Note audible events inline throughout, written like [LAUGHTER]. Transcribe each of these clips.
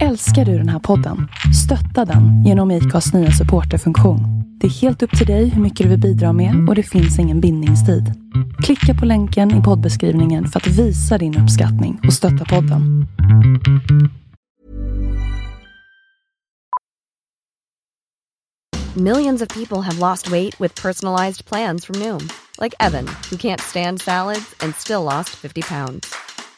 Älskar du den här podden? Stötta den genom IKAs nya supporterfunktion. Det är helt upp till dig hur mycket du vill bidra med och det finns ingen bindningstid. Klicka på länken i poddbeskrivningen för att visa din uppskattning och stötta podden. Millions of people have lost weight with personalized plans from Noom, like Evan, who can't stand salads and still lost 50 pounds.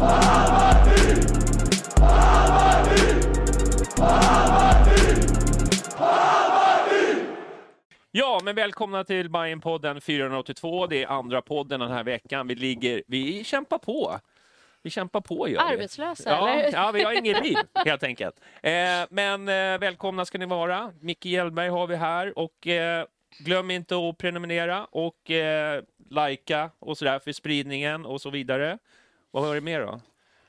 Ja, men välkomna till Bajen-podden 482. Det är andra podden den här veckan. Vi ligger, vi kämpar på. Vi kämpar på gör vi. Arbetslösa, ja, eller? Ja, vi har ingen liv helt enkelt. Eh, men eh, välkomna ska ni vara. Micke Hjelmberg har vi här och eh, glöm inte att prenumerera och eh, likea och sådär för spridningen och så vidare. Vad har det mer då?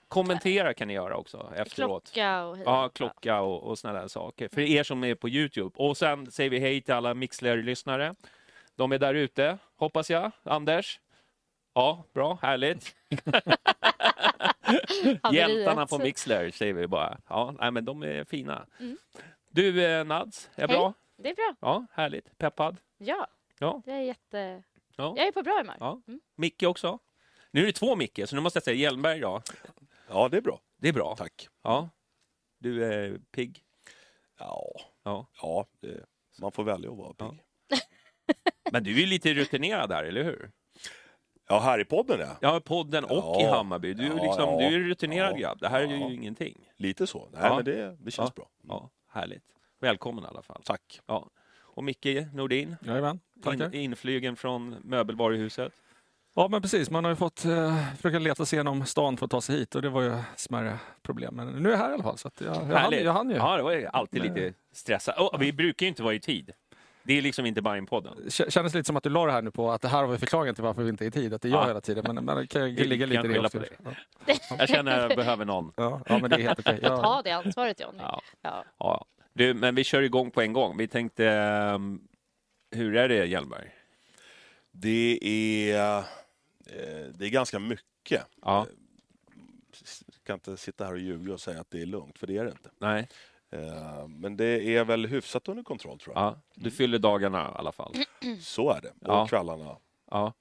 Kommentera kan ni göra också efteråt. Klocka och. Ja, klocka och, och såna där saker. För er som är på Youtube. Och sen säger vi hej till alla Mixler-lyssnare. De är där ute, hoppas jag. Anders? Ja, bra, härligt. [LAUGHS] Hjältarna på Mixler säger vi bara. Ja, nej, men de är fina. Mm. Du, eh, Nads, är Hej. bra? Det är bra. Ja, härligt. Peppad? Ja, Ja. det är jätte... Ja. Jag är på bra humör. ja. Mm. Micke också? Nu är det två Micke, så nu måste jag säga Hjelmberg då. Ja, det är bra. Det är bra. Tack. Ja. Du är pigg? Ja, Ja. ja det, man får välja att vara pigg. [LAUGHS] Men du är ju lite rutinerad där, eller hur? Ja, här i podden ja. Ja, podden och Ja. i Hammarby. Du är, Ja, liksom, ja. du är rutinerad Ja. grabb. Det här är ju Ja. ingenting. Lite så. Nej, Ja. men det, det känns Ja. bra. Ja, härligt. Välkommen i alla fall. Tack. Ja. Och Micke Nordin, Jajamän, in, inflygen från möbelvaruhuset. Ja, men precis. Man har ju fått eh, försöka leta sig igenom stan för att ta sig hit och det var ju smärre problem. Men nu är jag här i alla fall så att jag, jag, hann, jag hann ju. Ja, det var ju alltid lite stressat. Oh, vi brukar ju inte vara i tid. Det är liksom inte bara en podden. K- Kändes lite som att du la det här nu på att det här var förklaringen till varför vi inte är i tid. Att det är jag Ja. hela tiden. Men, men det kan ligga lite i det också. Ja. Jag känner att jag behöver någon. Ja, ja, men det är helt okej. Ta Ja. det ansvaret Johnny. Ja. Ja. Ja. Du, men vi kör igång på en gång. Vi tänkte, ehm, hur är det Hjelmberg? Det är, eh, det är ganska mycket. Ja. Jag kan inte sitta här och ljuga och säga att det är lugnt, för det är det inte. Nej. Eh, Men det är väl hyfsat under kontroll tror jag. Ja. Du fyller dagarna i alla fall. Så är det. Och Ja. kvällarna. Ja.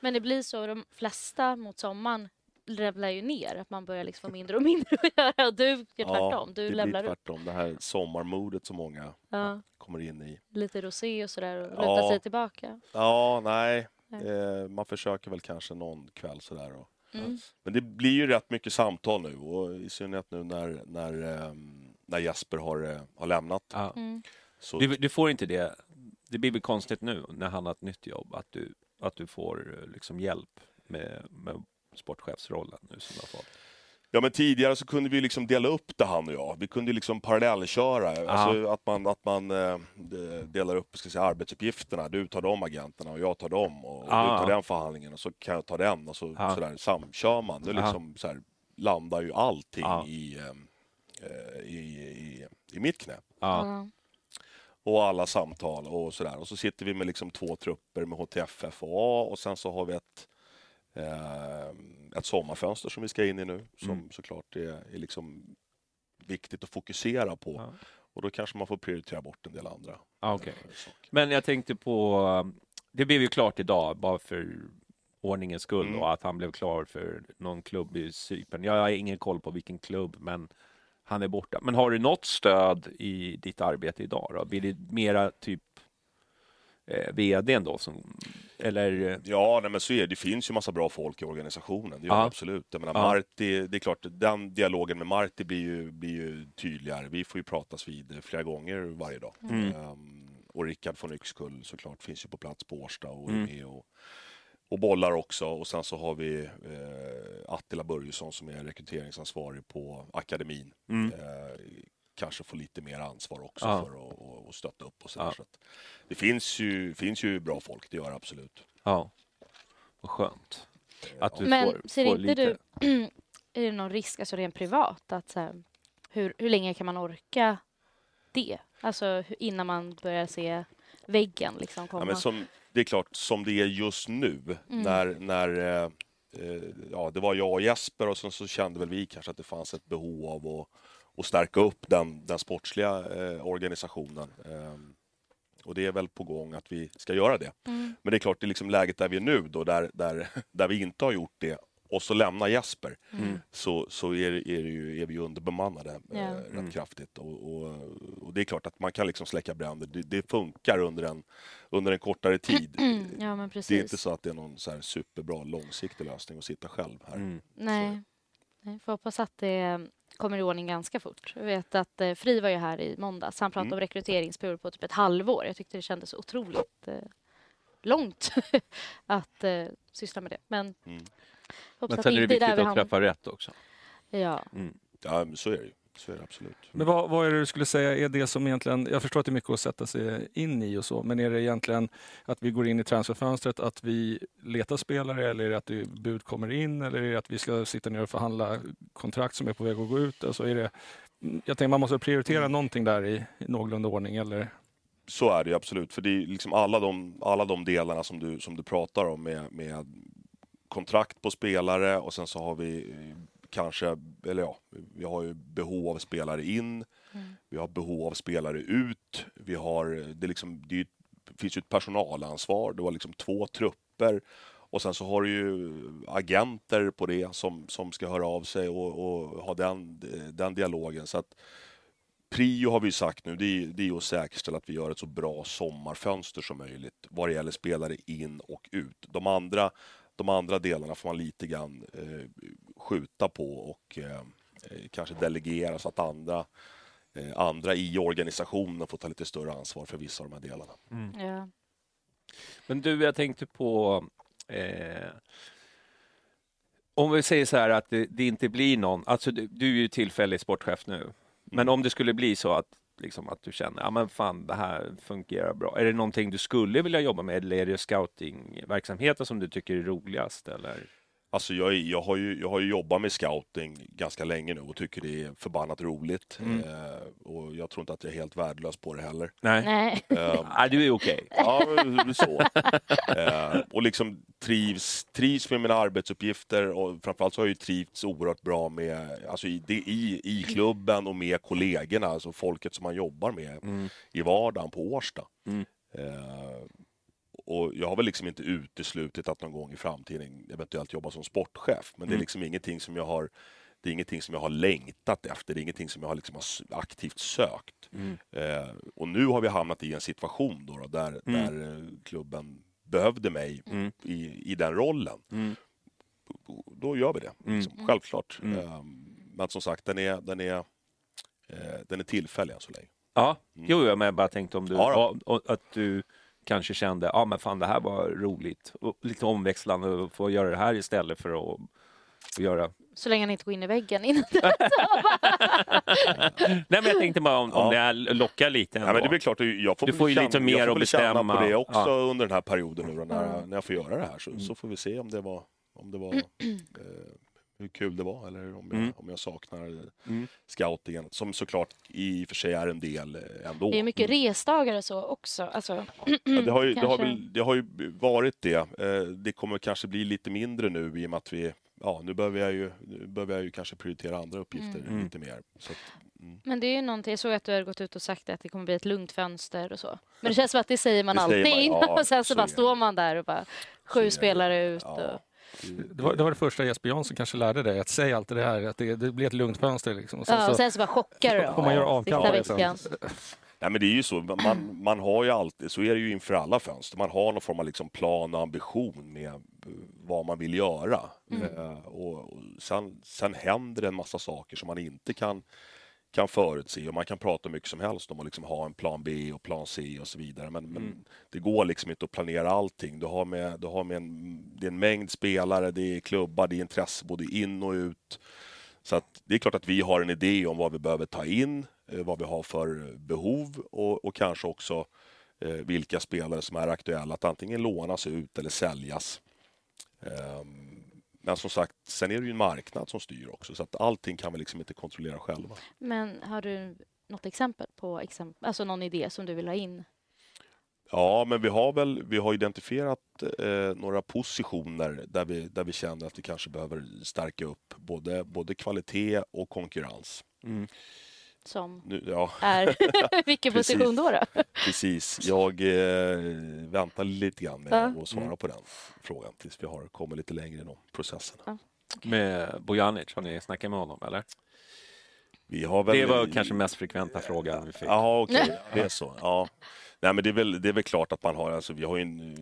Men det blir så, de flesta mot sommaren levlar ju ner. Att man börjar liksom få mindre och [LAUGHS] mindre att göra. Och du gör tvärtom. Du det levlar blir upp. tvärtom. Det här sommarmodet som många Ja. kommer in i. Lite rosé och sådär och Ja. luta sig tillbaka. Ja, nej. Eh, man försöker väl kanske någon kväll sådär. Och, Mm. Men det blir ju rätt mycket samtal nu och i synnerhet nu när, när, ehm, när Jesper har, eh, har lämnat. Ja. Mm. Så, Du, du får inte det. Det blir väl konstigt nu när han har ett nytt jobb att du, att du får eh, liksom hjälp med, med sportchefsrollen nu som du har fått. Ja men tidigare så kunde vi liksom dela upp det han och jag. Vi kunde liksom parallellköra. Alltså att man, att man eh, de- delar upp ska säga, arbetsuppgifterna. Du tar de agenterna och jag tar dem. Och, och Ah. du tar den förhandlingen och så kan jag ta den. Och så, Ah. sådär, samkör man. Nu Ah. liksom, så här, landar ju allting Ah. i, eh, i, i, i mitt knä. Och alla samtal och sådär. Och så sitter vi med liksom två trupper med HTFF och A och sen så har vi ett, ett sommarfönster som vi ska in i nu som Mm. såklart är, är liksom viktigt att fokusera på. Ja. Och då kanske man får prioritera bort en del andra Ah, okej. eh, saker. Men jag tänkte på, det blev ju klart idag, bara för ordningens skull Mm. och att han blev klar för någon klubb i Cypern. Jag har ingen koll på vilken klubb, men han är borta. Men har du något stöd i ditt arbete idag? Då? Blir det mera typ eh, vdn då? Som, eller? eh, Ja, nej, men så är det. Det finns ju massa bra folk i organisationen. Det gör det absolut. Jag menar. Marti, det är klart, den dialogen med Marti blir ju, blir ju tydligare. Vi får ju pratas vid flera gånger varje dag. Mm. Ehm, och Rickard von Yxkull såklart finns ju på plats på Årsta och Mm. är med och, och bollar också. Och sen så har vi eh, Attila Börjesson som är rekryteringsansvarig på akademin. Mm. Eh, kanske får lite mer ansvar också Ja. för att och, och stötta upp och sådär. Ja. Så att det finns ju, finns ju bra folk, det gör det absolut. Ja, vad skönt. Att du Men får, ser får inte lite... du, [CLEARS THROAT] är det någon risk, alltså rent privat, att så här, hur, hur länge kan man orka det? Alltså innan man börjar se väggen liksom komma. Ja, men som, det är klart, som det är just nu, Mm. när, när eh, eh, ja, det var jag och Jesper och sen så kände väl vi kanske att det fanns ett behov av att, att stärka upp den, den sportsliga eh, organisationen. Ehm, och det är väl på gång att vi ska göra det. Mm. Men det är klart, det är liksom läget där vi är nu då, där, där, där vi inte har gjort det och så lämnar Jesper, Mm. så, så är, är, det ju, är vi ju underbemannade Ja. eh, rätt Mm. kraftigt. Och, och, och det är klart att man kan liksom släcka bränder. Det, det funkar under en, under en kortare [CLEARS THROAT] tid. ja men precis. Det är inte så att det är någon så här superbra långsiktig lösning att sitta själv här. Mm. Nej. Nej, får hoppas att det kommer i ordning ganska fort. Jag vet att eh, Fri var ju här i måndags. Han pratade Mm. om rekryteringsperiod på typ ett halvår. Jag tyckte det kändes otroligt eh, långt [LAUGHS] att eh, syssla med det. Men Mm. Men att sen är det viktigt vi att hamnar. träffa rätt också. Ja. Ja, men så är det ju. Så är det absolut. Men vad, vad är det du skulle säga är det som egentligen, jag förstår att det är mycket att sätta sig in i och så, men är det egentligen att vi går in i transferfönstret, att vi letar spelare eller är det att det bud kommer in eller är det att vi ska sitta ner och förhandla kontrakt som är på väg att gå ut? Alltså är det, jag tänker man måste prioritera någonting där i, i någorlunda ordning eller? Så är det ju absolut. För det är liksom alla de, alla de delarna som du, som du pratar om med, med kontrakt på spelare och sen så har vi kanske, eller ja, vi har ju behov av spelare in. Vi har behov av spelare ut. Vi har, det, liksom, det är det finns ju ett personalansvar. Du har liksom två trupper. Och sen så har du ju agenter på det som, som ska höra av sig och, och ha den, den dialogen. Så att Prio har vi sagt nu, det är, det är att säkerställa att vi gör ett så bra sommarfönster som möjligt vad det gäller spelare in och ut. De andra, de andra delarna får man lite grann eh, skjuta på och eh, kanske delegera så att andra, eh, andra i organisationen får ta lite större ansvar för vissa av de här delarna. Ja. Men du, jag tänkte på... Eh, om vi säger så här att det, det inte blir någon... Alltså du, du är ju tillfällig sportchef nu. Men om det skulle bli så att, liksom, att du känner ja men fan, det här fungerar bra. Är det någonting du skulle vilja jobba med eller är det scoutingverksamheten som du tycker är roligast? Eller? Alltså jag, är- jag, har ju, jag har ju jobbat med scouting ganska länge nu och tycker det är förbannat roligt. Mm. Eh, och jag tror inte att jag är helt värdelös på det heller. Nej. Nej. [LAUGHS] Eh, du är okej. Ja, så. Eh, och liksom trivs, trivs med mina arbetsuppgifter och framförallt så har jag ju trivts oerhört bra med, alltså i, det, i, i klubben och med kollegorna, alltså folket som man jobbar med Mm. i vardagen på Årsta. Mm. Och jag har väl liksom inte uteslutit att någon gång i framtiden eventuellt jobba som sportchef, men det är Mm. liksom ingenting som jag har det är ingenting som jag har längtat efter, det är ingenting som jag har liksom aktivt sökt. Mm. Eh, och nu har vi hamnat i en situation då, då där, Mm. där eh, klubben behövde mig Mm. i, i den rollen. Mm. Då gör vi det, Mm. liksom, självklart. Mm. Eh, men som sagt, den är, den är, eh, den är tillfällig än så länge. Ja, Mm. jo, jag bara tänkte om du, Ja att du kanske kände, ja men fan det här var roligt, och lite omväxlande och få göra det här istället för att, att göra... Så länge han inte går in i väggen innan. [LAUGHS] Nej men jag tänkte bara om, om Ja. det här lockar lite Ja, ändå. men det väl klart, jag får Du får ju känna, lite mer jag får att väl känna bestämma. på det också Ja. under den här perioden nu när, när jag får göra det här. Så, så får vi se om det var, om det var eh, hur kul det var eller om jag, Mm. om jag saknar Mm. scoutingen, som såklart i och för sig är en del eh, ändå. Det är mycket resdagar och så också. Alltså, Ja, det, har ju, det, har väl, det har ju varit det. Eh, Det kommer kanske bli lite mindre nu i och med att vi Ja, nu behöver jag ju, nu behöver jag ju kanske prioritera andra uppgifter Mm. lite mer. Så att Men det är ju någonting, jag såg att du har gått ut och sagt att det kommer bli ett lugnt fönster och så. Men det känns som att det säger man Det säger alltid man, innan ja, och sen så så bara står man där och bara sju spelare ut. Ja. Och, Det var, det var det första Jesper Jansson kanske lärde dig, att säga alltid det här, att det, det blir ett lugnt fönster. Liksom. Och sen ja, så och sen så bara chockar du får man göra avkall veckan. Nej, men det är ju så. Man, man har ju alltid, så är det ju inför alla fönster. Man har någon form av liksom plan och ambition med eh, vad man vill göra. Eh, och, och sen, sen händer det en massa saker som man inte kan, kan förutse. Och man kan prata mycket som helst om att liksom ha en plan B och plan C och så vidare. Men, men det går liksom inte att planera allting. Du har med, du har med en, det är en mängd spelare, det är klubbar, det är intresse både in och ut. Så det är klart att vi har en idé om vad vi behöver ta in, eh, vad vi har för behov och, och kanske också eh, vilka spelare som är aktuella att antingen lånas ut eller säljas. Ehm, men som sagt, sen är det ju en marknad som styr också så att allting kan vi liksom inte kontrollera själva. Men har du något exempel på exempel, alltså någon idé som du vill ha in? Ja, men vi har väl vi har identifierat eh, några positioner där vi, där vi känner att vi kanske behöver stärka upp både, både kvalitet och konkurrens. Som Nu, ja, är [LAUGHS] vilken Precis. position då? då? Precis. Jag eh, väntar lite grann med Ja. att svara på den frågan tills vi har kommit lite längre i de processerna. Med Bojanic, har ni snackat med honom eller? Vi har väl... Det var kanske mest frekventa frågan vi fick. Jaha, okej. Det är så. Ja. Nej, men det är, väl, det är väl klart att man har... Alltså, vi har ju en,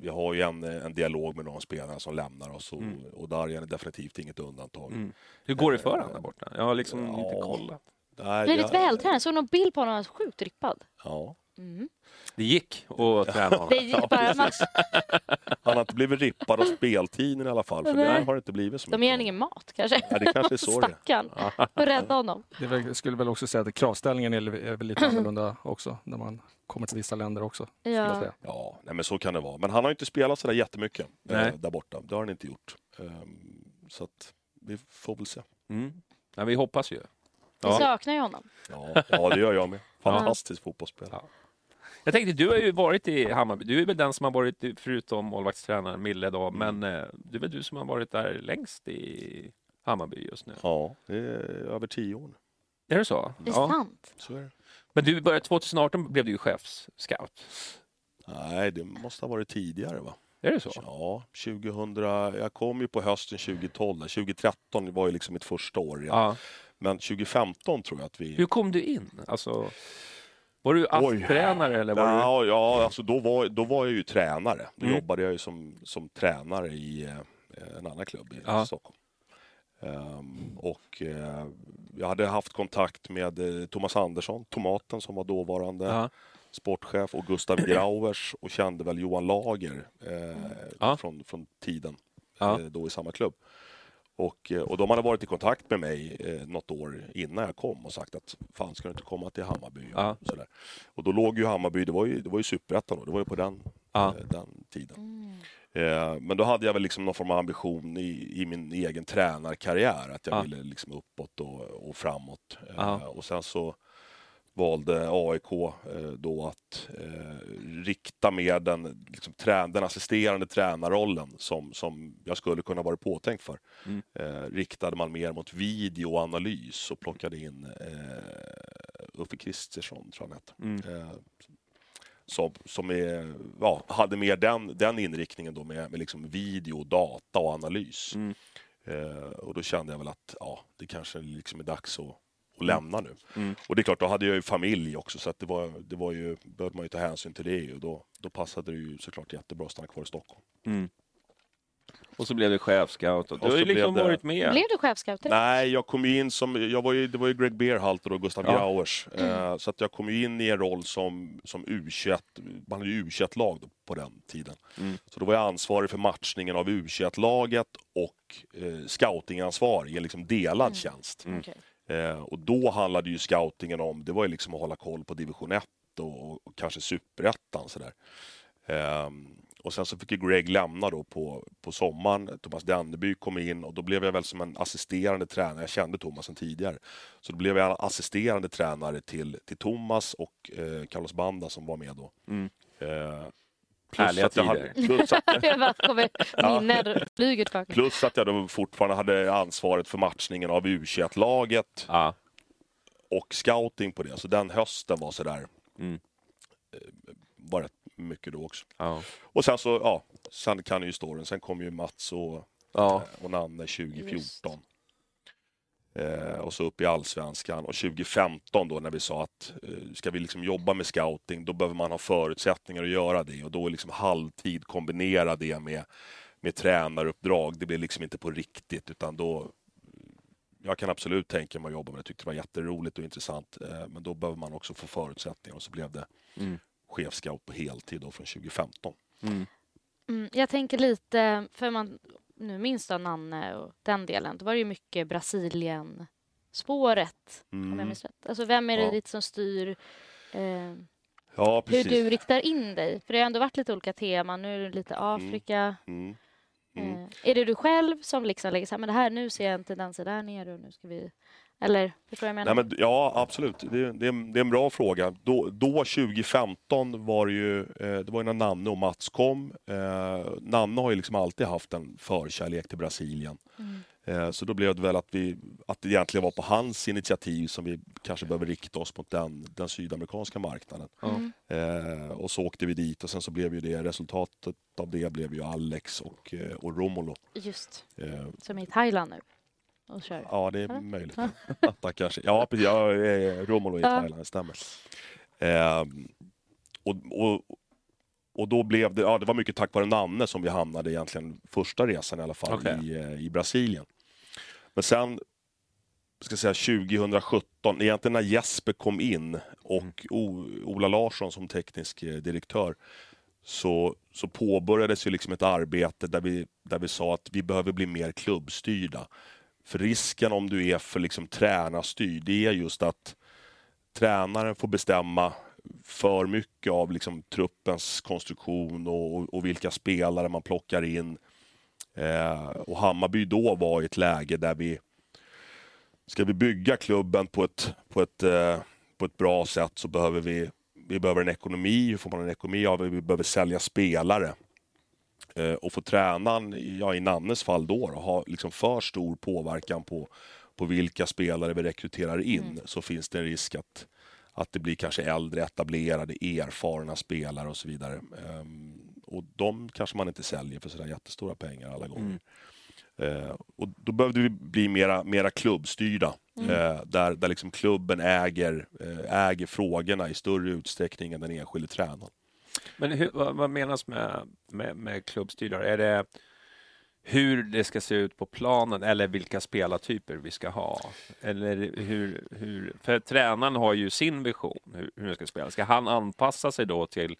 vi har ju en, en dialog med de spelarna som lämnar oss och, och Darjan är definitivt inget undantag. Mm. Hur går det för honom där borta? Jag har liksom Ja. inte kollat. Nej, Blivit jag- vältränad. Såg någon bild på honom, han var sjukt rippad. Ja. Det gick att träna honom. Det gick bara, man, Han har inte blivit rippad av speltiden i alla fall, för Nej. där har det inte blivit så de ger honom ingen mat kanske. Ja, det kanske är så det. Stackarn. Får rädda honom. Det jag skulle väl också säga att kravställningen är, väl lite annorlunda också när man kommer till vissa länder också. Ja. Ja, nej, men så kan det vara. Men han har inte spelat så där jättemycket Nej. eh, där borta. Det har han inte gjort. Ehm, så att vi får väl se. Mm. Ja, vi hoppas ju. Vi Ja. saknar ju honom. Ja, ja det gör jag med. Fantastisk fotbollsspelare. Ja. Jag tänkte, du har ju varit i Hammarby. Du är väl den som har varit, i- förutom målvaktstränaren Mille då, men eh, det är väl du som har varit där längst i Hammarby just nu? Ja, det är över tio år nu. Är det så? Det är sant. Så är det. Men du började 2018 blev du ju chefsscout. Nej, det måste ha varit tidigare va? Är det så? Ja, 2000, jag kom ju på hösten 2012. 2013 var ju liksom mitt första år. Ja. Ja. Men 2015 tror jag att vi... Hur kom du in? Alltså, var du Oj. ASS-tränare eller var du... Ja, ja alltså då, var, då var jag ju tränare. Då Mm. jobbade jag ju som, som tränare i eh, en annan klubb i Ja. Stockholm. Ehm, och eh, jag hade haft kontakt med eh, Thomas Andersson, Tomaten, som var dåvarande Ja. sportchef och Gustav Grauers och kände väl Johan Lager eh, Ja. från, från tiden Ja. eh, då i samma klubb. Och, eh, och de hade varit i kontakt med mig eh, något år innan jag kom och sagt att fan ska du inte komma till Hammarby? Och, Ja. sådär. och då låg ju Hammarby, det var ju, det var ju superettan då, det var ju på den, Ja. eh, den tiden. Eh, men då hade jag väl liksom någon form av ambition i, i min egen tränarkarriär att jag Ja. ville liksom uppåt och, och framåt. Eh, och sen så valde AIK eh, då att eh, rikta mer den, liksom, trä, den assisterande tränarrollen som, som jag skulle kunna vara påtänkt för. Mm. Eh, riktade man mer mot videoanalys och plockade in eh, Uffe Kristersson, tror jag han hette. Mm. Eh, som, som är, ja, hade mer den, den inriktningen då med, med liksom video, data och analys. Mm. Eh, och då kände jag väl att ja, det kanske liksom är dags att, att lämna nu. Mm. Och det är klart, då hade jag ju familj också så att det var, det var ju, behövde man ju ta hänsyn till det och då, då passade det ju såklart jättebra att stanna kvar i Stockholm. Mm. Och så blev du chefscout. Och du Och har ju liksom det- varit med. Blev du chefscout? Nej, jag kom ju in som, jag var ju, det var ju Greg Beerhalter och Gustav Ja. Grauers. Eh, så att jag kom ju in i en roll som, som U21, man hade ju U21-lag då på den tiden. Mm. Så då var jag ansvarig för matchningen av U21-laget och eh, scoutingansvarig, en liksom delad tjänst. Okej. Eh, och då handlade ju scoutingen om, det var ju liksom att hålla koll på division 1 och, och kanske superettan sådär. Ehm, och sen så fick ju Greg lämna då på, på sommaren. Thomas Denneby kom in och då blev jag väl som en assisterande tränare. Jag kände Thomas sedan tidigare. Så då blev jag assisterande tränare till, till Thomas och eh, Carlos Banda som var med då. Mm. Eh, Härliga att jag hade, tider. plus, att, [LAUGHS] tillbaka. plus att jag då fortfarande hade ansvaret för matchningen av U21-laget Ja. och scouting på det. Så den hösten var sådär, Mm. eh, var rätt mycket då också. Ja. Och sen så, ja, sen kan ju storyn. Sen kom ju Mats och, Ja. och Nanne 2014. Eh, och så upp i allsvenskan. Och 2015 då när vi sa att eh, ska vi liksom jobba med scouting, då behöver man ha förutsättningar att göra det. Och då är liksom halvtid kombinera det med, med tränaruppdrag. Det blir liksom inte på riktigt utan då jag kan absolut tänka mig att jobba med det. Jag tyckte det var jätteroligt och intressant. Eh, men då behöver man också få förutsättningar och så blev det Mm. chefscout på heltid då från 2015. Mm. Mm, jag tänker lite, för man nu minns då Nanne och den delen, då var det ju mycket Brasilien-spåret. Om jag Mm. minns rätt. Alltså vem är det Ja. lite som styr eh, Ja, hur du riktar in dig? För det har ändå varit lite olika teman. Nu är det lite Afrika. Mm. Mm. Eh, är det du själv som liksom lägger så här, men det här, nu ser jag en tendenser där nere och nu ska vi... Eller, förstår vad jag menar? Nej, men, ja, absolut. Det, det, är, en- det är en bra fråga. Då, då 2015 var det ju, eh, det var ju när Nanne och Mats kom. Eh, Nanne har ju liksom alltid haft en förkärlek till Brasilien. Mm. Eh, så då blev det väl att, vi, att det egentligen var på hans initiativ som vi kanske behöver rikta oss mot den, den sydamerikanska marknaden. Mm. Eh, och så åkte vi dit och sen så blev ju det, resultatet av det blev ju Alex och, eh, och Romulo. Just, Eh, som är i Thailand nu och kör. Ja, det är Eller? möjligt. [LAUGHS] Tack, kanske. Ja, precis. Ja, eh, Romulo i Ja. Thailand, det stämmer. Ehm, och, och, och då blev det, ja, det var mycket tack vare Nanne som vi hamnade egentligen första resan i alla fall Okej. i, eh, i Brasilien. Men sen, ska jag säga 2017, egentligen när Jesper kom in och o, Ola Larsson som teknisk eh, direktör så, så påbörjades ju liksom ett arbete där vi, där vi sa att vi behöver bli mer klubbstyrda. För risken om du är för liksom tränarstyrd, det är just att tränaren får bestämma för mycket av liksom truppens konstruktion och, och, och vilka spelare man plockar in. Eh, och Hammarby då var i ett läge där vi Ska vi bygga klubben på ett, på ett, eh, på ett bra sätt så behöver vi, vi behöver en ekonomi. Hur får man en ekonomi? Ja, vi behöver sälja spelare. Eh, och få tränaren, ja, i Nannes fall då, då ha liksom för stor påverkan på, på vilka spelare vi rekryterar in så finns det en risk att, att det blir kanske äldre, etablerade, erfarna spelare och så vidare. Ehm, och de kanske man inte säljer för sådär jättestora pengar alla gånger. Eh, och då behövde vi bli mera, mera klubbstyrda. Eh, där där liksom klubben äger, äger frågorna i större utsträckning än den enskilde tränaren. Men hur, vad, vad menas med, med, med klubbstyrare? Är det hur det ska se ut på planen eller vilka spelartyper vi ska ha? Eller hur, hur, för tränaren har ju sin vision hur, hur det ska spela. Ska han anpassa sig då till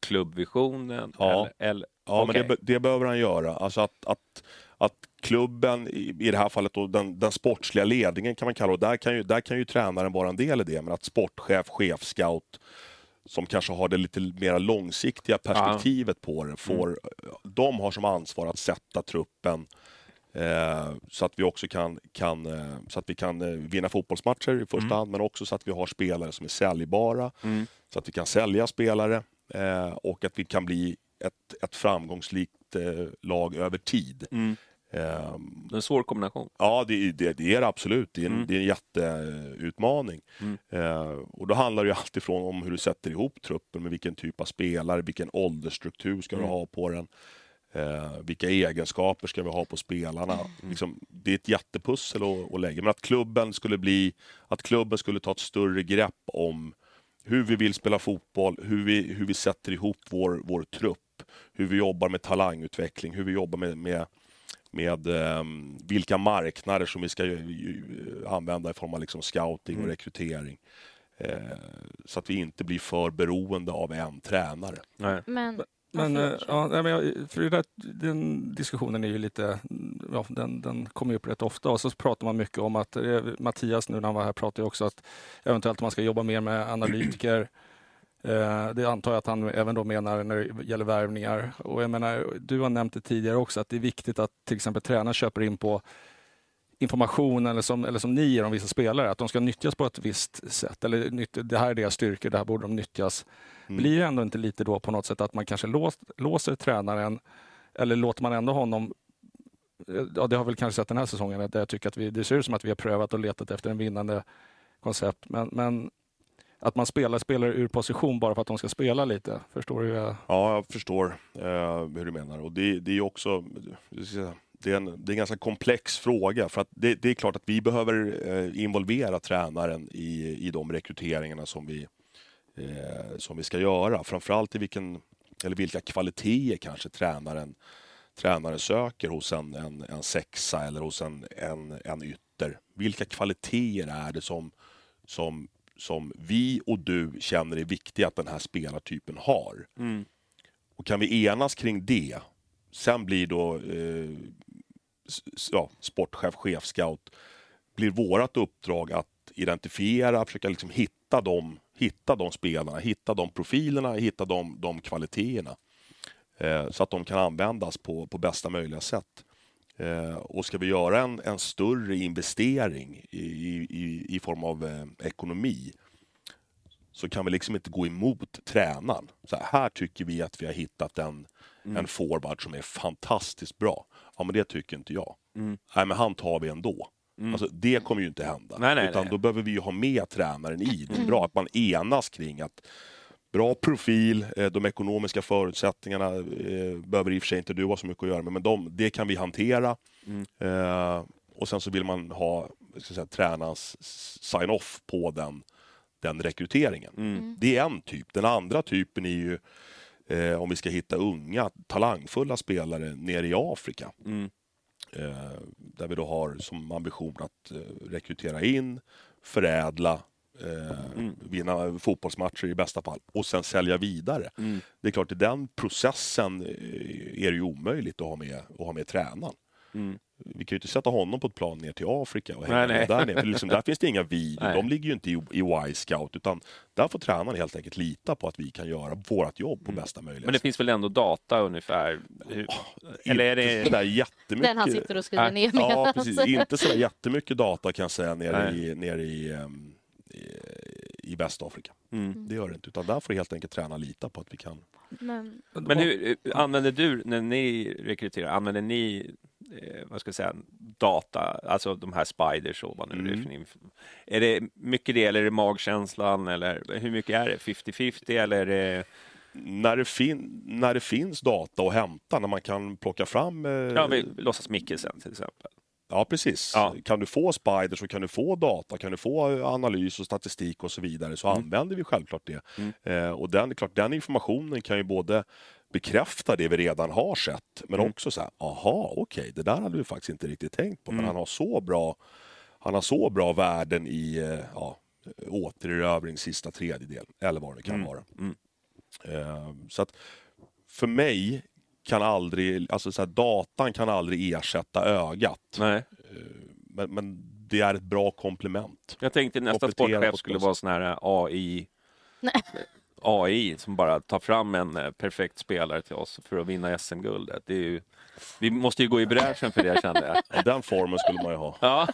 klubbvisionen? Ja. Eller, eller, Ja, Okej. men det, det behöver han göra. Alltså att, att, att klubben, i, i det här fallet då, den, den sportsliga ledningen kan man kalla det, där kan, ju, där kan ju tränaren vara en del i det, men att sportchef, chefscout som kanske har det lite mer långsiktiga perspektivet på det, får, de har som ansvar att sätta truppen eh, så att vi också kan, kan, eh, så att vi kan eh, vinna fotbollsmatcher i första hand, men också så att vi har spelare som är säljbara, Mm. så att vi kan sälja spelare eh, och att vi kan bli ett, ett framgångsrikt eh, lag över tid. Mm. Eh, Det är en svår kombination. Ja, det, det, det är det absolut. Det är en, Mm. det är en jätteutmaning. Mm. Eh, och då handlar det alltid från om hur du sätter ihop truppen med vilken typ av spelare, vilken åldersstruktur ska Mm. du ha på den, eh, vilka egenskaper ska vi ha på spelarna. Mm. Liksom, det är ett jättepussel att, att lägga. Men att klubben skulle bli, att klubben skulle ta ett större grepp om hur vi vill spela fotboll, hur vi, hur vi sätter ihop vår, vår trupp, hur vi jobbar med talangutveckling, hur vi jobbar med, med med ehm, vilka marknader som vi ska ju, ju, använda i form av liksom scouting och Mm. rekrytering. Eh, så att vi inte blir för beroende av en tränare. Nej. Men, Men, ja, eh, ja, nej, men jag, för det där, den diskussionen är ju lite, ja, den, den kommer ju upp rätt ofta och så pratar man mycket om att, eh, Mattias nu när han var här pratade ju också att eventuellt man ska jobba mer med analytiker. Eh, det antar jag att han även då menar när det gäller värvningar. Och jag menar, du har nämnt det tidigare också att det är viktigt att till exempel tränaren köper in på information eller som, eller som ni ger om vissa spelare, att de ska nyttjas på ett visst sätt. Eller nytt, det här är deras styrkor, det här borde de nyttjas. Mm. Blir det ändå inte lite då på något sätt att man kanske lås, låser tränaren eller låter man ändå honom Ja, det har väl kanske sett den här säsongen, att jag tycker att vi, det ser ut som att vi har prövat och letat efter en vinnande koncept. Men, men att man spelar spelare ur position bara för att de ska spela lite. Förstår du? hur jag- Ja, jag förstår eh, hur du menar. Och det, det är också det är, en, det är en ganska komplex fråga. För att det, det är klart att vi behöver eh, involvera tränaren i, i de rekryteringarna som vi, eh, som vi ska göra. Framförallt i vilken, eller vilka kvaliteter kanske tränaren, tränaren söker hos en, en, en sexa eller hos en, en, en ytter. Vilka kvaliteter är det som, som, som vi och du känner är viktiga att den här spelartypen har? Mm. Och kan vi enas kring det, sen blir då eh, ja, sportchef, chefscout, blir vårt uppdrag att identifiera, försöka liksom hitta, de, hitta de spelarna, hitta de profilerna, hitta de, de kvaliteterna. Eh, så att de kan användas på, på bästa möjliga sätt. Eh, och ska vi göra en, en större investering i, i, i form av eh, ekonomi så kan vi liksom inte gå emot tränaren. Så här, här tycker vi att vi har hittat en, en forward som är fantastiskt bra. Ja, men det tycker inte jag. Nej, men han tar vi ändå. Alltså, det kommer ju inte hända. Nej, nej, utan nej. då behöver vi ju ha med tränaren i det. är bra att man enas kring att bra profil, eh, de ekonomiska förutsättningarna eh, behöver i och för sig inte du ha så mycket att göra med, men de, det kan vi hantera. Eh, och sen så vill man ha säga, tränarens sign-off på den, den rekryteringen. Det är en typ. Den andra typen är ju eh, om vi ska hitta unga, talangfulla spelare nere i Afrika. Eh, där vi då har som ambition att eh, rekrytera in, förädla, eh, vinna fotbollsmatcher i bästa fall och sen sälja vidare. Det är klart, i den processen eh, är det ju omöjligt att ha med, att ha med tränaren. Vi kan ju inte sätta honom på ett plan ner till Afrika och hänga Nej, nej. där nere. För liksom, där finns det inga videor. Nej. De ligger ju inte i, i Y-scout utan där får tränaren helt enkelt lita på att vi kan göra vårt jobb på bästa möjliga Mm. Men det finns väl ändå data ungefär? Hur, eller är Inte det... sådär jättemycket. Den han sitter och skriver Ja. ner Ja, med. precis. Inte så jättemycket data kan jag säga nere Nej. i, nere i, ehm, i, Västafrika. Mm. Det gör det inte. Utan där får helt enkelt tränaren lita på att vi kan. Men, Men hur eh, använder du, när ni rekryterar, använder ni eh, vad ska jag säga, data, alltså de här spiders och vad nu det är Mm. för inf- Är det mycket det, eller är det magkänslan, eller hur mycket är det? 50-50 eller är det... När det, fin, när det finns data att hämta, när man kan plocka fram... Eh, Ja, vi låtsas Micke sen till exempel. Ja, precis. Ja. Kan du få spiders så kan du få data, kan du få eh, analys och statistik och så vidare så använder vi självklart det. Eh, och den, klart, den informationen kan ju både bekräfta det vi redan har sett men också säga, aha, okej, det där hade vi faktiskt inte riktigt tänkt på, men han har så bra han har så bra värden i eh, ja, återerövring sista tredjedel, eller vad det kan vara. Eh, så att för mig kan aldrig, alltså så här, datan kan aldrig ersätta ögat. Nej. Men, men det är ett bra komplement. Jag tänkte nästa sportchef skulle vara sån här AI AI som bara tar fram en eh, perfekt spelare till oss för att vinna SM-guldet. Det är ju, vi måste ju gå i bräschen för det kände jag. Ja, den formen skulle man ju ha. [LAUGHS] Ja,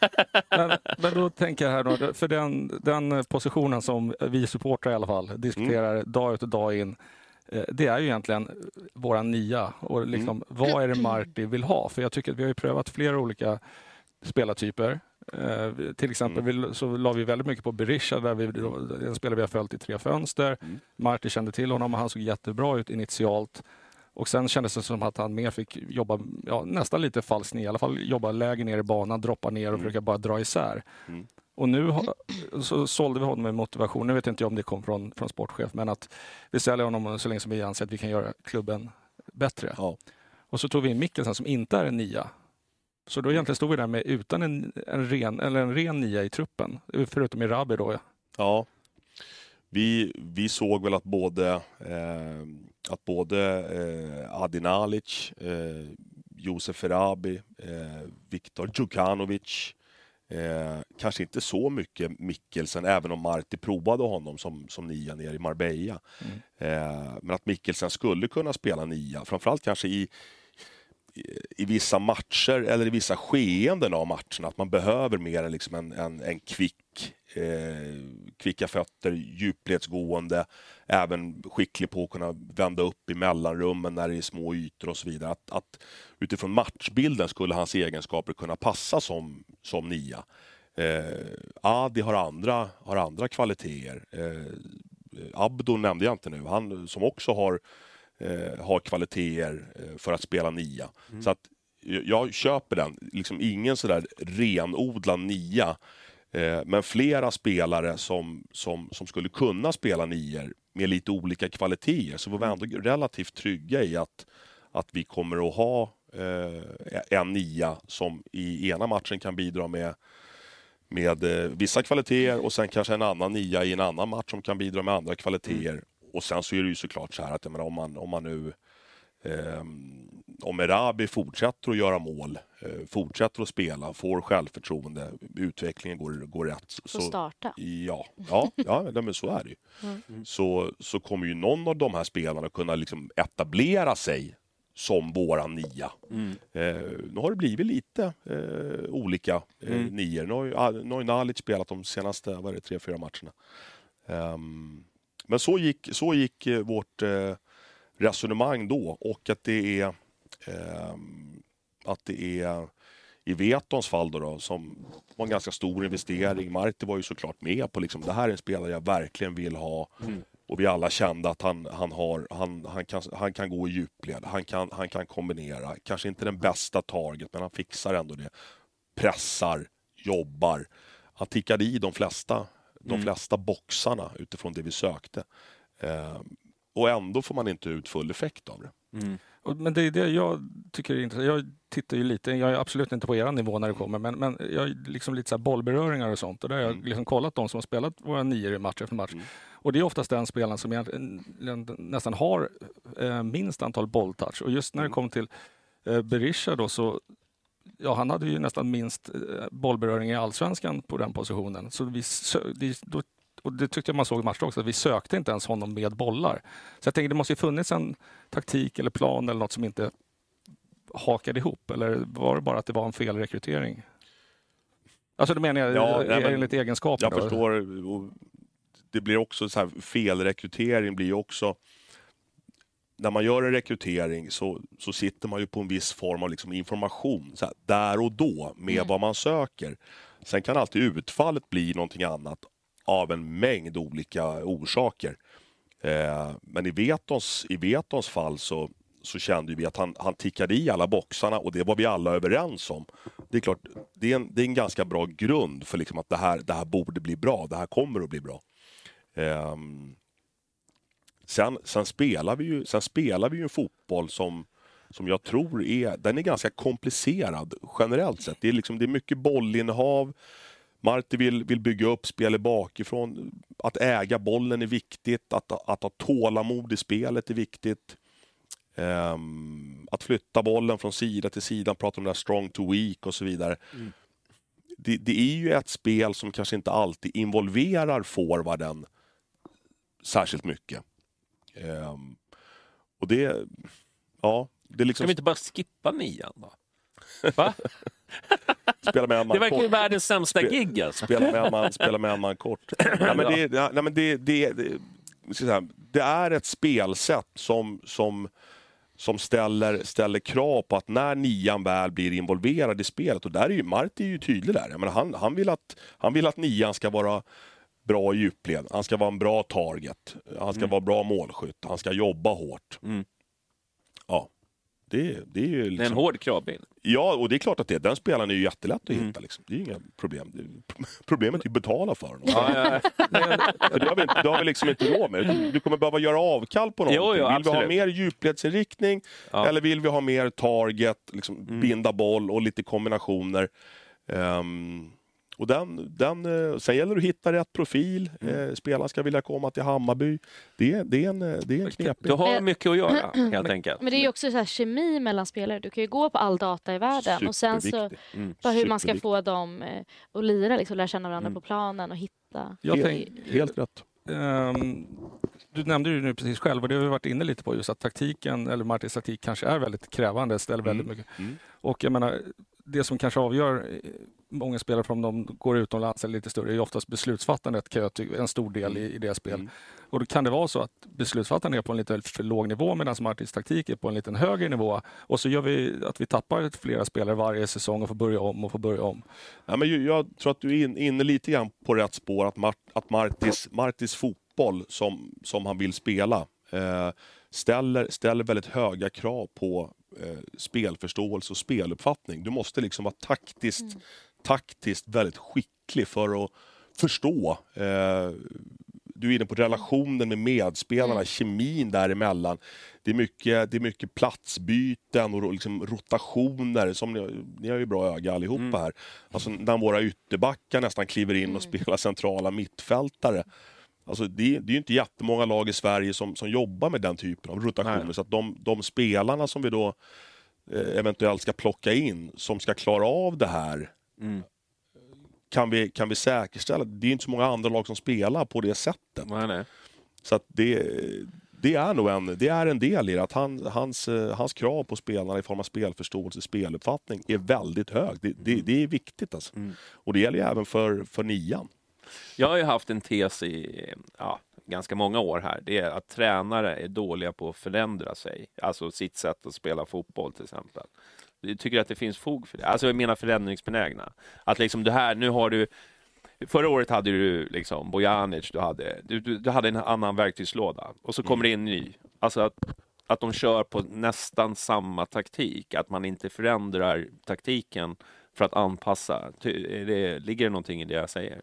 Men, men då tänker jag här då, för den, den positionen som vi supportrar i alla fall diskuterar dag ut och dag in. Eh, Det är ju egentligen våra nia och liksom, vad är det Marti vill ha? För jag tycker att vi har ju prövat flera olika spelartyper. Eh, till exempel vi, så la vi väldigt mycket på Berisha, där vi, en spelare vi har följt i tre fönster. Marti kände till honom och han såg jättebra ut initialt. Och sen kändes det som att han mer fick jobba ja, nästan lite falskt ner, i alla fall jobba lägre ner i banan, droppa ner och försöka bara dra isär. Och nu har, så sålde vi honom med motivation, nu vet inte jag om det kom från, från sportchef, men att vi säljer honom så länge som vi anser att vi kan göra klubben bättre. Ja. Och så tog vi in Mikkelsen som inte är en nia. Så då egentligen stod vi där med utan en, en, ren, eller en ren nia i truppen, förutom i Rabi då. Ja. Vi, vi såg väl att både, eh, att både eh, Adi Nalic, eh, Josef Erabi, eh, Viktor Djukanovic, eh, kanske inte så mycket Mikkelsen, även om Marti provade honom som, som nia nere i Marbella. Eh, men att Mikkelsen skulle kunna spela nia, framförallt kanske i, i vissa matcher eller i vissa skeenden av matcherna. Att man behöver mer än liksom en, en, en kvick, eh, kvicka fötter, djupledsgående, även skicklig på att kunna vända upp i mellanrummen när det är små ytor och så vidare. Att, att utifrån matchbilden skulle hans egenskaper kunna passa som, som nia. Eh, Adi har andra, har andra kvaliteter. Eh, Abdo nämnde jag inte nu, han som också har, eh, har kvaliteter eh, för att spela nia. Så att jag- jag köper den. Liksom ingen sådär renodlad nia. Eh, men flera spelare som, som, som skulle kunna spela nior med lite olika kvaliteter. Så var vi ändå relativt trygga i att, att vi kommer att ha eh, en nia som i ena matchen kan bidra med med eh, vissa kvaliteter och sen kanske en annan nia i en annan match som kan bidra med andra kvaliteter. Och sen så är det ju såklart så här att menar, om, man, om man nu ehm, om Erabi fortsätter att göra mål, eh, fortsätter att spela, får självförtroende, utvecklingen går, går rätt. Får starta. Ja, ja, ja men så är det ju. [LAUGHS] Så, så kommer ju någon av de här spelarna kunna liksom etablera sig som våran nia. Eh, nu har det blivit lite eh, olika eh, nior. Nu har ju, ah, nu har ju Nalic spelat de senaste vad är det, tre, fyra matcherna. Ehm, men så gick, så gick eh, vårt eh, resonemang då och att det är ehm, att det är i Vetons fall då, då som var en ganska stor investering. Marti var ju såklart med på liksom, det här är en spelare jag verkligen vill ha. Och vi alla kände att han, han, har, han, han, kan, han kan gå i djupled, han kan, han kan kombinera. Kanske inte den bästa target, men han fixar ändå det. Pressar, jobbar. Han tickade i de flesta, de flesta boxarna utifrån det vi sökte. Eh, och ändå får man inte ut full effekt av det. Och- Men det är det jag tycker är intressant. Jag tittar ju lite, jag är absolut inte på er nivå när det kommer, men, men jag är liksom lite så här bollberöringar och sånt. Och där har jag liksom kollat de som har spelat våra nior i match efter match. Och det är oftast den spelaren som nästan har eh, minst antal bolltouch. Och just när det kom till eh, Berisha då så Ja, han hade ju nästan minst eh, bollberöring i allsvenskan på den positionen. Så vi då, och det tyckte jag man såg i matchen också, att vi sökte inte ens honom med bollar. Så jag tänker det måste ju funnits en taktik eller plan eller något som inte hakade ihop. Eller var det bara att det var en felrekrytering? Alltså det menar jag Ja, eh, nej, enligt egenskaper. Jag då. förstår. Det blir också så här, felrekrytering blir ju också... När man gör en rekrytering så, så sitter man ju på en viss form av liksom information så här, där och då med vad man söker. Sen kan alltid utfallet bli någonting annat av en mängd olika orsaker. Eh, men i Vetons, i Vetons fall så, så kände vi att han, han tickade i alla boxarna och det var vi alla överens om. Det är klart, det är en, det är en ganska bra grund för liksom att det här, det här borde bli bra, det här kommer att bli bra. Ehm, sen, sen, spelar vi ju, sen spelar vi ju en fotboll som, som jag tror är, den är ganska komplicerad generellt sett. Det är, liksom, det är mycket bollinnehav, Marti vill, vill bygga upp spelet bakifrån. Att äga bollen är viktigt, att, att ha tålamod i spelet är viktigt. Ehm, att flytta bollen från sida till sida, prata om det här strong to weak och så vidare. Det, det är ju ett spel som kanske inte alltid involverar forwarden särskilt mycket. Ehm, och det, ja, det liksom Ska vi inte bara skippa nian då? Va? [LAUGHS] spela med Det verkar ju världens sämsta Spe- gig alltså. Spela med man, spela med man kort. [LAUGHS] Nej, men det, ja, nej, men det, det, det, det är ett spelsätt som, som, som ställer, ställer krav på att när nian väl blir involverad i spelet, och där är ju Marti är ju tydlig där. Jag menar, han, han, vill att, han vill att nian ska vara bra i djupled, han ska vara en bra target, han ska vara bra målskytt, han ska jobba hårt. Mm. Ja, det, det är ju Det är en liksom... hård kravbild. Ja, och det är klart att det, den spelaren är ju jättelätt att Mm. hitta. Liksom. Det är ju inga problem. [LAUGHS] Problemet är att betala för honom. Ja, ja, [LAUGHS] Det, har vi, det har vi liksom inte råd med. Du- kommer behöva göra avkall på någonting. Jo, jo, vill vi ha mer djupledsinriktning. Mm. eller vill vi ha mer target, liksom binda boll och lite kombinationer. Ehm, och den, den, eh, sen gäller det att hitta rätt profil. Mm. Eh, spelaren ska vilja komma till Hammarby. Det, det, är, en, eh, det är en knepig... Du har mycket att göra [CLEARS THROAT] helt enkelt. Men det är också så här kemi mellan spelare. Du kan ju gå på all data i världen och sen så. Mm. bara hur man ska få dem att lira, liksom, lära känna varandra Mm. på planen och hitta. Jag tänk, helt rätt. Ehm, du nämnde ju nu precis själv och det har vi varit inne lite på just att taktiken, eller Martins taktik kanske är väldigt krävande, ställer väldigt mycket. Mm. Och jag menar, det som kanske avgör eh, många spelare från de går utomlands eller lite större är ju oftast beslutsfattandet kan jag tycka, en stor del i, i deras spel. Mm. Och då kan det vara så att beslutsfattandet är på en lite för låg nivå medan Martins taktik är på en lite högre nivå. Och så gör vi att vi tappar flera spelare varje säsong och får börja om och får börja om. Ja, men jag tror att du är in- inne lite grann på rätt spår. Att, Mart, att Martis, Martis fotboll som, som han vill spela eh, ställer, ställer väldigt höga krav på eh, spelförståelse och speluppfattning. Du måste liksom vara taktiskt, taktiskt väldigt skicklig för att förstå. Eh, du är inne på relationen med medspelarna, kemin däremellan. Det är mycket, det är mycket platsbyten och liksom rotationer. Som ni, ni har ju bra öga allihopa här. Alltså när våra ytterbackar nästan kliver in och spelar centrala mittfältare. Alltså det, det är ju inte jättemånga lag i Sverige som, som jobbar med den typen av rotationer. Nej. Så att de, de spelarna som vi då eh, eventuellt ska plocka in, som ska klara av det här, Mm. kan vi, kan vi säkerställa. Det är inte så många andra lag som spelar på det sättet. Nej, nej. Så att det, det är nog en, det är en del i det. Att han, hans, eh, hans krav på spelarna i form av spelförståelse, speluppfattning är väldigt hög. Det, det, det är viktigt alltså. Och det gäller ju även för, för nian. Jag har ju haft en tes i ja, ganska många år här. Det är att tränare är dåliga på att förändra sig. Alltså sitt sätt att spela fotboll till exempel. Jag tycker att det finns fog för det. Alltså jag menar förändringsbenägna. Att liksom det här, nu har du Förra året hade du liksom Bojanic, du hade, du, du, du hade en annan verktygslåda och så kommer det in en ny. Alltså att, att de kör på nästan samma taktik, att man inte förändrar taktiken för att anpassa. Ty- Det, ligger det någonting i det jag säger?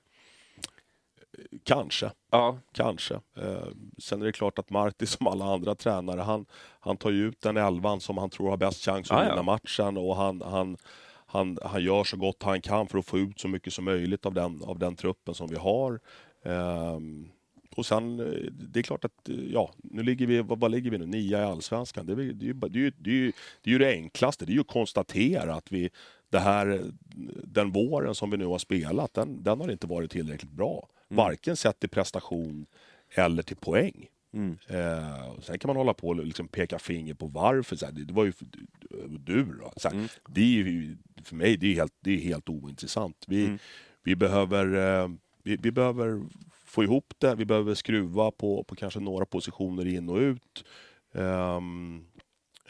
Kanske. Ja, Kanske. Eh, sen är det klart att Marti som alla andra tränare, han, han tar ju ut den elvan som han tror har bäst chans att Ja, ja. vinna matchen och han, han, han, han gör så gott han kan för att få ut så mycket som möjligt av den, av den truppen som vi har. Ehm, och sen, eh, det är klart att, eh, ja, nu ligger vi, vad, vad ligger vi nu? Nia i Allsvenskan. Det är, det är, det, är, det, är, det är ju det enklaste, det är ju att konstatera att vi, det här, den våren som vi nu har spelat, den, den har inte varit tillräckligt bra. Varken sett till prestation eller till poäng. Mm. Eh, sen kan man hålla på och liksom peka finger på varför. Så här, det, det var ju för, du då. Så här, Det är ju, för mig det är helt, det är helt ointressant. Vi, vi, behöver, eh, vi, vi behöver få ihop det. Vi behöver skruva på, på kanske några positioner in och ut. Ehm,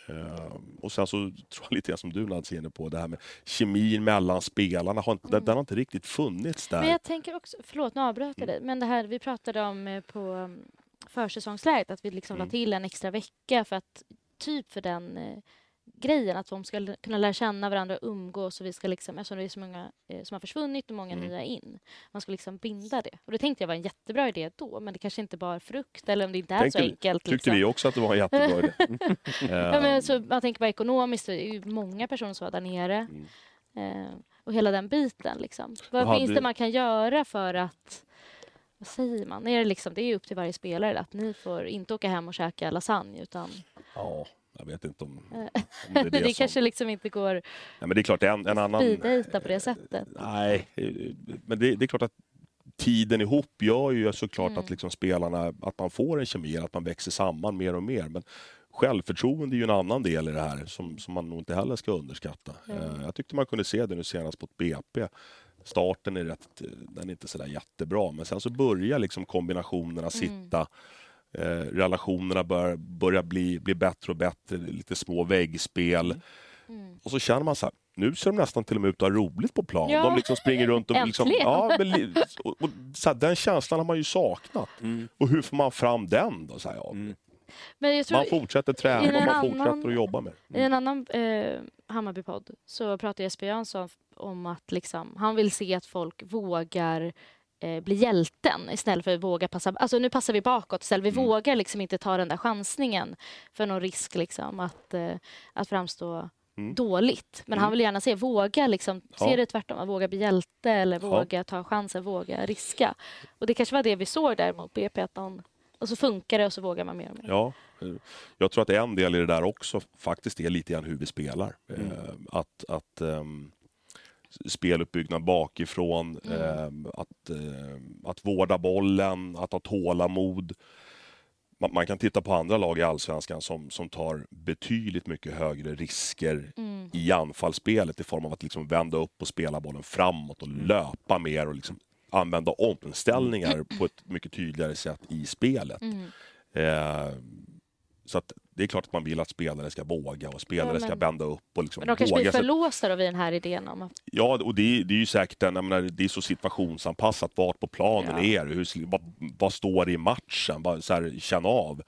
ehm, och sen så tror jag lite grann som du Nancy inne på, det här med kemin mellan spelarna. Har inte, den, den har inte riktigt funnits där. Men jag tänker också, förlåt nu avbröt jag dig, men det här vi pratade om eh, på mm, försäsongsläget, att vi liksom la Mm. till en extra vecka för att typ för den eh, grejen, att de ska kunna lära känna varandra och umgås och vi ska liksom, eftersom det är så många eh, som har försvunnit och många Mm. nya in, man ska liksom binda det. Och det tänkte jag var en jättebra idé då, men det kanske inte bara frukt eller om det inte är Tänkte så vi- enkelt. Tyckte liksom. vi också att det var en jättebra idé. [LAUGHS] Ja, men Ehm, så, man tänker bara ekonomiskt, det är ju många personer som var där nere. Eh, och hela den biten. Liksom. Vad finns det man kan göra för att... Vad säger man? Är det, liksom, det är upp till varje spelare att ni får inte åka hem och käka lasagne. Utan, Ja, jag vet inte om, Eh, om det är [LAUGHS] det, det, som... kanske liksom inte går Nej, men det är klart, en, en annan... på det sättet. Nej, eh, men det, det är klart att tiden ihop gör ju såklart Mm. att liksom spelarna, att man får en kemi, att man växer samman mer och mer. Men självförtroende är ju en annan del i det här som, som man nog inte heller ska underskatta. Eh, Jag tyckte man kunde se det nu senast på ett BP. Starten är rätt, eh, den är inte sådär jättebra, men sen så börjar liksom kombinationerna sitta. Eh, relationerna bör, börjar bli, bli bättre och bättre, lite små väggspel. Mm. Och så känner man så här, nu ser de nästan till och med ut att ha roligt på plan. Ja. De liksom springer runt och... Liksom, ja, men, och, och, så här, den känslan har man ju saknat. Och hur får man fram den då? Så här, ja. Men jag tror, Man fortsätter träna och man annan- fortsätter att jobba med. I en annan eh, Hammarbypodd så pratar Jesper Jansson om att liksom, han vill se att folk vågar eh, bli hjälten istället för att våga passa... Alltså nu passar vi bakåt istället. Vi Mm. vågar liksom inte ta den där chansningen för någon risk liksom att, eh, att framstå Mm. dåligt. Men han vill gärna se, våga liksom, Ja. se det tvärtom, att våga bli hjälte eller Ja. våga ta chansen, våga riska. Och det kanske var det vi såg där mot BP, att någon, och så funkar det och så vågar man mer och mer. Ja, jag tror att en del i det där också faktiskt är lite grann hur vi spelar. Eh, Att, att ehm, speluppbyggnad bakifrån, ehm, att, ehm, att vårda bollen, att ha tålamod. man, man kan titta på andra lag i allsvenskan som, som tar betydligt mycket högre risker Mm. i anfallsspelet i form av att liksom vända upp och spela bollen framåt och löpa mer och liksom använda omställningar på ett mycket tydligare sätt i spelet. Mm. Eh, så att det är klart att man vill att spelare ska våga och spelare Ja, ska men- vända upp och liksom Men de kanske våga. blir för låsta då vid den här idén om att Ja, och det, är- det är ju säkert en, jag menar, det är så situationsanpassat. Vart på planen Ja. är du? Hur, vad, vad står det i matchen? Bara så här, känna av.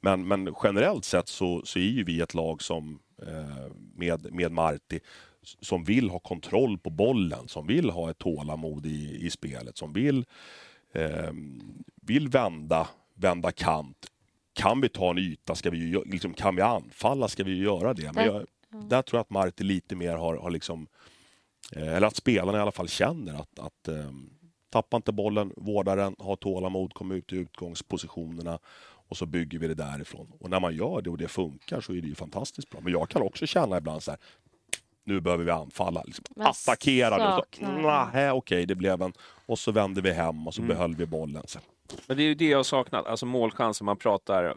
Men, men generellt sett så, så är ju vi ett lag som eh, med, med Marti som vill ha kontroll på bollen, som vill ha ett tålamod i, i spelet, som vill, eh, vill vända, vända kant. Kan vi ta en yta, ska vi liksom, kan vi anfalla, ska vi göra det. Men jag, där tror jag att Marti lite mer har, har liksom Eh, Eller att spelarna i alla fall känner att, att eh, tappa inte bollen, vårda den, ha tålamod, komma ut i utgångspositionerna och så bygger vi det därifrån. Och när man gör det och det funkar så är det ju fantastiskt bra. Men jag kan också känna ibland så här, nu behöver vi anfalla. Liksom, attackera saknar- okej, det blev en... Och så vände vi hem och så Mm. behöll vi bollen. Så. Men det är ju det jag saknat, alltså målchanser. Man pratar,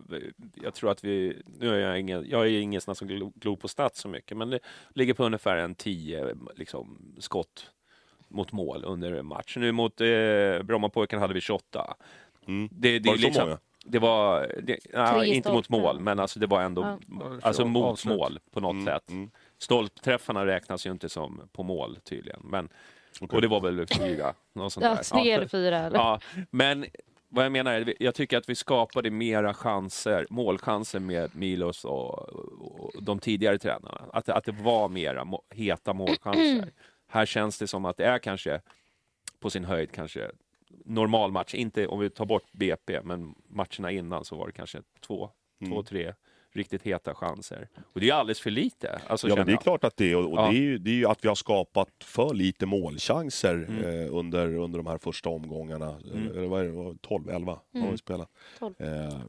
jag tror att vi, nu är jag ingen, jag är ingen som glo- glor på stats så mycket, men det ligger på ungefär en 10 liksom, skott mot mål under en match. Nu mot eh, Brommapojkarna hade vi 28. Mm. Det, det, Var är det så liksom, många? det var, det, nej, inte mot mål, men alltså det var ändå, Ja. alltså mot Avslut. mål på något Mm, sätt. mm. Stolpträffarna räknas ju inte som på mål tydligen, men, Okej. och det var väl fyra, något sånt ja, där. tre eller fyra. Eller? Ja, men vad jag menar är, jag tycker att vi skapade mera chanser, målchanser med Milos och, och de tidigare tränarna. Att, att det var mera må, heta målchanser. [CLEARS THROAT] Här känns det som att det är kanske på sin höjd kanske normal match, inte om vi tar bort BP, men matcherna innan så var det kanske två, Mm. två, tre riktigt heta chanser. Och det är alldeles för lite. Alltså, Ja, men det är klart att det är. Och, och Ja. det, är ju, det är ju att vi har skapat för lite målchanser Mm. eh, under, under de här första omgångarna. Mm. Eller vad är det? 12, 11 har Mm. vi spelat. 12. Eh,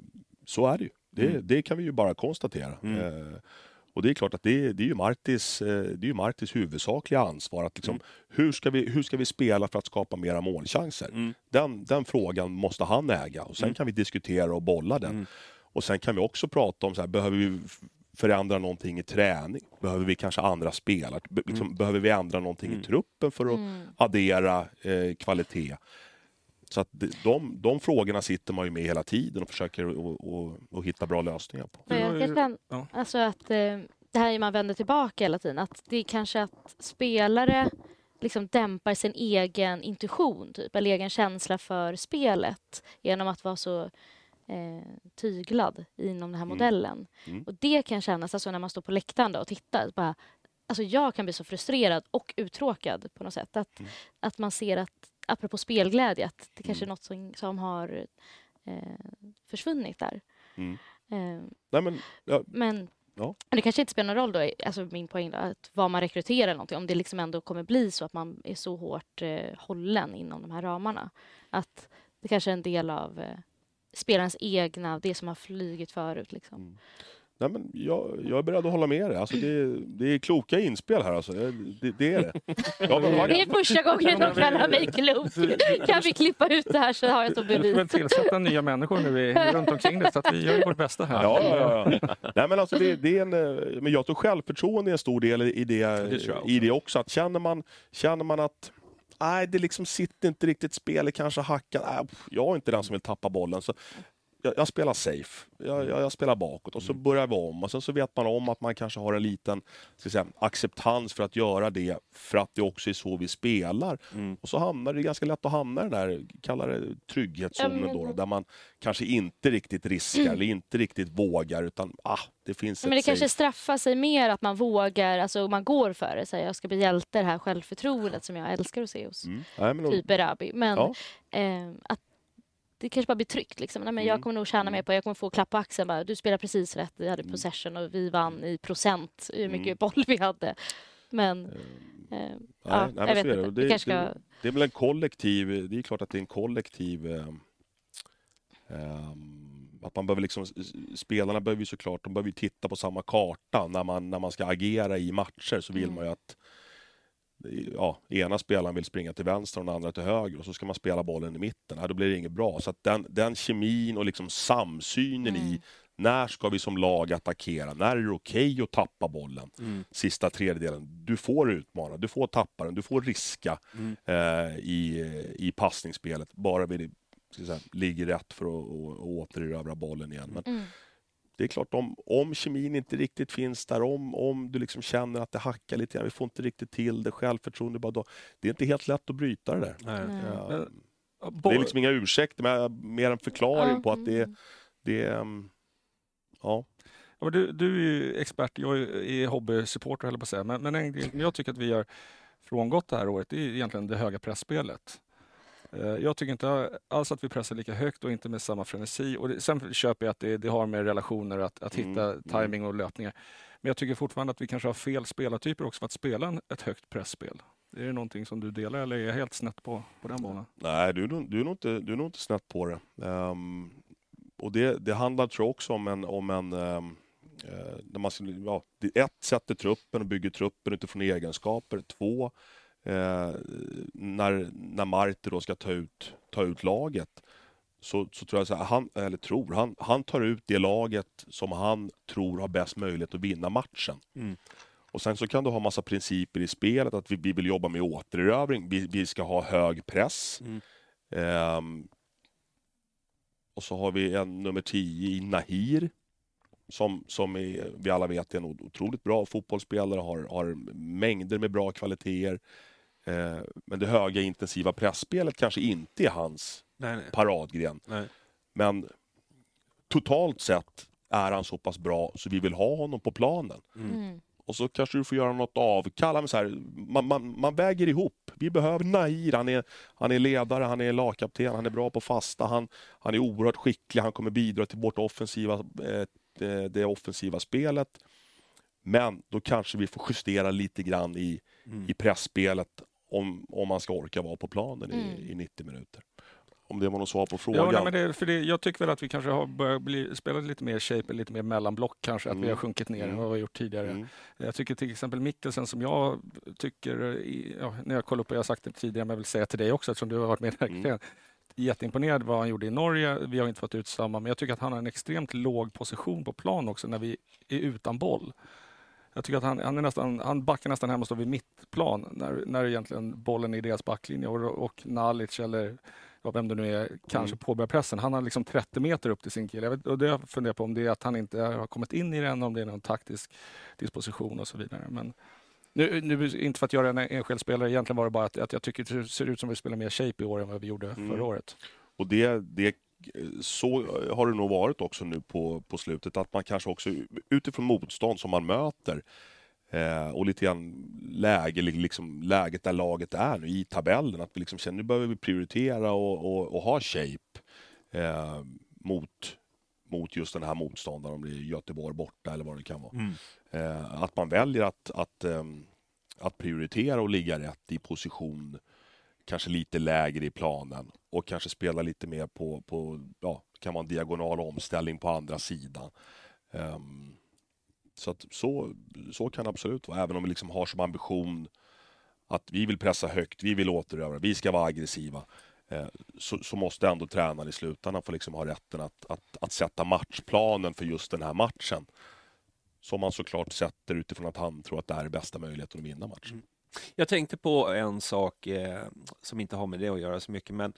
så är det ju. Det, Mm. det kan vi ju bara konstatera. Mm. Eh, och det är klart att det, det är ju Martis, eh, det är ju Martis huvudsakliga ansvar. Att liksom, hur, ska vi, hur ska vi spela för att skapa mera målchanser? Mm. Den, den frågan måste han äga och sen Mm. kan vi diskutera och bolla den. Mm. Och sen kan vi också prata om så här, behöver vi förändra någonting i träning? Behöver vi kanske andra spelare? Be- liksom, Behöver vi ändra någonting Mm. i truppen för att Mm. addera eh, kvalitet? Så att de, de frågorna sitter man ju med hela tiden och försöker att hitta bra lösningar på. Men Du har jag ju- kan känna ja. alltså att eh, det här är man vänder tillbaka hela tiden. Att det är kanske att spelare liksom dämpar sin egen intuition, typ, eller egen känsla för spelet genom att vara så eh, tyglad inom den här Mm. modellen. Mm. Och det kan kännas, alltså när man står på läktaren då och tittar, bara, alltså jag kan bli så frustrerad och uttråkad på något sätt. Att, Mm. att man ser att, apropå spelglädje, att det kanske är Mm. något som, som har eh, försvunnit där. Mm. Eh, Nej, men, ja, men Ja. det kanske inte spelar någon roll då, alltså min poäng då, att vad man rekryterar eller någonting, om det liksom ändå kommer bli så att man är så hårt eh, hållen inom de här ramarna. Att det kanske är en del av eh, spelarens egna, det som har flugit förut. Liksom. Mm. nej, men jag, jag är beredd att hålla med dig. Alltså, det, det är kloka inspel här. Alltså. Det, det är det. Ja, men, [LAUGHS] Det är första gången de kallar mig klok. Kan vi klippa ut det här så har jag så Vi får bevis. tillsätta nya människor nu i, runt omkring det, så att vi gör vårt bästa här. Ja, ja, ja. Nej, men alltså det, det är en, eh, men jag tror självförtroende är en stor del i det, jag i det också. Att känner, man, känner man att nej, det liksom sitter inte riktigt, spelet kanske hackar. Nej, äh, jag är inte den som vill tappa bollen. Så jag, jag spelar safe, jag, jag, jag spelar bakåt och så börjar vi om. Och sen så vet man om att man kanske har en liten ska säga, acceptans för att göra det, för att det också är så vi spelar. Mm. Och så hamnar det ganska lätt att hamna i den där, kalla det trygghetszonen då, där man kanske inte riktigt riskar eller [CLEARS THROAT] inte riktigt vågar utan ah, det finns Men det kanske safe. straffar sig mer att man vågar, alltså man går för det. Säger jag ska bli hjälte, det här självförtroendet som jag älskar att se hos Mm. Nej, men, typ Erabi. Men Ja. eh, att det kanske bara blir tryggt. Liksom. Nej, men Mm. Jag kommer nog tjäna mer på, jag kommer få klapp på axeln. Bara, du spelar precis rätt, vi hade Mm. possession och vi vann i procent hur mycket Mm. boll vi hade. Men eh, ja, nej, jag vet det. inte. Det, Vi kanske ska... det, det är väl en kollektiv, det är klart att det är en kollektiv eh, ehm, att man behöver liksom, spelarna behöver ju såklart, de behöver titta på samma karta när man, när man ska agera i matcher så vill Mm. man ju att ja, ena spelaren vill springa till vänster och den andra till höger och så ska man spela bollen i mitten. Ja, då blir det inget bra. Så den, den kemin och liksom samsynen i när ska vi som lag attackera? När är det okej okay att tappa bollen? Sista tredjedelen. Du får utmana, du får tappa den, du får riska eh, i, i passningsspelet. Bara vi ligger rätt för att, att återerövra bollen igen. Men Mm. Det är klart, om, om kemin inte riktigt finns där, om, om du liksom känner att det hackar lite grann, vi får inte riktigt till det, självförtroende bara då. Det är inte helt lätt att bryta det där. Nej. Ja, det är liksom inga ursäkter, men mer en förklaring på att det, mm. det är... um, Ja. Ja, men du, du är ju expert, jag är hobbysupporter höll jag på att säga. Men, men en grej som jag tycker att vi har frångått det här året, det är egentligen det höga pressspelet. Eh, Jag tycker inte alls att vi pressar lika högt och inte med samma frenesi. Och det, sen köper jag att det, det har med relationer att, att Mm, hitta mm. timing och löpningar. Men jag tycker fortfarande att vi kanske har fel spelartyper också för att spela ett högt pressspel. Är det någonting som du delar eller är jag helt snett på, på den banan? Nej, du, du, är nog inte, du är nog inte snett på det. Ehm, och det, det handlar tror jag också om en... Om en eh, när man, ja, ett, sätter truppen och bygger truppen utifrån egenskaper. Två, eh, när, när Marti då ska ta ut, ta ut laget så, så tror jag så här, han, eller tror, han, han tar ut det laget som han tror har bäst möjlighet att vinna matchen. Mm. Och sen så kan du ha massa principer i spelet, att vi, vi vill jobba med återerövring, vi, vi ska ha hög press. Mm. Ehm, och så har vi en nummer 10 i Nahir. Som, som är, vi alla vet är en otroligt bra fotbollsspelare, har, har mängder med bra kvaliteter. Eh, men det höga intensiva pressspelet kanske inte är hans Nej, nej. paradgren. nej. Men totalt sett är han så pass bra så vi vill ha honom på planen. Mm. Och så kanske du får göra något avkall. Men så här, man, man, man väger ihop. Vi behöver Nair. Han är, han är ledare, han är lagkapten, han är bra på fasta. Han, han är oerhört skicklig, han kommer bidra till vårt offensiva, eh, det, det offensiva spelet. Men då kanske vi får justera lite grann i, i pressspelet om, om man ska orka vara på planen Mm. i, i 90 minuter. Om det var något svar på frågan. Ja, nej, men det, för det, jag tycker väl att vi kanske har börjat bli, spela lite mer shape, lite mer mellanblock kanske, att vi Mm. har sjunkit ner än Mm. vad vi har gjort tidigare. Mm. Jag tycker till exempel Mikkelsen som jag tycker, i- ja, när jag kollar upp, och jag har sagt det tidigare, men jag vill säga till dig också eftersom du har varit med Mm. mm. Jätteimponerad vad han gjorde i Norge. Vi har inte fått ut samma, men jag tycker att han har en extremt låg position på plan också när vi är utan boll. Jag tycker att han, han, är nästan, han backar nästan hem och står vid mittplan när, när egentligen bollen är i deras backlinje och, och Nalic eller vem det nu är kanske Mm. påbörjar pressen. Han har liksom 30 meter upp till sin kille. Jag vet, och det jag funderar på om det är att han inte har kommit in i den, om det är någon taktisk disposition och så vidare. Men nu, nu, inte för att göra en enskild spelare, egentligen var det bara att, att jag tycker det ser ut som vi spelar mer shape i år än vad vi gjorde Mm. förra året. Och det, det, så har det nog varit också nu på, på slutet, att man kanske också utifrån motstånd som man möter eh, och lite grann läge, liksom, läget där laget är nu i tabellen, att vi liksom känner nu behöver vi prioritera och, och, och ha shape eh, mot, mot just den här motståndaren, om det är Göteborg borta eller vad det kan vara. Mm. Eh, att man väljer att, att, ehm, att prioritera och ligga rätt i position, kanske lite lägre i planen och kanske spela lite mer på, på ja, kan vara en diagonal omställning på andra sidan. Um, så, att, så, så kan det absolut vara, även om vi liksom har som ambition att vi vill pressa högt, vi vill återövra, vi ska vara aggressiva. Eh, så, så måste ändå tränaren i slutändan få liksom ha rätten att, att, att sätta matchplanen för just den här matchen. Som man såklart sätter utifrån att han tror att det här är bästa möjligheten att vinna matchen. Mm. Jag tänkte på en sak eh, som inte har med det att göra så mycket, men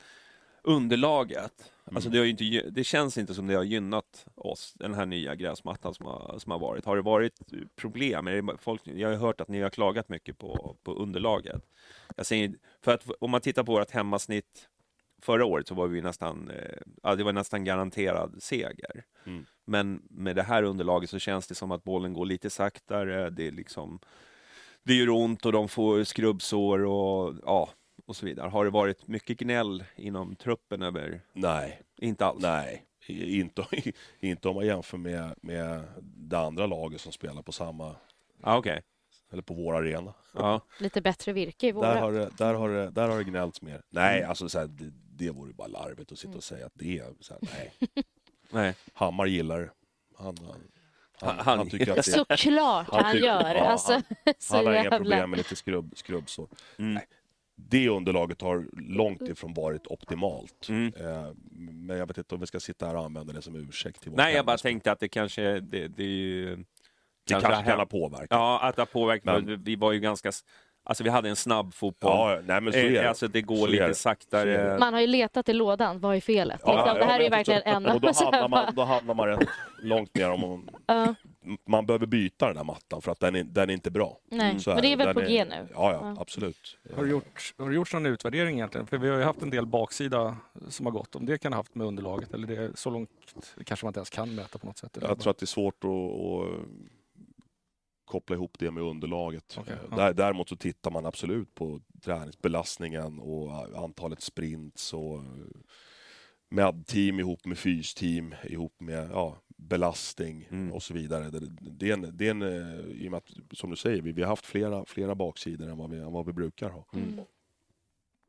underlaget. Alltså det, har ju inte, det känns inte som det har gynnat oss, den här nya gräsmattan som har, som har varit. Har det varit problem? Är det folk, jag har hört att ni har klagat mycket på, på underlaget. Jag säger, för att om man tittar på vårt hemmasnitt förra året så var vi nästan, eh, ja, det var nästan garanterad seger. Mm. Men med det här underlaget så känns det som att bollen går lite saktare. Det är liksom det gör ont och de får skrubbsår och ja, och så vidare. Har det varit mycket gnäll inom truppen över? Nej, Inte alls? nej. Inte, [LAUGHS] inte om man jämför med, med det andra laget som spelar på samma, Ja, okej. eller på vår arena. Ja. [LAUGHS] Lite bättre virke i Där våra. har, det, där, har det, där har det gnällts mer. Nej, alltså så här, det, det vore bara larvigt att sitta och säga att det är så här, nej. [LAUGHS] Nej. Hammar gillar det. han, han, Han, Han- han tycker att det, Såklart Han han, tycker- gör. ja, alltså, [LAUGHS] så han har inga jävla- problem med lite skrubb, skrubbsår. Mm. Nej, Det underlaget har långt ifrån varit optimalt. Mm. Eh, Men jag vet inte om vi ska sitta här och använda det som ursäkt. Till vårt Nej, jag bara tänkte att det kanske... Det, det är ju... Det kanske har kan ha påverkat. Ja, att det har påverkat. Men- Vi var ju ganska... Alltså vi hade en snabb fotboll. Ja, nej men så är Eh, det. Alltså det går Så är lite det. saktare. Är. Man har ju letat i lådan, vad är felet? Ja, liksom, ja, det här är ju verkligen en Och då hamnar, man, [LAUGHS] då hamnar man rätt långt ner om man, Ja, man behöver byta den här mattan för att den är, den är inte bra. nej. Så Men det är väl Den på G nu? Ja, ja, absolut. Har det, gjort, har det gjorts någon utvärdering egentligen? För vi har ju haft en del baksida som har gått. Om det kan ha haft med underlaget eller det är så långt kanske man inte ens kan mäta på något sätt. eller Jag tror att det är svårt att, att koppla ihop det med underlaget. Okej, Eh, ja. Där, däremot så tittar man absolut på träningsbelastningen och antalet sprints och med-team ihop med fysteam ihop med ja, belastning Mm. och så vidare. Det, det är en, det är en, eh, i och med att, som du säger, vi, vi har haft flera, flera baksidor än vad, vi, än vad vi brukar ha. Mm.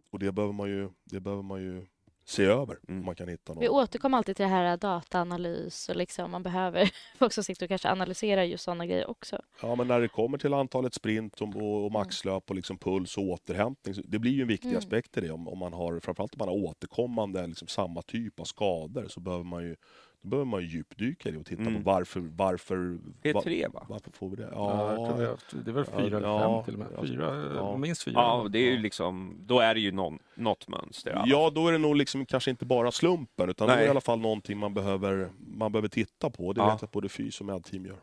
Och det behöver man ju, det behöver man ju se över. Mm. Om man kan hitta någon. Vi återkommer alltid till det här dataanalys och liksom man behöver [LAUGHS] folk som sitter och kanske analyserar just sådana grejer också. Ja, men när det kommer till antalet sprint och, maxlöp och liksom puls och återhämtning, det blir ju en viktig Mm. aspekt i det. Om, om man har, framförallt om man har återkommande liksom samma typ av skador så behöver man ju, då behöver man ju djupdyka i det och titta Mm. på varför, varför, Det är tre, va? varför får vi det? Ja, jag har haft- det är väl Ja, fyra eller ja, fem till och med. ja, Fyra, ja. minst fyra. Ja, det är ju liksom... Då är det ju någon, något mönster. alla. Ja, då är det nog liksom kanske inte bara slumpen utan är Nej. det i alla fall någonting man behöver, man behöver titta på. Det Ja. vet jag att både fys och medteam gör.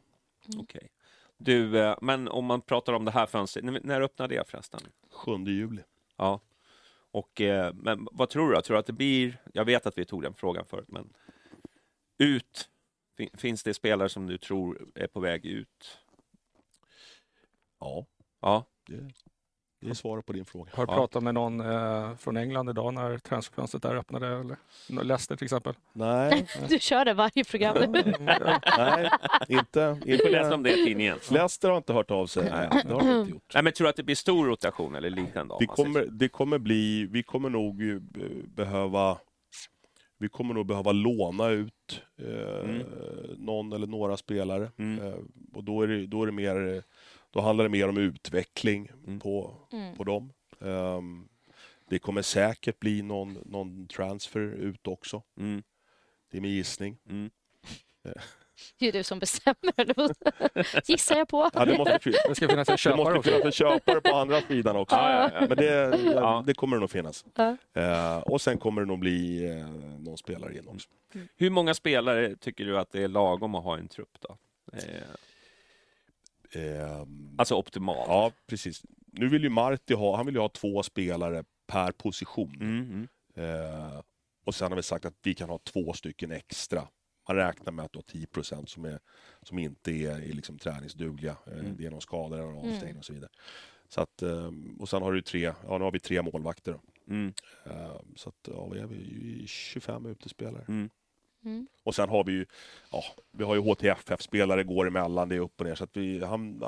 Okej. Du, eh, men om man pratar om det här fönstret, när, öppnar det förresten? 7 juli. Ja. Och, eh, men vad tror du? Tror du att det blir... Jag vet att vi tog den frågan förut, men ut. Fin- Finns det spelare som du tror är på väg ut? Ja, Ja. det, det är svaret på din fråga. Har du Ja. pratat med någon eh, från England idag när transferfönstret där öppnade? Eller? Leicester till exempel? Nej, [LAUGHS] Du kör det varje program [LAUGHS] nej, inte. Vi får läsa om det i tidningen. Leicester har inte hört av sig. Nej, det har de inte gjort. Nej, men tror du att det blir stor rotation eller liten? Då, Det kommer, det kommer bli, vi kommer nog be- behöva vi kommer nog behöva låna ut eh, Mm. någon eller några spelare. Mm. Eh, och då är, det, då är det mer, då handlar det mer om utveckling Mm. på, Mm. på dem. Ehm, det kommer säkert bli någon, någon transfer ut också. Mm. Det är min gissning. Mm. Det är du som bestämmer. [LAUGHS] Gissar jag på. Ja, det måste, Det ska finnas en det köpare måste också. finnas en köpare på andra sidan också. Ja, ja, ja. Men det, Ja. det kommer det nog finnas. Ja. Eh, och sen kommer det nog bli eh, någon spelare in också. Hur många spelare tycker du att det är lagom att ha i en trupp? då? Eh, Ehm, alltså optimalt? ja, precis. Nu vill ju Marti ha, han vill ju ha två spelare per position. Mm, mm. Eh, och sen har vi sagt att vi kan ha två stycken extra. Man räknar med att du har 10 procent som, är, som inte är, är liksom träningsdugliga. Eh, Mm. Det är någon skada eller Mm. avstängning och så vidare. Så att, ehm, och sen har du tre, ja nu har vi tre målvakter. Då. Mm. Ehm, så att, ja, vi är vi 25 utespelare. Mm. Mm. Och sen har vi ju, ja, vi har ju HTFF-spelare går emellan, det är upp och ner. Så att vi, han,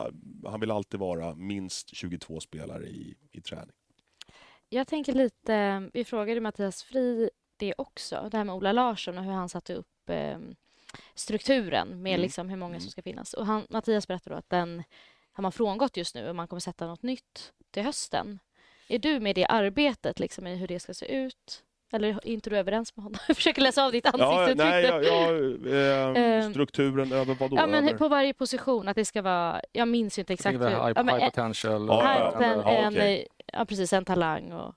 han vill alltid vara minst 22 spelare i, i träning. Jag tänker lite, vi frågade Mattias Fri det också, det här med Ola Larsson och hur han satte upp eh, strukturen med Mm. liksom hur många som Mm. ska finnas. Och han, Mattias berättade då att den har man frångått just nu och man kommer sätta något nytt till hösten. Är du med i det arbetet, liksom, i hur det ska se ut? Eller är inte du överens med honom? [LAUGHS] Jag försöker läsa av ditt Ja, ansiktsuttryck. nej, ja, ja, eh, Ehm, strukturen över vad då? Ja, men över? på varje position, att det ska vara... Jag minns ju inte exakt Exakt, high, Ja, men, high potential. Ja, här, ja, ja. den, Ja, en, okej. ja, precis, en talang och...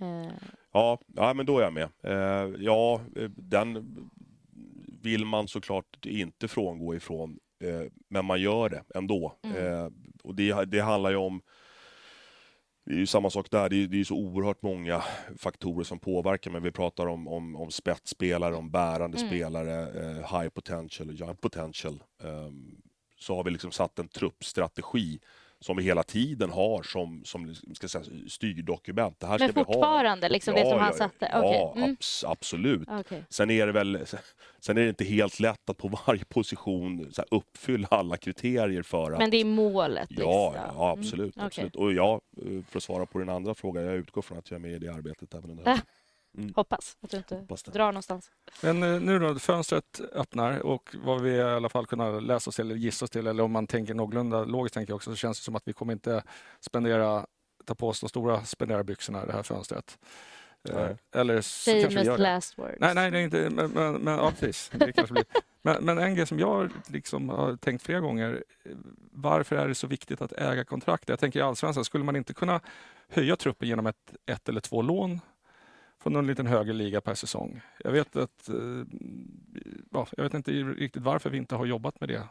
Eh, Ja, ja, men då är jag med. Eh, ja, eh, den vill man såklart inte frångå ifrån, eh, men man gör det ändå. Mm. Eh, och det, det handlar ju om det är ju samma sak där, det är, det är så oerhört många faktorer som påverkar, men vi pratar om, om, om spetsspelare, om bärande Mm. spelare, eh, high potential young potential. Ehm, så har vi liksom satt en truppstrategi som vi hela tiden har som, som ska säga, styrdokument. Det här men fortfarande, liksom det Ja, som han ja, ja. satte? Ja. Mm. abs- absolut. Okej. Sen är det väl [LAUGHS] sen är det inte helt lätt att på varje position så här, uppfylla alla kriterier för att... Men det är målet? Ja, liksom. ja absolut. Mm, absolut. Och ja, eh, för att svara på din andra fråga, jag utgår från att jag är med i det arbetet även under [LAUGHS] Äh. Hoppas att du inte Hoppas det. drar någonstans. Men eh, nu då, fönstret öppnar och vad vi i alla fall kunnat läsa oss till eller gissa oss till, eller om man tänker någorlunda logiskt tänker jag också, så känns det som att vi kommer inte spendera, ta på oss de stora spenderarbyxorna i det här fönstret. Eh, Nej. Eller så kanske vi Famous gör det. last words. Nej, nej, nej inte, men, men, men ja, precis. Det kanske blir. [LAUGHS] Men, men en grej som jag liksom har tänkt flera gånger, varför är det så viktigt att äga kontrakt? Jag tänker i Allsvenskan, skulle man inte kunna höja truppen genom ett, ett eller två lån från någon liten högre liga per säsong? Jag vet att, eh, ja, jag vet inte riktigt varför vi inte har jobbat med det.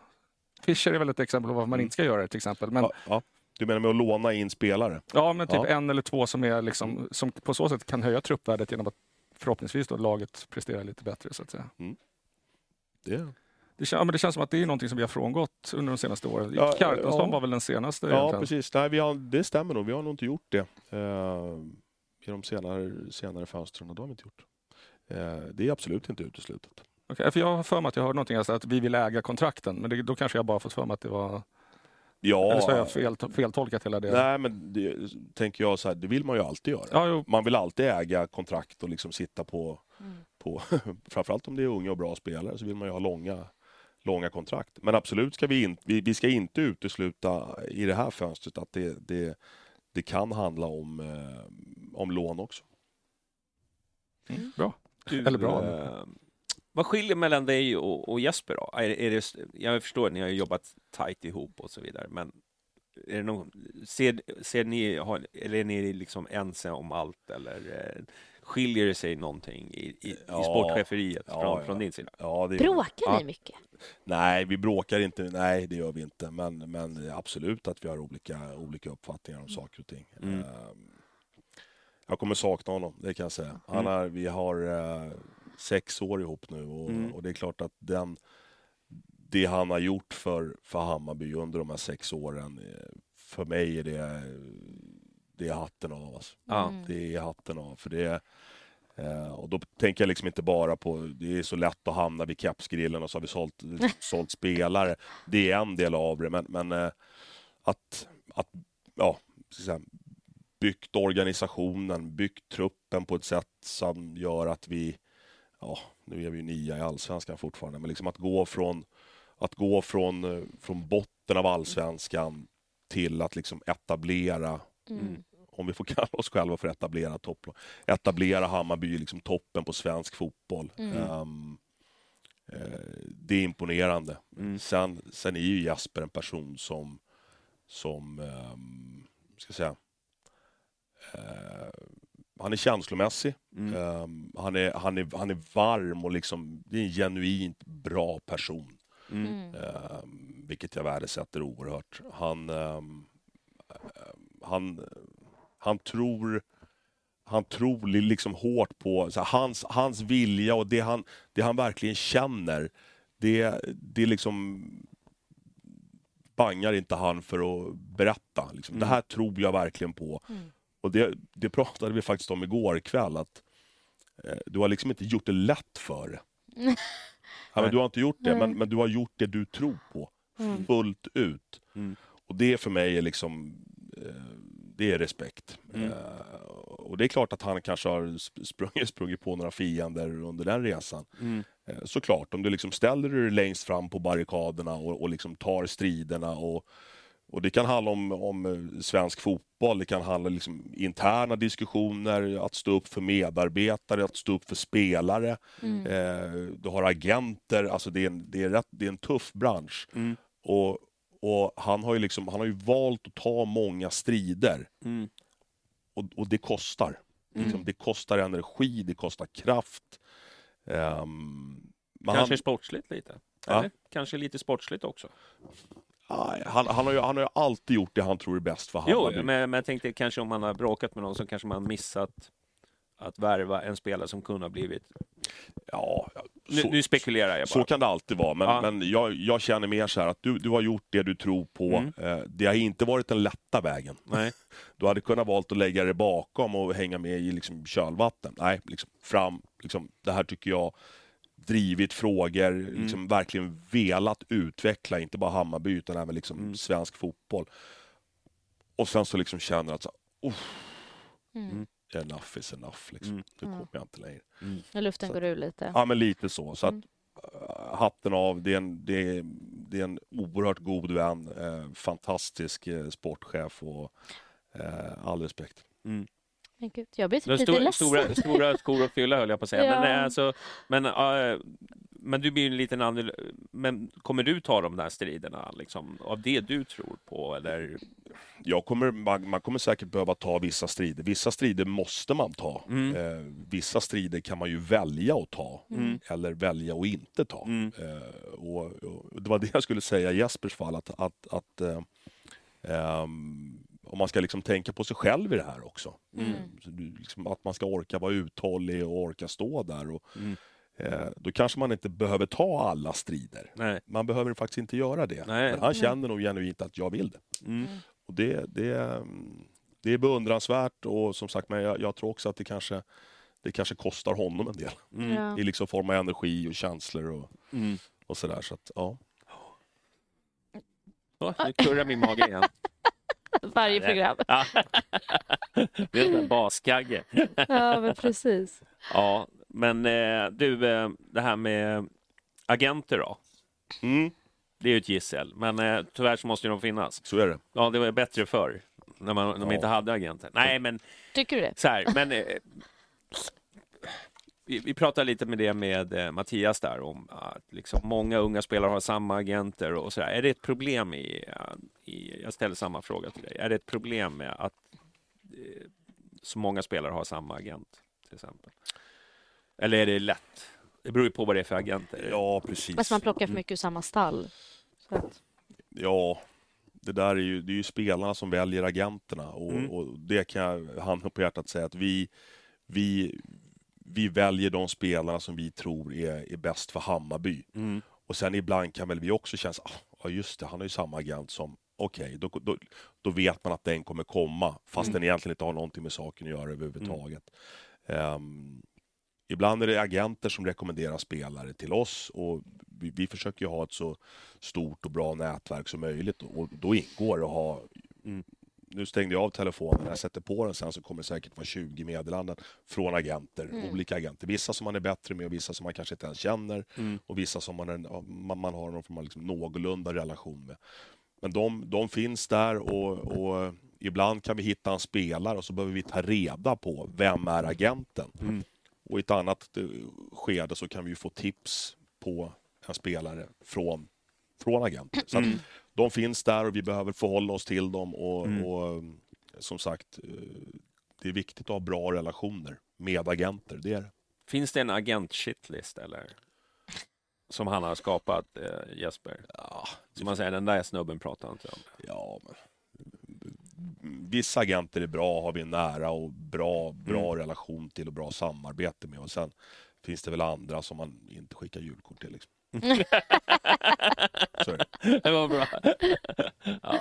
Fischer är väl ett exempel på varför man inte ska göra det till exempel. Men, Ja, ja. Du menar med att låna in spelare? Ja, men typ en eller två som, är liksom, som på så sätt kan höja truppvärdet genom att förhoppningsvis då laget presterar lite bättre så att säga. Det. Det, kän, ja, men det känns som att det är någonting som vi har frångått under de senaste åren. Ja, Kartonsson ja. var väl den senaste Ja, egentligen. precis. Nej, vi har, det stämmer nog. Vi har nog inte gjort det. Eh, I de senare, senare fönstren. Det har vi inte gjort. Eh, det är absolut inte uteslutet. Okej, för jag har för mig att jag hörde någonting, alltså att vi vill äga kontrakten. Men det, då kanske jag bara fått för mig att det var... Ja, Eller så har jag fel, feltolkat hela det. nej, men det tänker jag så här, det vill man ju alltid göra. Ja, Man vill alltid äga kontrakt och liksom sitta på, Mm. på [LAUGHS] framförallt om det är unga och bra spelare så vill man ju ha långa, långa kontrakt. Men absolut ska vi, in, vi, vi ska inte utesluta i det här fönstret att det, det, det kan handla om, eh, om lån också. mm, bra. Du, Eller bra. eh, vad skiljer mellan dig och, och Jesper då? Är, är det, jag förstår, ni har ju jobbat tajt ihop och så vidare, men är det någon, ser, ser ni, har, eller är ni liksom ense om allt eller eh, skiljer det sig någonting i, i, Ja. i sportcheferiet Ja, från, ja. från din sida? Ja, det Bråkar Ja. ni mycket? Nej, vi bråkar inte. Nej, det gör vi inte. Men, men absolut att vi har olika, olika uppfattningar om saker och ting. Mm. Ehm, Jag kommer sakna honom, det kan jag säga. Han Mm. har, vi har eh, sex år ihop nu och, Mm. och det är klart att den, det han har gjort för, för Hammarby under de här sex åren, eh, för mig är det, det är hatten av. Alltså. Mm. Det är hatten av. För det, eh, och då tänker jag liksom inte bara på, det är så lätt att hamna vid kepsgrillen och så har vi sålt, [LAUGHS] sålt spelare. Det är en del av det, men, men eh, att, att ja, säga, byggt organisationen, byggt truppen på ett sätt som gör att vi, ja, nu är vi ju nia i allsvenskan fortfarande, men liksom att gå från, att gå från, eh, från botten av allsvenskan till att liksom etablera Mm. Om vi får [LAUGHS] kalla oss själva för etablera topplag. Etablera Hammarby liksom toppen på svensk fotboll. Mm. Ehm, eh, det är imponerande. Mm. Sen, sen är ju Jesper en person som, som um, ska säga, eh, han är känslomässig. Mm. Ehm, han, är, han, är, han är varm och liksom, det är en genuint bra person. Mm. Ehm, vilket jag värdesätter oerhört. Han, ehm, han, han tror han tror li- liksom hårt på här, hans, hans vilja och det han, det han verkligen känner. Det, det liksom bangar inte han för att berätta. Liksom. Mm. Det här tror jag verkligen på. Mm. Och det, det pratade vi faktiskt om igår kväll. Att, eh, du har liksom inte gjort det lätt för. [LAUGHS] Ja, men du har inte gjort det, men, men du har gjort det du tror på. Mm. Fullt ut. Mm. Och det för mig är liksom eh, det är respekt. Mm. Eh, och det är klart att han kanske har sp- sprungit, sprungit på några fiender under den resan. Mm. Eh, såklart, om du liksom ställer dig längst fram på barrikaderna och, och liksom tar striderna. Och, och det kan handla om, om eh, svensk fotboll, det kan handla liksom interna diskussioner, att stå upp för medarbetare, att stå upp för spelare. Mm. Eh, du har agenter, alltså det är en, det är rätt, det är en tuff bransch. Mm. Och, och han har ju liksom, han har ju valt att ta många strider. Mm. Och, och det kostar. Mm. Liksom, det kostar energi, det kostar kraft. Men Kanske han, sportsligt lite? Ja. Eller? Kanske lite sportsligt också? aj, han, han, har ju, han har ju alltid gjort det han tror är bäst för Jo, Hammarby. men, men jag tänkte kanske om man har bråkat med någon så kanske man missat att värva en spelare som kunde ha blivit... Ja, Nu, så, nu spekulerar jag bara. så kan det alltid vara, men, Ja. men jag, jag känner mer så här att du, du har gjort det du tror på. Mm. Eh, det har inte varit den lätta vägen. Nej. [LAUGHS] Du hade kunnat valt att lägga det bakom och hänga med i liksom kölvatten. Nej, liksom fram. Liksom, det här tycker jag drivit frågor, Mm. liksom verkligen velat utveckla, inte bara Hammarby utan även liksom Mm. svensk fotboll. Och sen så liksom känner att så, "Uff, Mm. Enough is enough. Liksom. Mm. Nu Mm. kommer jag inte längre. När luften Så- går ur lite. Ja, men lite så. Så att, Mm. eh, hatten av. Det är en, det är, det är en oerhört god vän. Eh, fantastisk eh, sportchef och eh, all respekt. Men gud, jag blir typ lite stor, ledsen. stora, stora [LAUGHS] skor att fylla höll jag på att säga. Ja. Men, eh, alltså, men, eh, men du blir ju en liten annorlunda. Men kommer du ta de där striderna liksom, av det du tror på? Eller? Jag kommer, man, man kommer säkert behöva ta vissa strider. Vissa strider måste man ta. Mm. Eh, vissa strider kan man ju välja att ta. Mm. Eller välja att inte ta. Mm. Eh, och, och det var det jag skulle säga i Jespers fall. Att, att, att eh, ehm, om man ska liksom tänka på sig själv i det här också. Mm. Du, liksom, att man ska orka vara uthållig och orka stå där. Och, Mm. eh, då kanske man inte behöver ta alla strider. Nej. Man behöver faktiskt inte göra det. Nej. Men han känner nog genuint att jag vill det. Mm. Och det, det, mm, det är beundransvärt och som sagt, men jag, jag tror också att det kanske, det kanske kostar honom en del. Mm. Ja. I liksom form av energi och känslor och, Mm. och sådär. Så att, ja. Så, nu kurrar min mage igen. [LAUGHS] [LAUGHS] Varje program. [LAUGHS] Ja. Det är en baskagge. [LAUGHS] Ja, men precis. Ja, men eh, du, eh, det här med agenter då? Mm, Det är ju ett gissel, men eh, tyvärr så måste ju de finnas. så är det. Ja, det var bättre förr, när man, när man Ja. inte hade agenter. Nej, men Tycker du det? så här, men vi, vi pratade lite med det med eh, Mattias där om att liksom, många unga spelare har samma agenter och så där. Är det ett problem i, eh, i, jag ställer samma fråga till dig, är det ett problem med att eh, så många spelare har samma agent till exempel? Eller är det lätt? Det beror ju på vad det är för agenter. Ja, precis. Fast man plockar för mycket ur samma stall. Så att, Ja, det där är ju, det är ju spelarna som väljer agenterna och, Mm. och det kan jag handen på hjärtat säga att vi, vi, vi väljer de spelarna som vi tror är, är bäst för Hammarby. Mm. Och sen ibland kan väl vi också känna ah, ja just det, han har ju samma agent som, okej, då, då, då vet man att den kommer komma, fast den egentligen inte har någonting med saken att göra överhuvudtaget. Ehm, ibland är det agenter som rekommenderar spelare till oss och vi, vi försöker ha ett så stort och bra nätverk som möjligt och då ingår det att ha Mm. Nu stängde jag av telefonen, när jag sätter på den sen så kommer det säkert vara 20 meddelanden från agenter, Mm. olika agenter. Vissa som man är bättre med och vissa som man kanske inte ens känner Mm. och vissa som man, är, man, man har någon form av liksom någorlunda relation med. Men de, de finns där och, och ibland kan vi hitta en spelare och så behöver vi ta reda på vem är agenten. Mm. Och i ett annat eh, skede så kan vi få tips på en spelare från, från agenten. Så att Mm. De finns där och vi behöver förhålla oss till dem och, Mm. och eh, som sagt, eh, det är viktigt att ha bra relationer med agenter. Det är det. Finns det en agent-shitlist eller? Som han har skapat, eh, Jesper? Ja, Som man säger, den där snubben pratar inte om. Ja, men... Vissa agenter är bra, har vi en nära och bra, bra relation till och bra samarbete med. Och sen finns det väl andra som man inte skickar julkort till. Liksom. [LAUGHS] Det. Var bra. ja.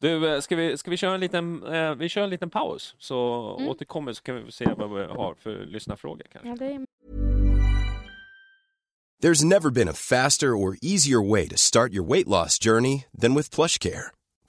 Du, eh, ska vi, ska vi köra en liten, eh, vi kör en liten paus? Så Mm. återkommer så kan vi se vad vi har för lyssnarfrågor kanske. ja, det är There's never been a faster or easier way to start your weight loss journey than with PlushCare.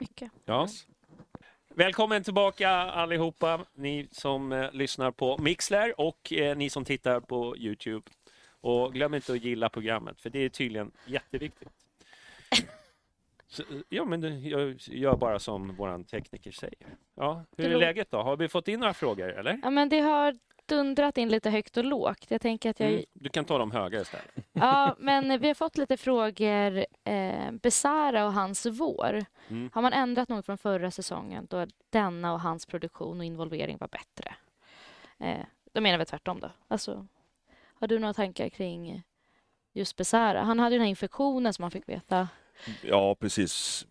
Mycket. Ja. Välkommen tillbaka allihopa, ni som eh, lyssnar på Mixler och eh, ni som tittar på Youtube. Och glöm inte att gilla programmet, för det är tydligen jätteviktigt. [LAUGHS] Så, ja, men det- jag gör bara som vår tekniker säger. Ja, hur är Det lå- läget då? Har vi fått in några frågor, eller? Ja, men det har dundrat in lite högt och lågt. Jag tänker att jag... Mm, du kan ta dem höga istället. Ja, men vi har fått lite frågor. Eh, Besara och hans vår. Mm. Har man ändrat något från förra säsongen då denna och hans produktion och involvering var bättre? Eh, då menar vi tvärtom då. Alltså, har du några tankar kring just Besara? Han hade ju den här infektionen som man fick veta. Ja, precis.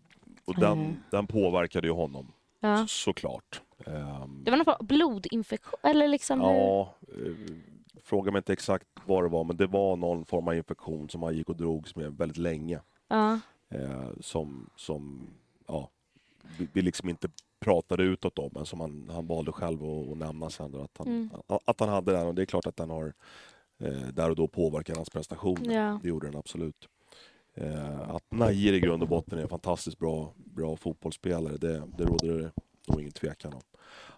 Och den, Mm. den påverkade ju honom, Ja. såklart. Ehm, Det var någon blodinfektion, eller liksom? Ja, eh, fråga mig inte exakt vad det var, men det var någon form av infektion som han gick och drogs med väldigt länge. Ja. Eh, som, som ja, vi, liksom inte pratade utåt om, men som han, han valde själv att, att nämna sen. Då, att, han, Mm. att, han hade den, och det är klart att den har eh, där och då påverkat hans prestationer. Ja. Det gjorde den absolut. Att Nair i grund och botten är en fantastiskt bra, bra fotbollsspelare, det, det råder det nog ingen tvekan om.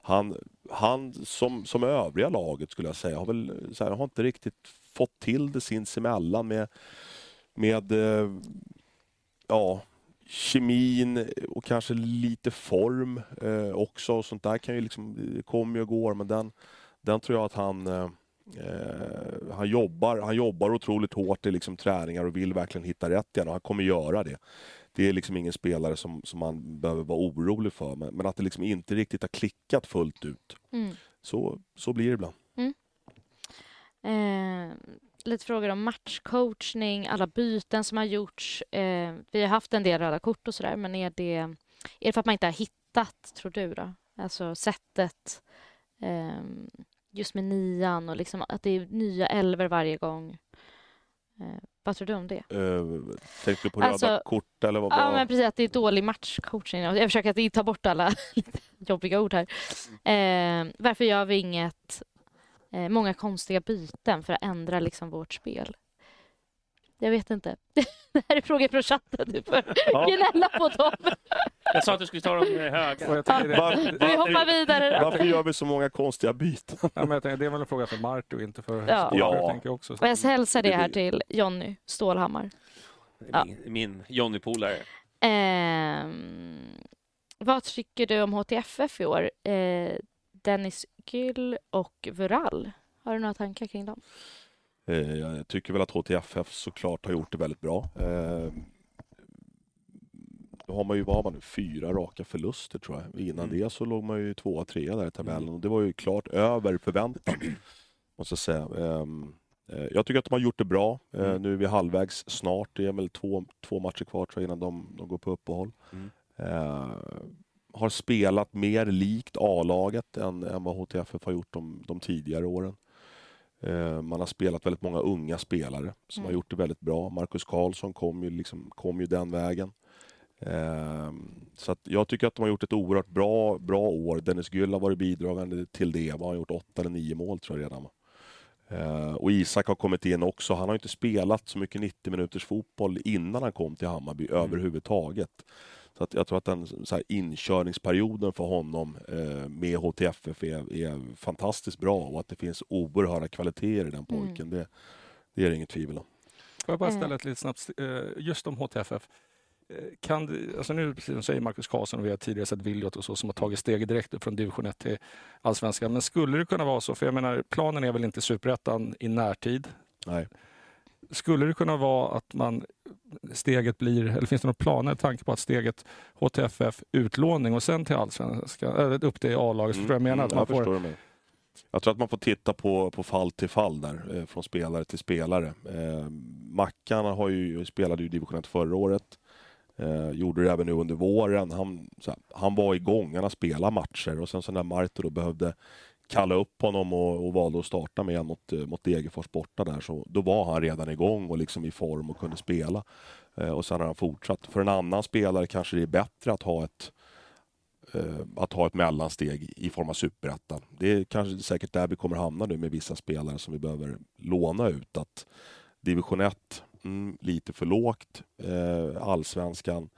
Han, han som, som övriga laget skulle jag säga, har väl så här, har inte riktigt fått till det sinsemellan med, med eh, ja, kemin och kanske lite form eh, också. Och sånt där kan ju liksom, det kommer ju och går, men den, den tror jag att han Eh, han, jobbar, han jobbar otroligt hårt i liksom träningar och vill verkligen hitta rätt igen och han kommer göra det. Det är liksom ingen spelare som, som man behöver vara orolig för, men, men att det liksom inte riktigt har klickat fullt ut. Mm. Så, så blir det ibland. Eh, lite frågor om matchcoachning, alla byten som har gjorts. Eh, vi har haft en del röda kort och sådär, men är det, är det för att man inte har hittat, tror du? då? Alltså sättet eh, just med nian och liksom att det är nya elver varje gång. Eh, vad tror du om det? Eh, tänkte du på Alltså- röda kort eller vad? Ja, men precis. Att det är dålig matchcoaching. Jag försöker att inte ta bort alla [LAUGHS] jobbiga ord här. Eh, varför gör vi inget, eh, många konstiga byten för att ändra liksom vårt spel? Jag vet inte. [LAUGHS] Det här är frågor från chatten. Du får [LAUGHS] Ja. gnälla på dem. [LAUGHS] Jag sa att du skulle ta dem eh, höga. Och jag tänker det- Var- Vi hoppar vidare. Varför gör vi så många konstiga byten? Ja, men jag tänker, det är väl en fråga för Marti och inte för Ja. Ja. tänker jag också. Och jag hälsar det här till Jonny Stålhammar. Ja. Min, min Johnny-polare. Ehm, vad tycker du om HTFF i år? Eh, Dennis Gyll och Vural. Har du några tankar kring dem? Eh, Jag tycker väl att HTFF såklart har gjort det väldigt bra. Eh, Då har man ju, vad har man nu, fyra raka förluster tror jag. Innan Mm. det så låg man ju tvåa, trea där i tabellen och det var ju klart över förväntan. [CLEARS THROAT] måste jag säga. Ehm, eh, Jag tycker att de har gjort det bra. Mm. Nu är vi halvvägs snart. Det är väl två, två matcher kvar tror jag, innan de, de går på uppehåll. Mm. Eh, har spelat mer likt A-laget än, än vad HTFF har gjort de, de tidigare åren. Eh, man har spelat väldigt många unga spelare som Mm. har gjort det väldigt bra. Marcus Karlsson kom ju, liksom, kom ju den vägen. Eh, så jag tycker att de har gjort ett oerhört bra, bra år. Dennis Gyll har varit bidragande till det. Han har gjort åtta eller nio mål tror jag redan. Eh, och Isak har kommit in också. Han har inte spelat så mycket 90 minuters fotboll innan han kom till Hammarby överhuvudtaget. Så att jag tror att den så här, inkörningsperioden för honom eh, med HTFF är, är fantastiskt bra och att det finns oerhörda kvaliteter i den pojken. Det, det är det inget tvivel om. Får jag bara Eh. ställa ett lite snabbt, eh, just om HTFF. Eh, Kan det, alltså nu precis som säger Marcus Karlsson och vi har tidigare sett Williot och så som har tagit steget direkt upp från division 1 till allsvenskan. Men skulle det kunna vara så, för jag menar planen är väl inte superettan i närtid. Nej. Skulle det kunna vara att man steget blir, eller finns det några planer, tanke på att steget HTFF utlåning och sen till allsvenskan, eller upp till A-laget, vad jag menar? Att Mm, man jag får. Jag tror att man får titta på, på fall till fall där, eh, från spelare till spelare. Eh, Mackan har ju, spelade ju i division 1 förra året. Eh, gjorde det även nu under våren. Han, här, han var igång, han har spelat matcher och sen så när Marto då behövde kalla upp honom och, och valde att starta med mot, eh, mot Degerfors borta där, så då var han redan igång och liksom i form och kunde spela. Eh, och sen har han fortsatt. För en annan spelare kanske det är bättre att ha ett eh, att ha ett mellansteg i form av superettan. Det är kanske säkert där vi kommer hamna nu med vissa spelare som vi behöver låna ut. Att division 1, mm, lite för lågt. Eh, allsvenskan,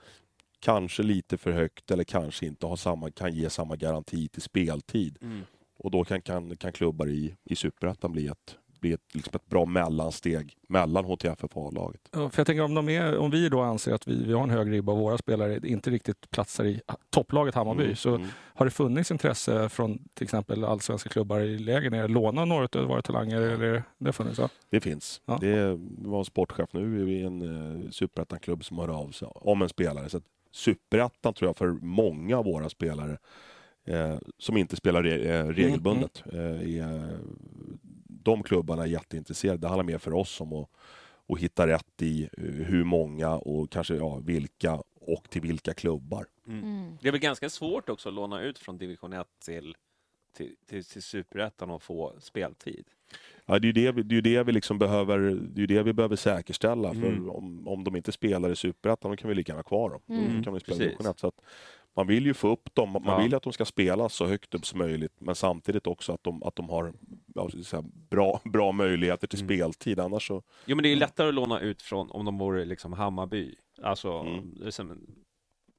kanske lite för högt eller kanske inte har samma, kan ge samma garanti till speltid. Mm. Och då kan, kan, kan klubbar i, i superettan bli ett, bli ett, liksom ett bra mellansteg mellan HTF och A-laget. Ja, för jag tänker om, de är, om vi då anser att vi, vi har en hög ribba och våra spelare inte riktigt platsar i topplaget Hammarby Mm, så mm. har det funnits intresse från till exempel allsvenska klubbar i läger ner låna några av våra talanger? Eller det funnits? Ja? Det finns. Ja. Det var en sportchef nu i en uh, superettan-klubb som hör av sig om en spelare. Så superettan tror jag för många av våra spelare eh, som inte spelar re eh, regelbundet. Eh, är, de klubbarna är jätteintresserade. Det handlar mer för oss om att, att hitta rätt i eh, hur många och kanske ja, vilka och till vilka klubbar. Mm. Det är väl ganska svårt också att låna ut från division 1 till, till, till, till superettan och få speltid. Ja, det är ju det, vi- det, är det vi liksom behöver, det är det vi behöver säkerställa. Mm. För om, om de inte spelar i Superettan, då kan vi lika gärna ha kvar dem. Mm. Då kan vi spela i division 1. Så att man vill ju få upp dem, man Ja. vill att de ska spela så högt upp som möjligt, men samtidigt också att de, att de har ja, så säga, bra, [LAUGHS] bra möjligheter till Mm. speltid. Annars så, Jo, men det är lättare att låna ut från om de vore liksom Hammarby. Alltså, Mm. som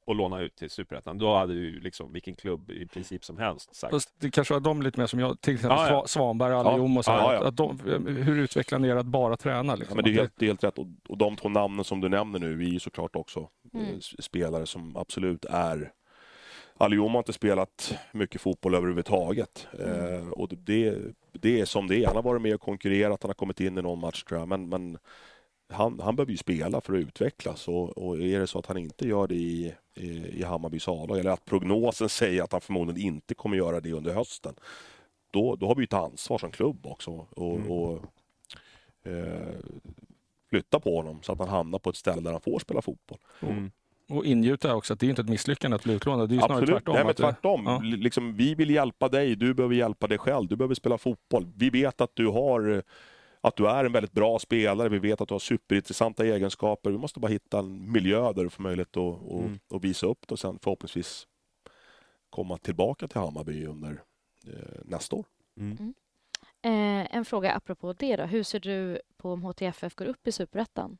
och låna ut till superettan. Då hade ju liksom vilken klubb i princip som helst sagt. Fast det kanske var de lite mer som jag, till exempel Ja, ja. Sva- Svanberg, och så. Ja, ja. Att de, hur utvecklar ni er att bara träna? ja, Liksom? men det är helt, det är helt rätt. Och, och de två namnen som du nämner nu, vi är ju såklart också Mm. eh, spelare som absolut är Aliom har inte spelat mycket fotboll överhuvudtaget. Eh, och det, det är som det är. Han har varit med och konkurrerat, han har kommit in i någon match tror jag. Men, men han, han behöver ju spela för att utvecklas. Och, och är det så att han inte gör det i, i, i Hammarbys A-lag, eller att prognosen säger att han förmodligen inte kommer göra det under hösten. Då, då har vi ju ett ansvar som klubb också. Och, Mm. och eh, flytta på honom så att han hamnar på ett ställe där han får spela fotboll. Mm. Och ingjuta också att det är inte ett misslyckande att bli utlånad. Det är ju snarare Absolut. tvärtom. Nej, men att det- tvärtom. Ja. Liksom, vi vill hjälpa dig, du behöver hjälpa dig själv. Du behöver spela fotboll. Vi vet att du har eh, att du är en väldigt bra spelare. Vi vet att du har superintressanta egenskaper. Vi måste bara hitta en miljö där du får möjlighet att, att, Mm. att visa upp det och sen förhoppningsvis komma tillbaka till Hammarby under eh, nästa år. Mm. Eh, en fråga apropå det då. Hur ser du på om HTFF går upp i superettan?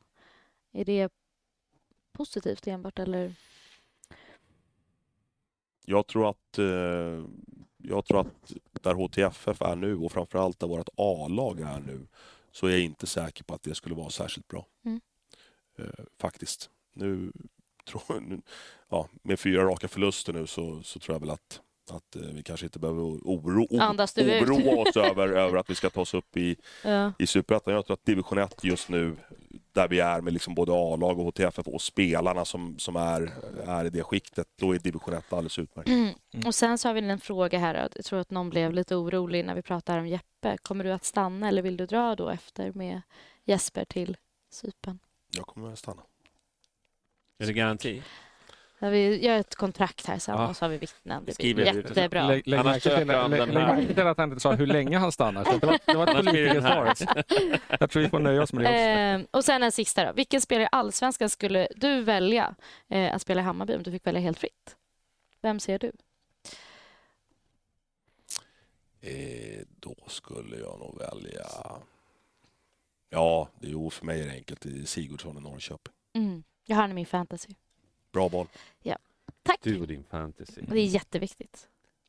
Är det positivt enbart eller? Jag tror att eh, jag tror att där HTFF är nu och framförallt där vårt A-lag är nu så är jag inte säker på att det skulle vara särskilt bra. Mm. Eh, faktiskt. Nu, tror, nu, ja, med fyra raka förluster nu så, så tror jag väl att, att eh, vi kanske inte behöver oro, oroa oss över, över att vi ska ta oss upp i, [LAUGHS] Ja. i Superettan. Jag tror att division 1 just nu, där vi är med liksom både A-lag och HTFF och spelarna som, som är, är i det skiktet, då är division 1 alldeles utmärkt. Mm. Och sen så har vi en fråga här. Jag tror att någon blev lite orolig när vi pratade om Jeppe. Kommer du att stanna eller vill du dra då efter med Jesper till Cypern? Jag kommer att stanna. Är det garanti? Ja, vi gör ett kontrakt här sen Ja. och så har vi vittnen. Det blir jättebra. Lägg, märke till, att han inte sa hur länge han stannar. Så det, var, det var ett politikersvar. Jag tror vi får nöja oss med det också. Eh, och sen en sista då. Vilken spelare i Allsvenskan skulle du välja eh, att spela i Hammarby om du fick välja helt fritt? Vem ser du? Eh, då skulle jag nog välja... Ja, det är ju för mig är det enkelt. Det är Sigurdsson i Norrköping. Mm. Jag har honom i min fantasy. Bra val. Tack. Du och din fantasy. Det är jätteviktigt.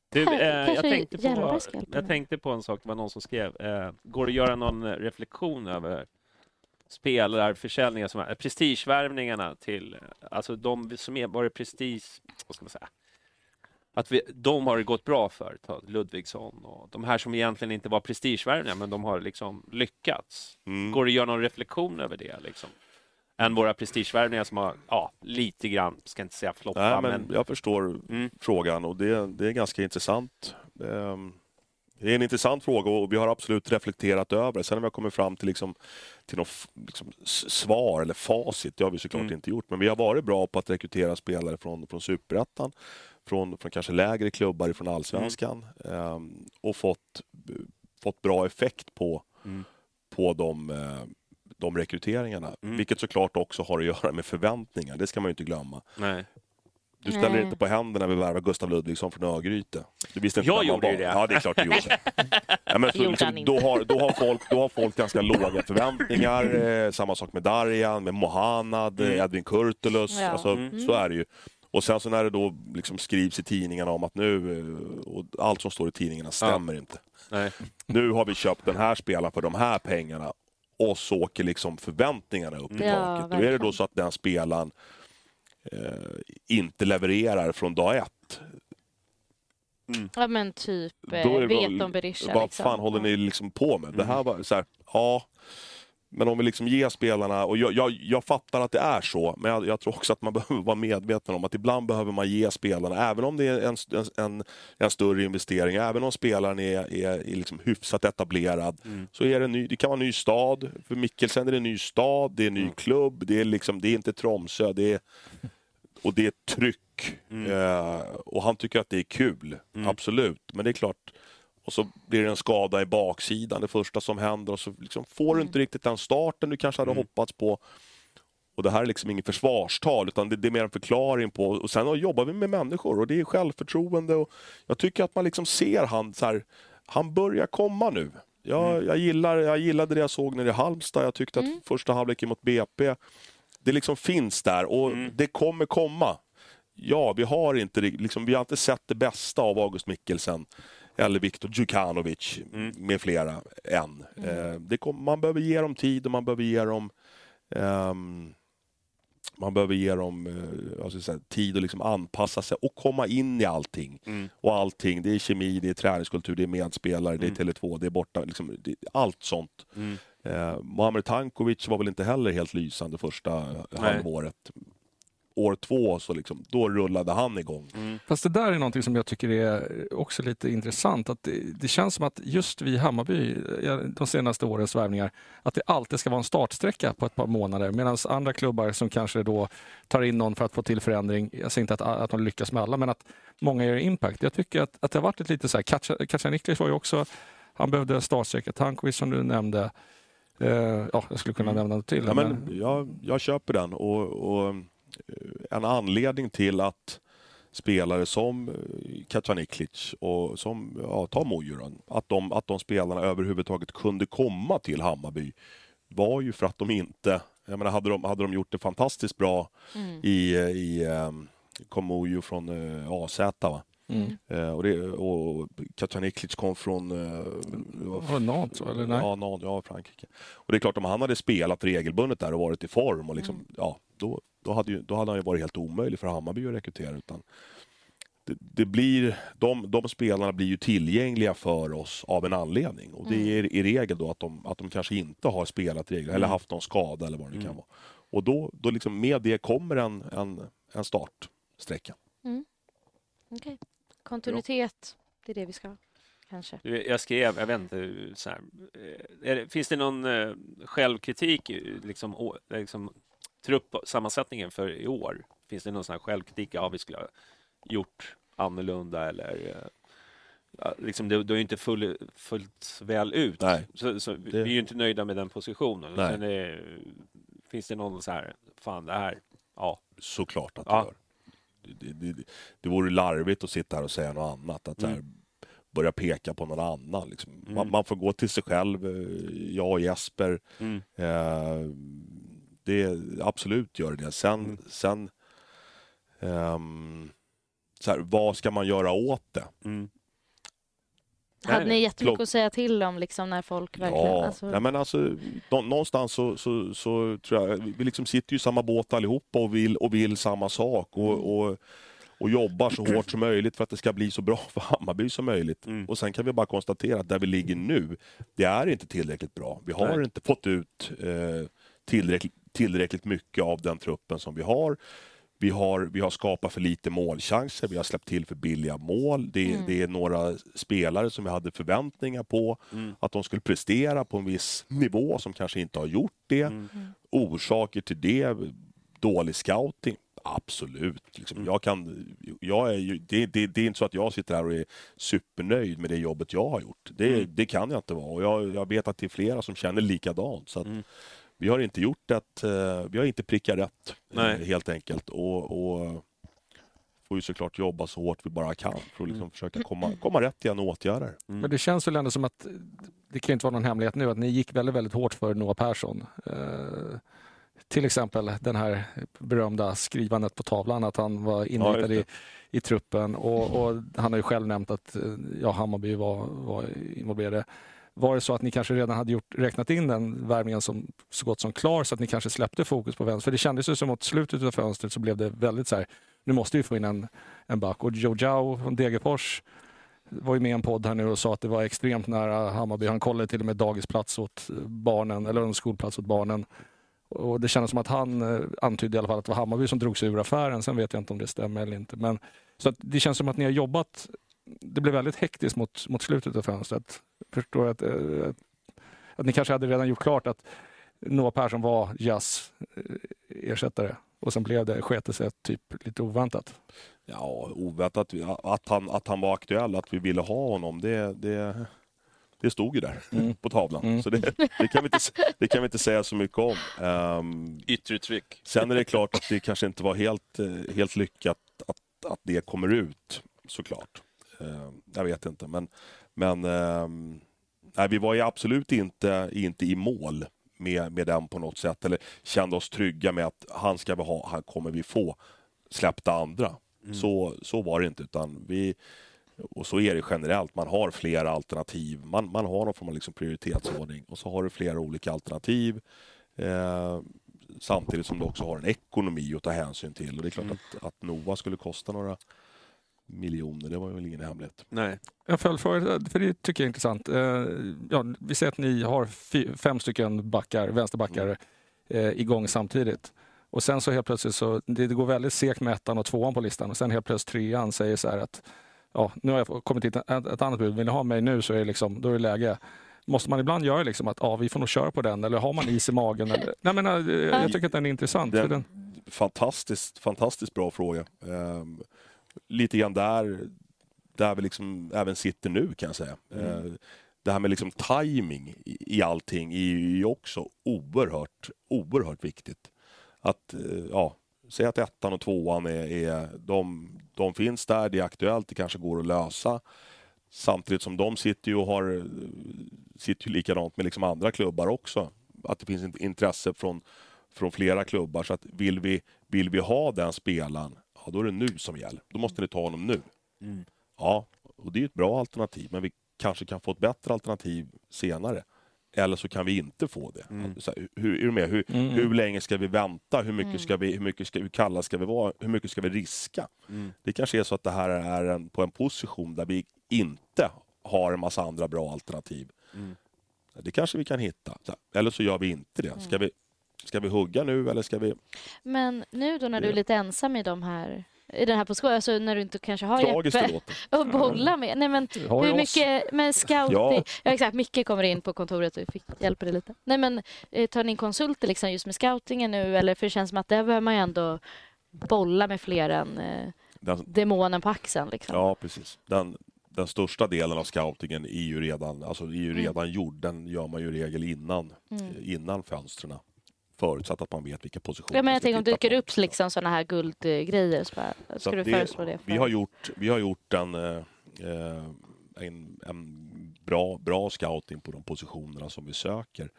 Du, eh, jag, tänkte på, jag tänkte på en sak, det var någon som skrev. Eh, går det att göra någon reflektion över spelarförsäljningar, som är, prestigevärvningarna till, eh, alltså de som är bara prestige, vad ska man säga, att vi, de har det gått bra för, ta Ludvigsson och de här som egentligen inte var prestigevärvningar, men de har liksom lyckats. Mm. Går det att göra någon reflektion över det? Liksom? Än våra prestigevärvningar som har, ja, lite grann, ska inte säga floppa, Nej, men men, jag förstår Mm. frågan och det, det är ganska intressant. Ehm, Det är en intressant fråga och vi har absolut reflekterat över det. Sen har vi kommit fram till, liksom, till något liksom, svar eller facit, det har vi såklart Mm. inte gjort. Men vi har varit bra på att rekrytera spelare från, från superettan, från, från kanske lägre klubbar från allsvenskan ehm, och fått, fått bra effekt på, Mm. på de, eh, de rekryteringarna. Mm. Vilket såklart också har att göra med förväntningar, det ska man ju inte glömma nej. Du ställer Nej. inte på händerna när vi värvar Gustav Ludvigsson från Örgryte. Du visste inte Jag gjorde ju det. Ja, det är klart du gjorde. [LAUGHS] ja, men så, Gjorde liksom, då, har, då, har folk, då har folk ganska låga förväntningar. [LAUGHS] Eh, samma sak med Darjan, med Mohanad, eh, Edvin Kurtulus. Ja. Alltså, Mm. Så är det ju. Och sen så när det då liksom skrivs i tidningarna om att nu, eh, och allt som står i tidningarna stämmer inte. Nej. Nu har vi köpt den här spelaren för de här pengarna och så åker liksom förväntningarna upp i Ja, taket. Då är det verkligen. då så att den spelaren eh, inte levererar från dag ett. Ja men typ eh, är det vet bara- om Berisha. Vad liksom. fan håller ni liksom på med? Det här var så här, ja. Men om vi liksom ger spelarna, och jag, jag, jag fattar att det är så, men jag, jag tror också att man [LAUGHS] behöver vara medveten om att ibland behöver man ge spelarna, även om det är en, en, en större investering, även om spelaren är, är, är liksom hyfsat etablerad, så är det, ny, det kan vara en ny stad. För Mikkelsen är det en ny stad, det är en ny klubb, det är, liksom, det är inte Tromsö, det är, och det är tryck. Eh, och han tycker att det är kul, absolut. Men det är klart, och så blir det en skada i baksidan, det första som händer. Och så liksom får du inte riktigt den starten du kanske hade hoppats på. Och det här är liksom ingen försvarstal, utan det, det är mer en förklaring på... Och sen jobbar vi med människor och det är självförtroende. Och jag tycker att man liksom ser han så här, han börjar komma nu. Jag, jag, gillar, jag gillade det jag såg nere i Halmstad. Jag tyckte att första halvleken mot BP, det liksom finns där och det kommer komma. Ja, vi har inte liksom, vi har inte sett det bästa av August Mikkelsen eller Viktor Djukanovic med flera än. Eh, det kom, man behöver ge dem tid och man behöver ge dem ehm, man behöver ge dem eh, ska jag säga, tid att liksom anpassa sig och komma in i allting. Och allting, det är kemi, det är träningskultur, det är medspelare, det är Tele2, det är borta, liksom, det, allt sånt. Eh, Muamer Tankovic var väl inte heller helt lysande första halvåret. År två, så liksom, då rullade han igång. Fast det där är någonting som jag tycker är också lite intressant. Att det, det känns som att just vi i Hammarby, de senaste årens värvningar, att det alltid ska vara en startsträcka på ett par månader. Medan andra klubbar som kanske då tar in någon för att få till förändring, jag säger inte att, att de lyckas med alla, men att många gör impact. Jag tycker att, att det har varit ett lite så här, Katja- Katja Niklas var ju också, han behövde en startsträcka. Tankovic som du nämnde, eh, ja, jag skulle kunna nämna något till. Ja, men jag, jag köper den. Och, och en anledning till att spelare som eh, Kacaniklic och som, ja, ta Mojuran, att de, att de spelarna överhuvudtaget kunde komma till Hammarby var ju för att de inte, jag menar hade de, hade de gjort det fantastiskt bra i, i um, kom Mojo från AZ va? Mm. Eh, och, det, och Kacaniklic kom från... eh, Var det Nantes, va? eller nej? Ja, Nantes, ja, Frankrike. Och det är klart, om han hade spelat regelbundet där och varit i form, och liksom, ja, då, då, hade ju, då hade han ju varit helt omöjlig för Hammarby att rekrytera. Utan det, det blir, de, de spelarna blir ju tillgängliga för oss av en anledning. Och det är i regel då att de, att de kanske inte har spelat regler eller haft någon skada eller vad det kan vara. Och då, då liksom med det kommer en, en, en startsträcka. Okej. Kontinuitet, det är det vi ska ha. Kanske. Jag skrev, jag vet inte, så här, eh, finns det någon eh, självkritik, eh, liksom, liksom truppsammansättningen för i år? Finns det någon sån här självkritik, ja vi skulle ha gjort annorlunda eller eh, ja, liksom, det, det är ju inte full, fullt väl ut. Nej. Så, så vi Det- är ju inte nöjda med den positionen. Nej. Sen är, finns det någon så här, fan det här, ja. Såklart att det Ja. gör. Det, det, det, det vore larvigt att sitta här och säga något annat. Att så här, börja peka på någon annan. Liksom. Man, man får gå till sig själv. eh, Jag och Jesper. Mm. Eh, det absolut gör det. Sen, Mm. sen ehm, så här, vad ska man göra åt det? Mm. Hade ni jättemycket att säga till om liksom, när folk verkligen... Ja, alltså, nej, men alltså, nå, någonstans så, så, så tror jag, vi liksom sitter ju i samma båt allihopa och vill, och vill samma sak och, och, och jobbar så hårt som möjligt för att det ska bli så bra [LAUGHS] för Hammarby som möjligt. Och sen kan vi bara konstatera att där vi ligger nu, det är inte tillräckligt bra. Vi har Nej. inte fått ut eh, tillräckligt, tillräckligt mycket av den truppen som vi har. Vi har, vi har skapat för lite målchanser, vi har släppt till för billiga mål. Det, det är några spelare som vi hade förväntningar på att de skulle prestera på en viss nivå som kanske inte har gjort det. Orsaker till det, dålig scouting. Absolut. Liksom, jag kan, jag är ju, det, det, det är inte så att jag sitter här och är supernöjd med det jobbet jag har gjort. Det, det kan jag inte vara. Och jag, jag vet att det är flera som känner likadant. Så att Vi har inte gjort ett, eh, vi har inte prickat rätt, eh, Nej. helt enkelt. Och, och får ju såklart jobba så hårt vi bara kan för att liksom försöka komma, komma rätt igen och åtgärder. Men det känns väl ändå som att, det kan ju inte vara någon hemlighet nu, att ni gick väldigt, väldigt hårt för Noah Persson. Eh, till exempel den här berömda skrivandet på tavlan, att han var inritad Ja, i, i truppen och, och han har ju själv nämnt att eh, ja, Hammarby var, var involverade. Var det så att ni kanske redan hade gjort, räknat in den värmningen som så gott som klar så att ni kanske släppte fokus på vänster? För det kändes ju som att slutet av fönstret så blev det väldigt så här, nu måste vi få in en, en back. Och Joe Jao från Degerfors var ju med i en podd här nu och sa att det var extremt nära Hammarby. Han kollade till och med dagisplats åt barnen, eller en skolplats åt barnen. Och det kändes som att han eh, antydde i alla fall att det var Hammarby som drog sig ur affären. Sen vet jag inte om det stämmer eller inte. Men, så att det känns som att ni har jobbat det blev väldigt hektiskt mot, mot slutet av fönstret. Förstår jag att, eh, att ni kanske hade redan gjort klart att Noah Persson var jazz ersättare och sen blev det, sket sig typ lite oväntat. Ja, oväntat att han, att han var aktuell, att vi ville ha honom, det, det, det stod ju där Mm. på tavlan. Mm. Så det, det, kan vi inte, det kan vi inte säga så mycket om. Um, Yttre tryck. Sen är det klart att det kanske inte var helt, eh, helt lyckat att, att det kommer ut, såklart. Eh, jag vet inte, men, men ehm, nej, vi var ju absolut inte, inte i mål med, med den på något sätt. Eller kände oss trygga med att han ska vi ha, han kommer vi få. Släppta andra. Så, så var det inte. utan vi och så är det generellt. Man har flera alternativ. Man, man har någon form av liksom prioritetsordning och så har du flera olika alternativ. Eh, samtidigt som du också har en ekonomi att ta hänsyn till. Och det är klart att, att Nova skulle kosta några miljoner, det var väl ingen hemlighet. Nej. En följdfråga, för det tycker jag är intressant. Eh, Ja, vi säger att ni har fem stycken backar, vänsterbackar eh, igång samtidigt. Och sen så helt plötsligt så, det, går väldigt segt med ettan och tvåan på listan och sen helt plötsligt trean säger så här att ja, nu har jag kommit hit ett, annat bud, vill ni ha mig nu så är det, liksom, då är det läge. Måste man ibland göra liksom att ja, vi får nog köra på den eller har man is i magen? Eller, nej, men, eh, jag tycker att den är intressant. Den, en fantastiskt, fantastiskt bra fråga. Ehm, lite grann där, där vi liksom även sitter nu kan jag säga. Ehm, det här med liksom timing i, i allting är ju också oerhört, oerhört viktigt. Att, eh, ja, säg att ettan och tvåan är, är de, de finns där, det är aktuellt, det kanske går att lösa. Samtidigt som de sitter ju och har, eh, sitter ju likadant med liksom andra klubbar också. Att det finns intresse från, från flera klubbar. Så att vill vi, vill vi ha den spelaren, ja, då är det nu som gäller. Då måste ni ta honom nu. Ja, och det är ett bra alternativ, men vi kanske kan få ett bättre alternativ senare. Eller så kan vi inte få det. Så här, hur, är du med? Hur, Mm. hur länge ska vi vänta? Hur mycket ska vi, hur mycket ska, hur kalla ska vi vara? Hur mycket ska vi riska? Det kanske är så att det här är en, på en position där vi inte har en massa andra bra alternativ. Det kanske vi kan hitta. Så här, Eller så gör vi inte det. Ska vi, ska vi hugga nu eller ska vi... Men nu då när du är lite ensam i de här i den här positionen, alltså när du inte kanske har Tragiskt Jeppe [LAUGHS] att bolla med. Nej, men hur oss. mycket, men scouting, Ja. ja. exakt, Micke kommer in på kontoret och fick, hjälper dig lite. Nej men eh, tar ni in konsulter liksom just med scoutingen nu eller för det känns som att där behöver man ju ändå bolla med fler än eh, Den, demonen på axeln liksom. Ja, precis. Den, den största delen av scoutingen är ju redan, alltså är ju redan gjord. Den gör man ju i regel innan, eh, innan fönstren. Förutsatt att man vet vilka positioner Ja, men jag tänker om det dyker på. upp liksom sådana här guldgrejer så bara, Så du det- föreslå det? För? Vi har gjort, vi har gjort en, eh, eh, en, en bra, bra scouting på de positionerna som vi söker.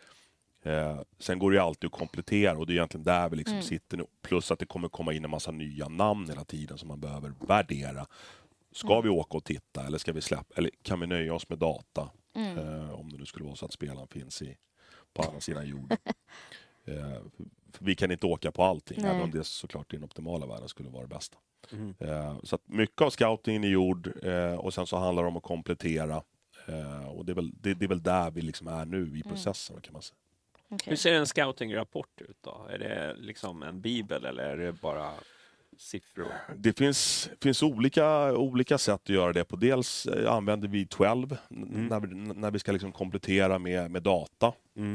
Eh, sen går det ju alltid att komplettera och det är egentligen där vi liksom Mm. sitter nu. Plus att det kommer komma in en massa nya namn hela tiden som man behöver värdera. Ska Mm. vi åka och titta eller ska vi släppa? Eller kan vi nöja oss med data? Mm. Eh, om det nu skulle vara så att spelaren finns i, på andra sidan jorden. [LAUGHS] eh, vi kan inte åka på allting, Nej. även om det såklart i den optimala världen skulle vara det bästa. Eh, Så att mycket av scoutingen är gjord eh, och sen så handlar det om att komplettera. Eh, Och det är väl, det, det är väl där vi liksom är nu Mm. i processen kan man säga. Okej. Hur ser en scoutingrapport ut då? Är det liksom en bibel eller är det bara siffror? Det finns, finns olika, olika sätt att göra det på. Dels eh, använder vi 12 n- när, vi, när vi ska liksom komplettera med, med data.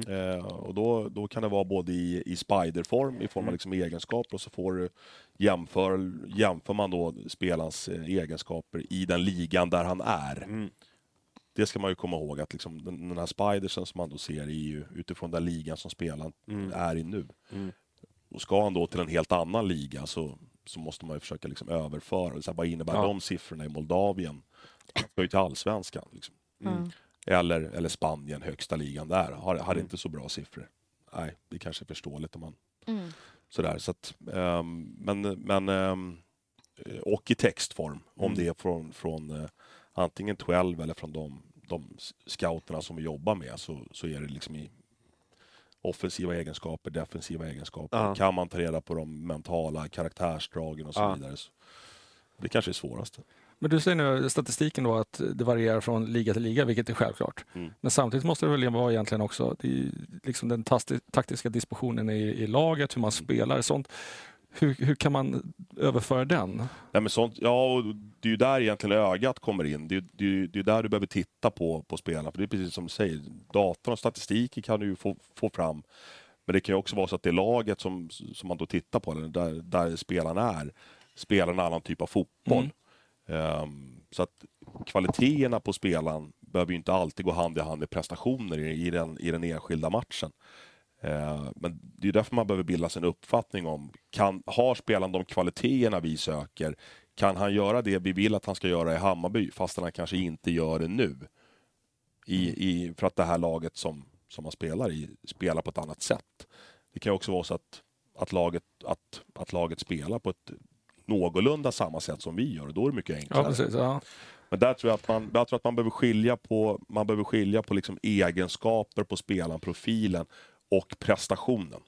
Eh, och då, då kan det vara både i, i spiderform, i form av liksom egenskaper och så får du jämför, jämför man då spelarens eh, egenskaper i den ligan där han är. Det ska man ju komma ihåg att liksom den, den här spidersen som man då ser är ju utifrån den ligan som spelaren är i nu. Och ska han då till en helt annan liga så, så måste man ju försöka liksom överföra. Så här, vad innebär Ja. de siffrorna i Moldavien? Man ska ju till allsvenskan. Liksom. Mm. Eller, eller Spanien, högsta ligan där, har, har inte så bra siffror. Nej, det kanske är förståeligt om man Mm. sådär. Så att, ehm, men, men, eh, och i textform, om Mm. det är från, från eh, antingen 12 eller från de, de scouterna som vi jobbar med så, så är det liksom i offensiva egenskaper, defensiva egenskaper. Ja. Kan man ta reda på de mentala karaktärsdragen och så Ja. vidare. Så det kanske är svåraste. Men du säger nu statistiken då att det varierar från liga till liga, vilket är självklart. Mm. Men samtidigt måste det väl vara egentligen också det är ju liksom den taktiska dispositionen i, i laget, hur man spelar, sånt. Hur, hur kan man överföra den? Nej, men sånt, ja, och det är ju där egentligen ögat kommer in. Det är, det är, ju- det är där du behöver titta på, på spelarna. För det är precis som du säger, datorn och statistiken kan du ju få, få fram. Men det kan ju också vara så att det laget som, som man då tittar på, eller där, där spelarna är, spelar en annan typ av fotboll. Ehm, så att kvaliteterna på spelaren behöver ju inte alltid gå hand i hand med prestationer i, i, den, i den enskilda matchen. Eh, Men det är därför man behöver bilda sig en uppfattning om, kan, har spelaren de kvaliteterna vi söker? Kan han göra det vi vill att han ska göra i Hammarby, fast han kanske inte gör det nu? I, i, för att det här laget som, som han spelar i spelar på ett annat sätt. Det kan också vara så att, att, laget, att, att laget spelar på ett någorlunda samma sätt som vi gör, och då är det mycket enklare. Ja, precis. Ja. Men där tror jag att man, jag tror att man behöver skilja på, man behöver skilja på liksom egenskaper på spelaren, profilen och prestationen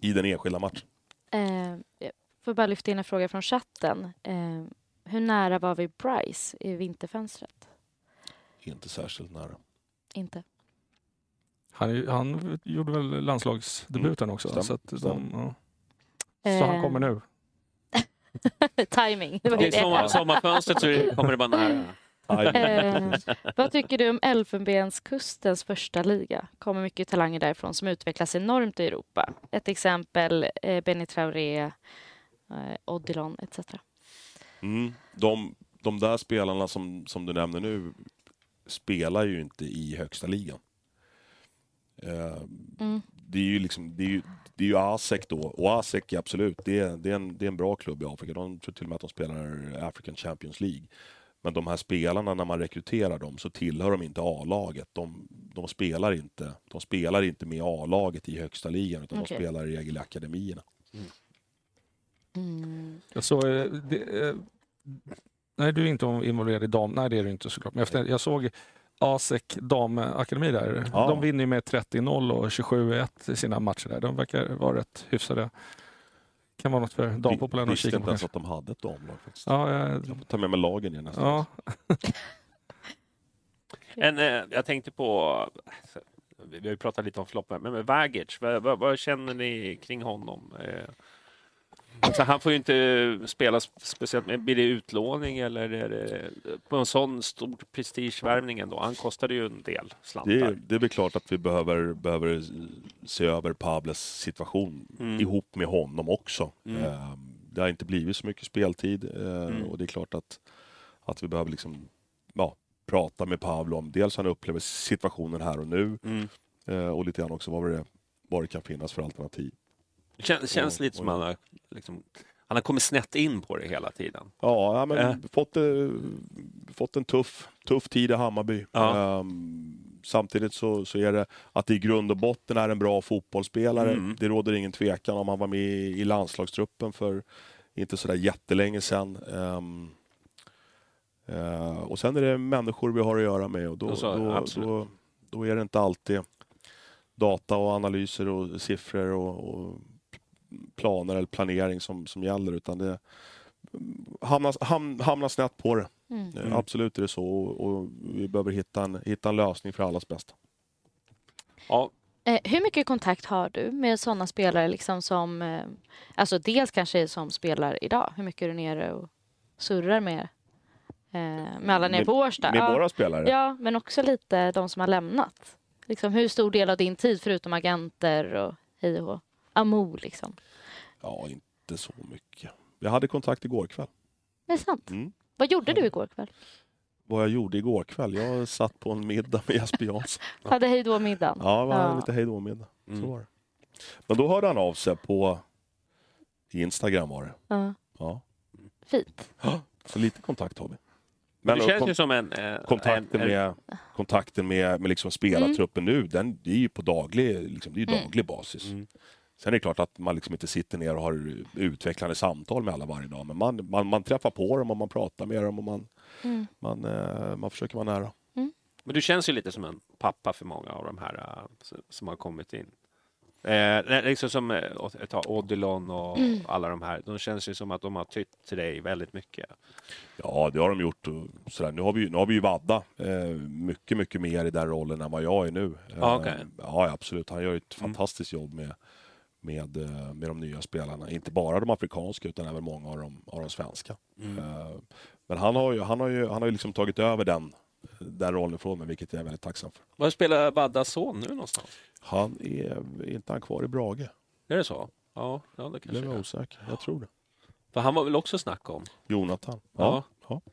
i den enskilda matchen. Eh, jag får bara lyfta in en fråga från chatten. Eh, hur nära var vi Bryce i vinterfönstret? Inte särskilt nära. Inte. Han, han gjorde väl landslagsdebuten också? stämmer, Så, att de, ja. så han Eh, kommer nu. [LAUGHS] Timing. Det var det. sommar, sommarfönstret så kommer det bara nära. Eh, vad tycker du om Elfenbenskustens första liga? kommer mycket talanger därifrån som utvecklas enormt i Europa. Ett exempel, eh, Benny Traoré, eh, Odilon etc. Mm. De, de där spelarna som, som du nämner nu spelar ju inte i högsta ligan. Eh, Mm. Det är ju liksom, det är ju, det är ju ASEC då, och ASEC är absolut, det är, det, är en, det är en bra klubb i Afrika. De tror till och med att de spelar African Champions League. Men de här spelarna, när man rekryterar dem, så tillhör de inte A-laget. De, de, spelar inte, de spelar inte med A-laget i högsta ligan, utan Okej. de spelar i regel i akademierna. Mm. Jag såg, eh, det, eh, nej, du är inte involverad i dam. Nej, det är du inte såklart. Men efter, jag såg ASEC damakademi där. Ja. De vinner ju med 30-0 och 27-1 i sina matcher där. De verkar vara rätt hyfsade. Kan vara något för damfotbollen att Visste kika inte på ens kanske. att de hade ett damlag faktiskt. Ja, jag, Jag får ta med mig lagen igen nästa ja. [LAUGHS] En, eh, jag tänkte på, vi har ju pratat lite om floppen, men med Vagic, vad, vad, vad känner ni kring honom? Eh, Alltså, han får ju inte spela speciellt, men blir det utlåning eller är det på en sån stor prestigevärvning ändå? Han kostade ju en del slantar. Det är, det är väl klart att vi behöver, behöver se över Pables situation Mm. ihop med honom också. Mm. Eh, Det har inte blivit så mycket speltid eh, Mm. och det är klart att, att vi behöver liksom, ja, prata med Pablo om dels hur han upplever situationen här och nu Mm. eh, och lite grann också vad det, vad det kan finnas för alternativ. Det känns, känns lite som han har, liksom, han har kommit snett in på det hela tiden. Ja, men Äh. fått, eh, fått en tuff, tuff tid i Hammarby. Ja. Ehm, samtidigt så, så är det att det i grund och botten är en bra fotbollsspelare. Mm. Det råder ingen tvekan om. Han var med i, i landslagstruppen för inte sådär jättelänge sedan. Ehm, eh, och sen är det människor vi har att göra med och då, så, då, då, då är det inte alltid data och analyser och siffror och, och planer eller planering som, som gäller utan det hamnar, ham, hamnar snett på det. Mm. Eh, Absolut är det så och, och vi behöver hitta en, hitta en lösning för allas bästa. Ja, Eh, hur mycket kontakt har du med sådana spelare liksom som, eh, alltså dels kanske som spelar idag, hur mycket är du nere och surrar med, med alla nere Med- på Årsta? Med ja. våra spelare? ja, men också lite de som har lämnat. Liksom, hur stor del av din tid, förutom agenter och hej och? Amo liksom. Ja, inte så mycket. Jag hade kontakt igår kväll. Det är sant. Mm. Vad gjorde du igår kväll? Vad jag gjorde igår kväll? Jag satt på en middag med Jesper [LAUGHS] Jansson. Hade hej då middagen? Ja, det var Ja. lite hejdå-middag. Mm. Så var det. Men då hörde han av sig på Instagram var det. Ja. Ja. Fint. [GASPS] Så lite kontakt har vi. Men det känns kon- ju som en... eh, kontakten, en, en med, kontakten med, med liksom spelartruppen nu, den det är ju på daglig, liksom, det är ju Mm. daglig basis. Sen är det klart att man liksom inte sitter ner och har utvecklande samtal med alla varje dag. Men man, man, man träffar på dem och man pratar med dem och man, Mm. man, eh, man försöker vara nära. Men du känns ju lite som en pappa för många av de här eh, som har kommit in. Eh, liksom som eh, ta Odilon och Mm. alla de här. De känns ju som att de har tytt till dig väldigt mycket. Ja, det har de gjort. Och sådär. Nu, har vi, nu har vi ju Vadda eh, mycket, mycket mer i den rollen än vad jag är nu. Eh, Ja, okej. ja, absolut. Han gör ett Mm. fantastiskt jobb med, med, eh, med de nya spelarna. Inte bara de afrikanska utan även många av de, av de svenska. Mm. Eh, men han har ju, han har ju, han har ju liksom tagit över den, den rollen från mig, vilket jag är väldigt tacksam för. Var spelar Vaddas son nu någonstans? Han är, är inte han kvar i Brage? Är det så? Ja, ja det kanske är är. osäker. Jag tror det. För han var väl också snack om? Jonathan. Ja. Ja. ja.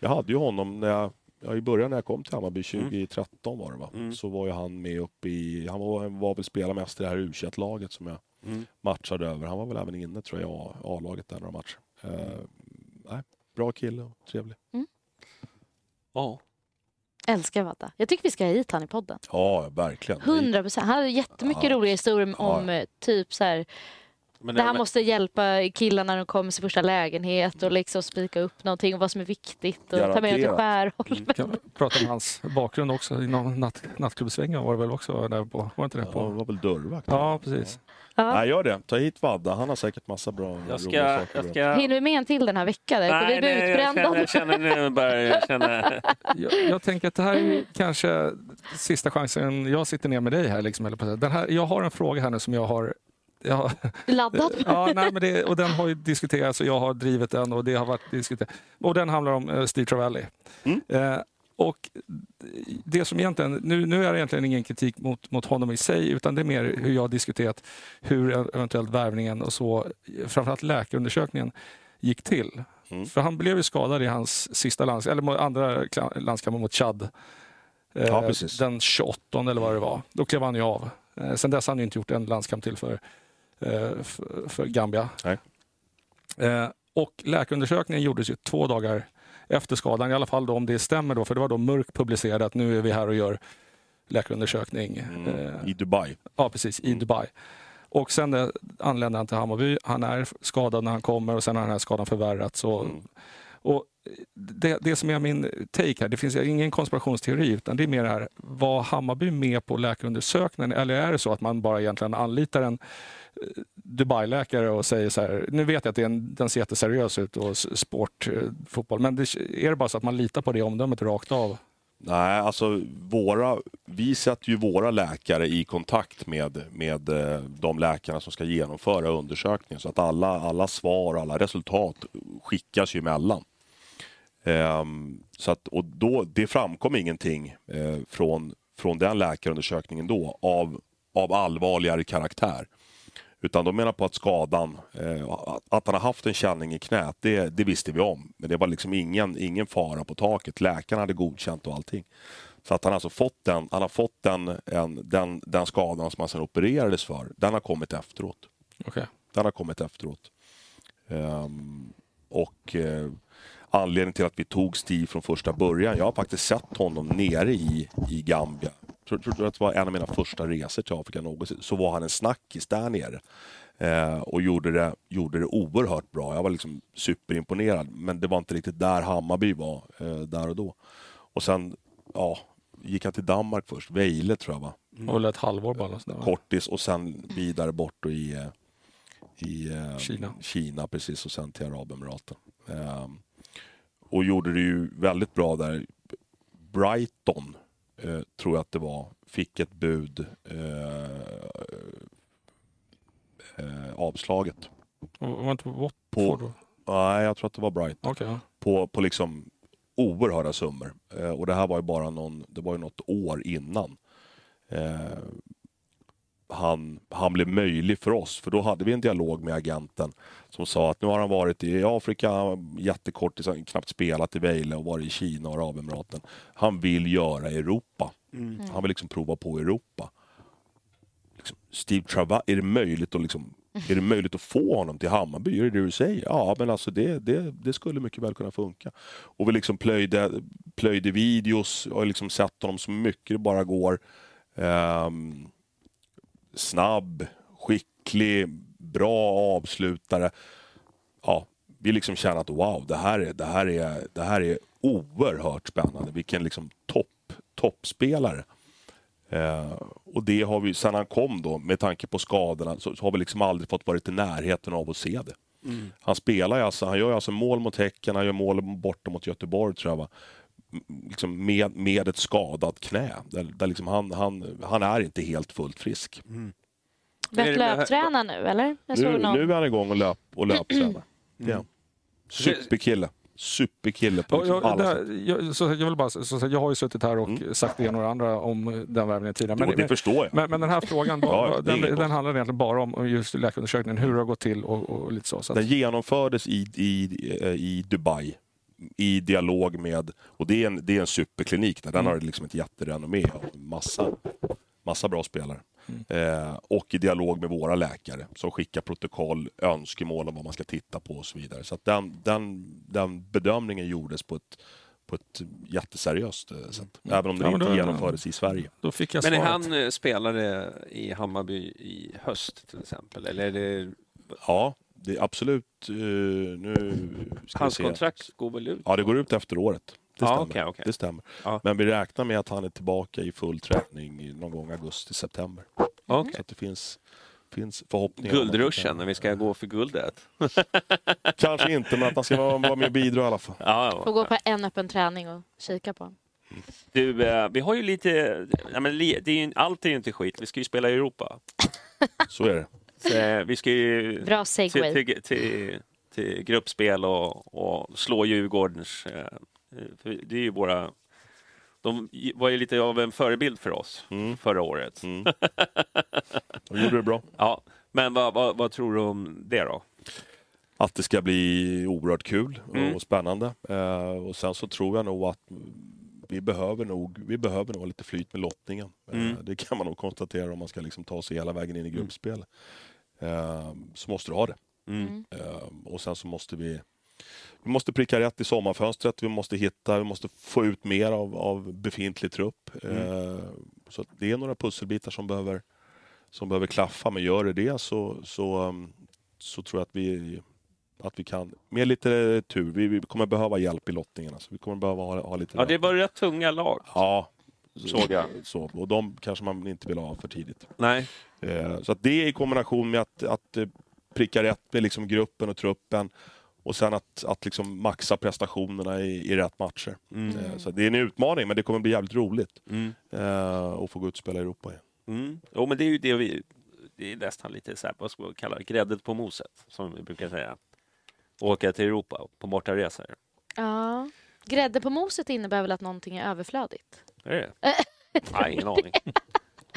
Jag hade ju honom när jag, ja, i början när jag kom till Hammarby, 2013 var det va? Mm. Så var ju han med upp i, han var, var väl spelarmästare i det här u 21 laget som jag Mm. matchade över. Han var väl även inne tror jag i A-laget där några matcher. Eh, nej, bra kille och trevlig. Ja. Älskar Vadda. Jag tycker vi ska ha hit han i podden. Ja, verkligen. 100 procent. Han hade jättemycket Ja. roliga historier om Ja. eh, typ så här, Men, där han men- måste hjälpa killarna när de kommer till första lägenhet och liksom spika upp någonting och vad som är viktigt och ta med dem till Garanterat. Skärholmen. Kan prata om hans bakgrund också. I någon natt, nattklubbsvängen var det väl också där på? Var inte det Ja, på? han var väl dörrvakt? Ja, precis. Ja. Nej, gör det. Ta hit Vadda. Han har säkert massa bra jag roliga ska... saker Jag ska... Hinner vi med en till den här veckan? kommer vi bli jag utbrända? känner, jag känner nu börjar jag [LAUGHS] känna... Jag, jag tänker att det här är kanske sista chansen jag sitter ner med dig här. Liksom, eller på det. den här jag har en fråga här nu som jag har har, Laddad? [LAUGHS] ja, nej, men det, och den har ju diskuterats och jag har drivit den och det har varit diskuterat. Och den handlar om uh, Steve Travelli. Mm. Eh, och det som egentligen, nu, nu är det egentligen ingen kritik mot, mot honom i sig utan det är mer hur jag har diskuterat hur eventuellt värvningen och så, framförallt läkarundersökningen, gick till. Mm. För han blev ju skadad i hans sista lands, eller andra landskamp mot Chad. Eh, Ja, den 28 eller vad det var. Då klev han ju av. Eh, sen dess har han ju inte gjort en landskamp till för, eh, för, för Gambia. Eh, och läkarundersökningen gjordes ju två dagar efter skadan, i alla fall om det stämmer då, för det var då Mörk publicerade att nu är vi här och gör läkarundersökning. Mm. Eh, I Dubai. Ja, precis. I Dubai. Och sen eh, anlände han till Hammarby. Han är skadad när han kommer och sen har den här skadan förvärrats. Och, Mm. och det, det som är min take här, det finns ingen konspirationsteori utan det är mer det här, var Hammarby med på läkarundersökningen eller är det så att man bara egentligen anlitar en eh, Dubai-läkare och säger så här, nu vet jag att det är en, den ser jätteseriös ut och sport, fotboll, men det, är det bara så att man litar på det omdömet rakt av? Nej, alltså våra, vi sätter ju våra läkare i kontakt med, med eh, de läkarna som ska genomföra undersökningen. Så att alla, alla svar och alla resultat skickas ju emellan. Ehm, så att, och då, det framkom ingenting eh, från, från den läkarundersökningen då av, av allvarligare karaktär. Utan de menar på att skadan, eh, att- han har haft en känning i knät, det, det visste vi om. Men det var liksom ingen, ingen fara på taket. Läkarna hade godkänt och allting. Så att han alltså fått den, han har fått den, en, den, den skadan som han sen opererades för, den har kommit efteråt. Okej. Den har kommit efteråt. Ehm, och eh, anledningen till att vi tog Steve från första början, jag har faktiskt sett honom nere i, i Gambia. Tror, tror att det var en av mina första resor till Afrika någonsin. Så var han en snackis där nere. Eh, och gjorde det, gjorde det oerhört bra. Jag var liksom superimponerad. Men det var inte riktigt där Hammarby var eh, där och då. Och sen ja, gick han till Danmark först. Vejle tror jag va? Och väl ett halvår bara. sådär? Kortis och sen vidare bort då i, eh, i eh, Kina. Kina precis och sen till Arabemiraten. Ehm, och gjorde det ju väldigt bra där. Brighton eh, tror jag att det var, fick ett bud eh, eh, avslaget. Var inte Watford På, nej, jag tror att det var Brighton. Ja. På, på liksom oerhörda summor. Eh, och det här var ju bara någon, det var ju något år innan. Han, han blev möjlig för oss. För då hade vi en dialog med agenten som sa att nu har han varit i Afrika jättekort, knappt spelat i Vejle och varit i Kina och Arabemiraten. Han vill göra Europa. Han vill liksom prova på Europa. Liksom, Steve Trava, är det möjligt att liksom Är det möjligt att få honom till Hammarby? Är det det du säger? Ja, men alltså det, det, det skulle mycket väl kunna funka. Och vi liksom plöjde, plöjde videos och har liksom sett honom så mycket det bara går. Ehm, snabb, skicklig, bra avslutare. Ja, vi liksom känner att wow, det här är, det här är, det här är oerhört spännande. Vilken liksom topp, toppspelare. Eh, och det har vi, sen han kom då, med tanke på skadorna, så, så har vi liksom aldrig fått varit i närheten av att se det. Mm. Han spelar ju alltså, han gör alltså mål mot Häcken, han gör mål borta mot Göteborg tror jag va. Liksom med, med ett skadat knä. Där, där liksom han, han, han är inte helt fullt frisk. Bett löptränar nu eller? Nu, någon... nu är han igång och, löp, och löptränar. Ja. Superkille. Superkille på Ja, liksom jag, alla sätt. jag, så jag, vill bara, så, så jag har ju suttit här och sagt det ena och det andra om den värvningen tidigare. Jo, det förstår jag. Men, men den här frågan [LAUGHS] Ja, den, den handlar egentligen bara om just läkarundersökningen, hur det har gått till och, och lite så. så att, Den genomfördes i, i, i Dubai i dialog med, och det är en, det är en superklinik där, den har liksom ett jätterenommé och massa, massa bra spelare. Eh, och i dialog med våra läkare som skickar protokoll, önskemål om vad man ska titta på och så vidare. Så att den, den, den bedömningen gjordes på ett, på ett jätteseriöst eh, sätt. Även om det Ja, inte då- genomfördes i Sverige. då fick jag Men är han eh, spelare i Hammarby i höst till exempel? Eller är det... Ja, det är absolut. eh, nu ska Hans vi se. kontrakt går väl ut? Ja, det går ut efter året. Det Ja, stämmer. okej, okej. Det stämmer. Ja. Men vi räknar med att han är tillbaka i full träning någon gång augusti-september. Okej. Så att det finns, finns förhoppningar. Guldruschen, när vi ska gå för guldet? kan- [LAUGHS] Kanske inte, men att han ska vara, vara med och bidra i alla fall. Ja, Får gå på en öppen träning och kika på honom. Du, eh, vi har ju lite... Ja, men det är ju, allt är ju inte skit. Vi ska ju spela i Europa. Så är det. Eh, vi ska ju Bra segway. till, till, till, till gruppspel och, och slå Djurgårdens... eh, för Det är ju våra... De var ju lite av en förebild för oss förra året. [LAUGHS] De gjorde det bra. Ja, men vad, vad, vad tror du om det då? Att det ska bli oerhört kul Mm. och spännande. Eh, och sen så tror jag nog att vi behöver nog, vi behöver nog lite flyt med lottningen. Eh, Mm. det kan man nog konstatera om man ska liksom ta sig hela vägen in i gruppspel. Eh, så måste du ha det. Mm. Eh, och sen så måste vi vi måste pricka rätt i sommarfönstret. Vi måste hitta, vi måste få ut mer av, av befintlig trupp. Eh, så att det är några pusselbitar som behöver, som behöver klaffa. Men gör det det så, så, så tror jag att vi, att vi kan, med lite tur, vi, vi kommer behöva hjälp i lottningen. Alltså. Vi kommer behöva ha, ha lite Ja, det var rätt tunga lag. Ja, Såg jag. [LAUGHS] Så, och de kanske man inte vill ha för tidigt. Nej. Eh, så att det i kombination med att, att eh, pricka rätt med liksom gruppen och truppen och sen att, att liksom maxa prestationerna i, i rätt matcher. Mm. Eh, så det är en utmaning, men det kommer bli jävligt roligt Mm. att få gå ut och spela i Europa igen. Mm. Jo, men det är ju det vi... Det är nästan lite så här, vad ska man kalla det, gräddet på moset, som vi brukar säga. Åka till Europa på bortaresor. Ja. Grädde på moset innebär väl att någonting är överflödigt? Är det [LAUGHS] Nej, ingen aning. [LAUGHS]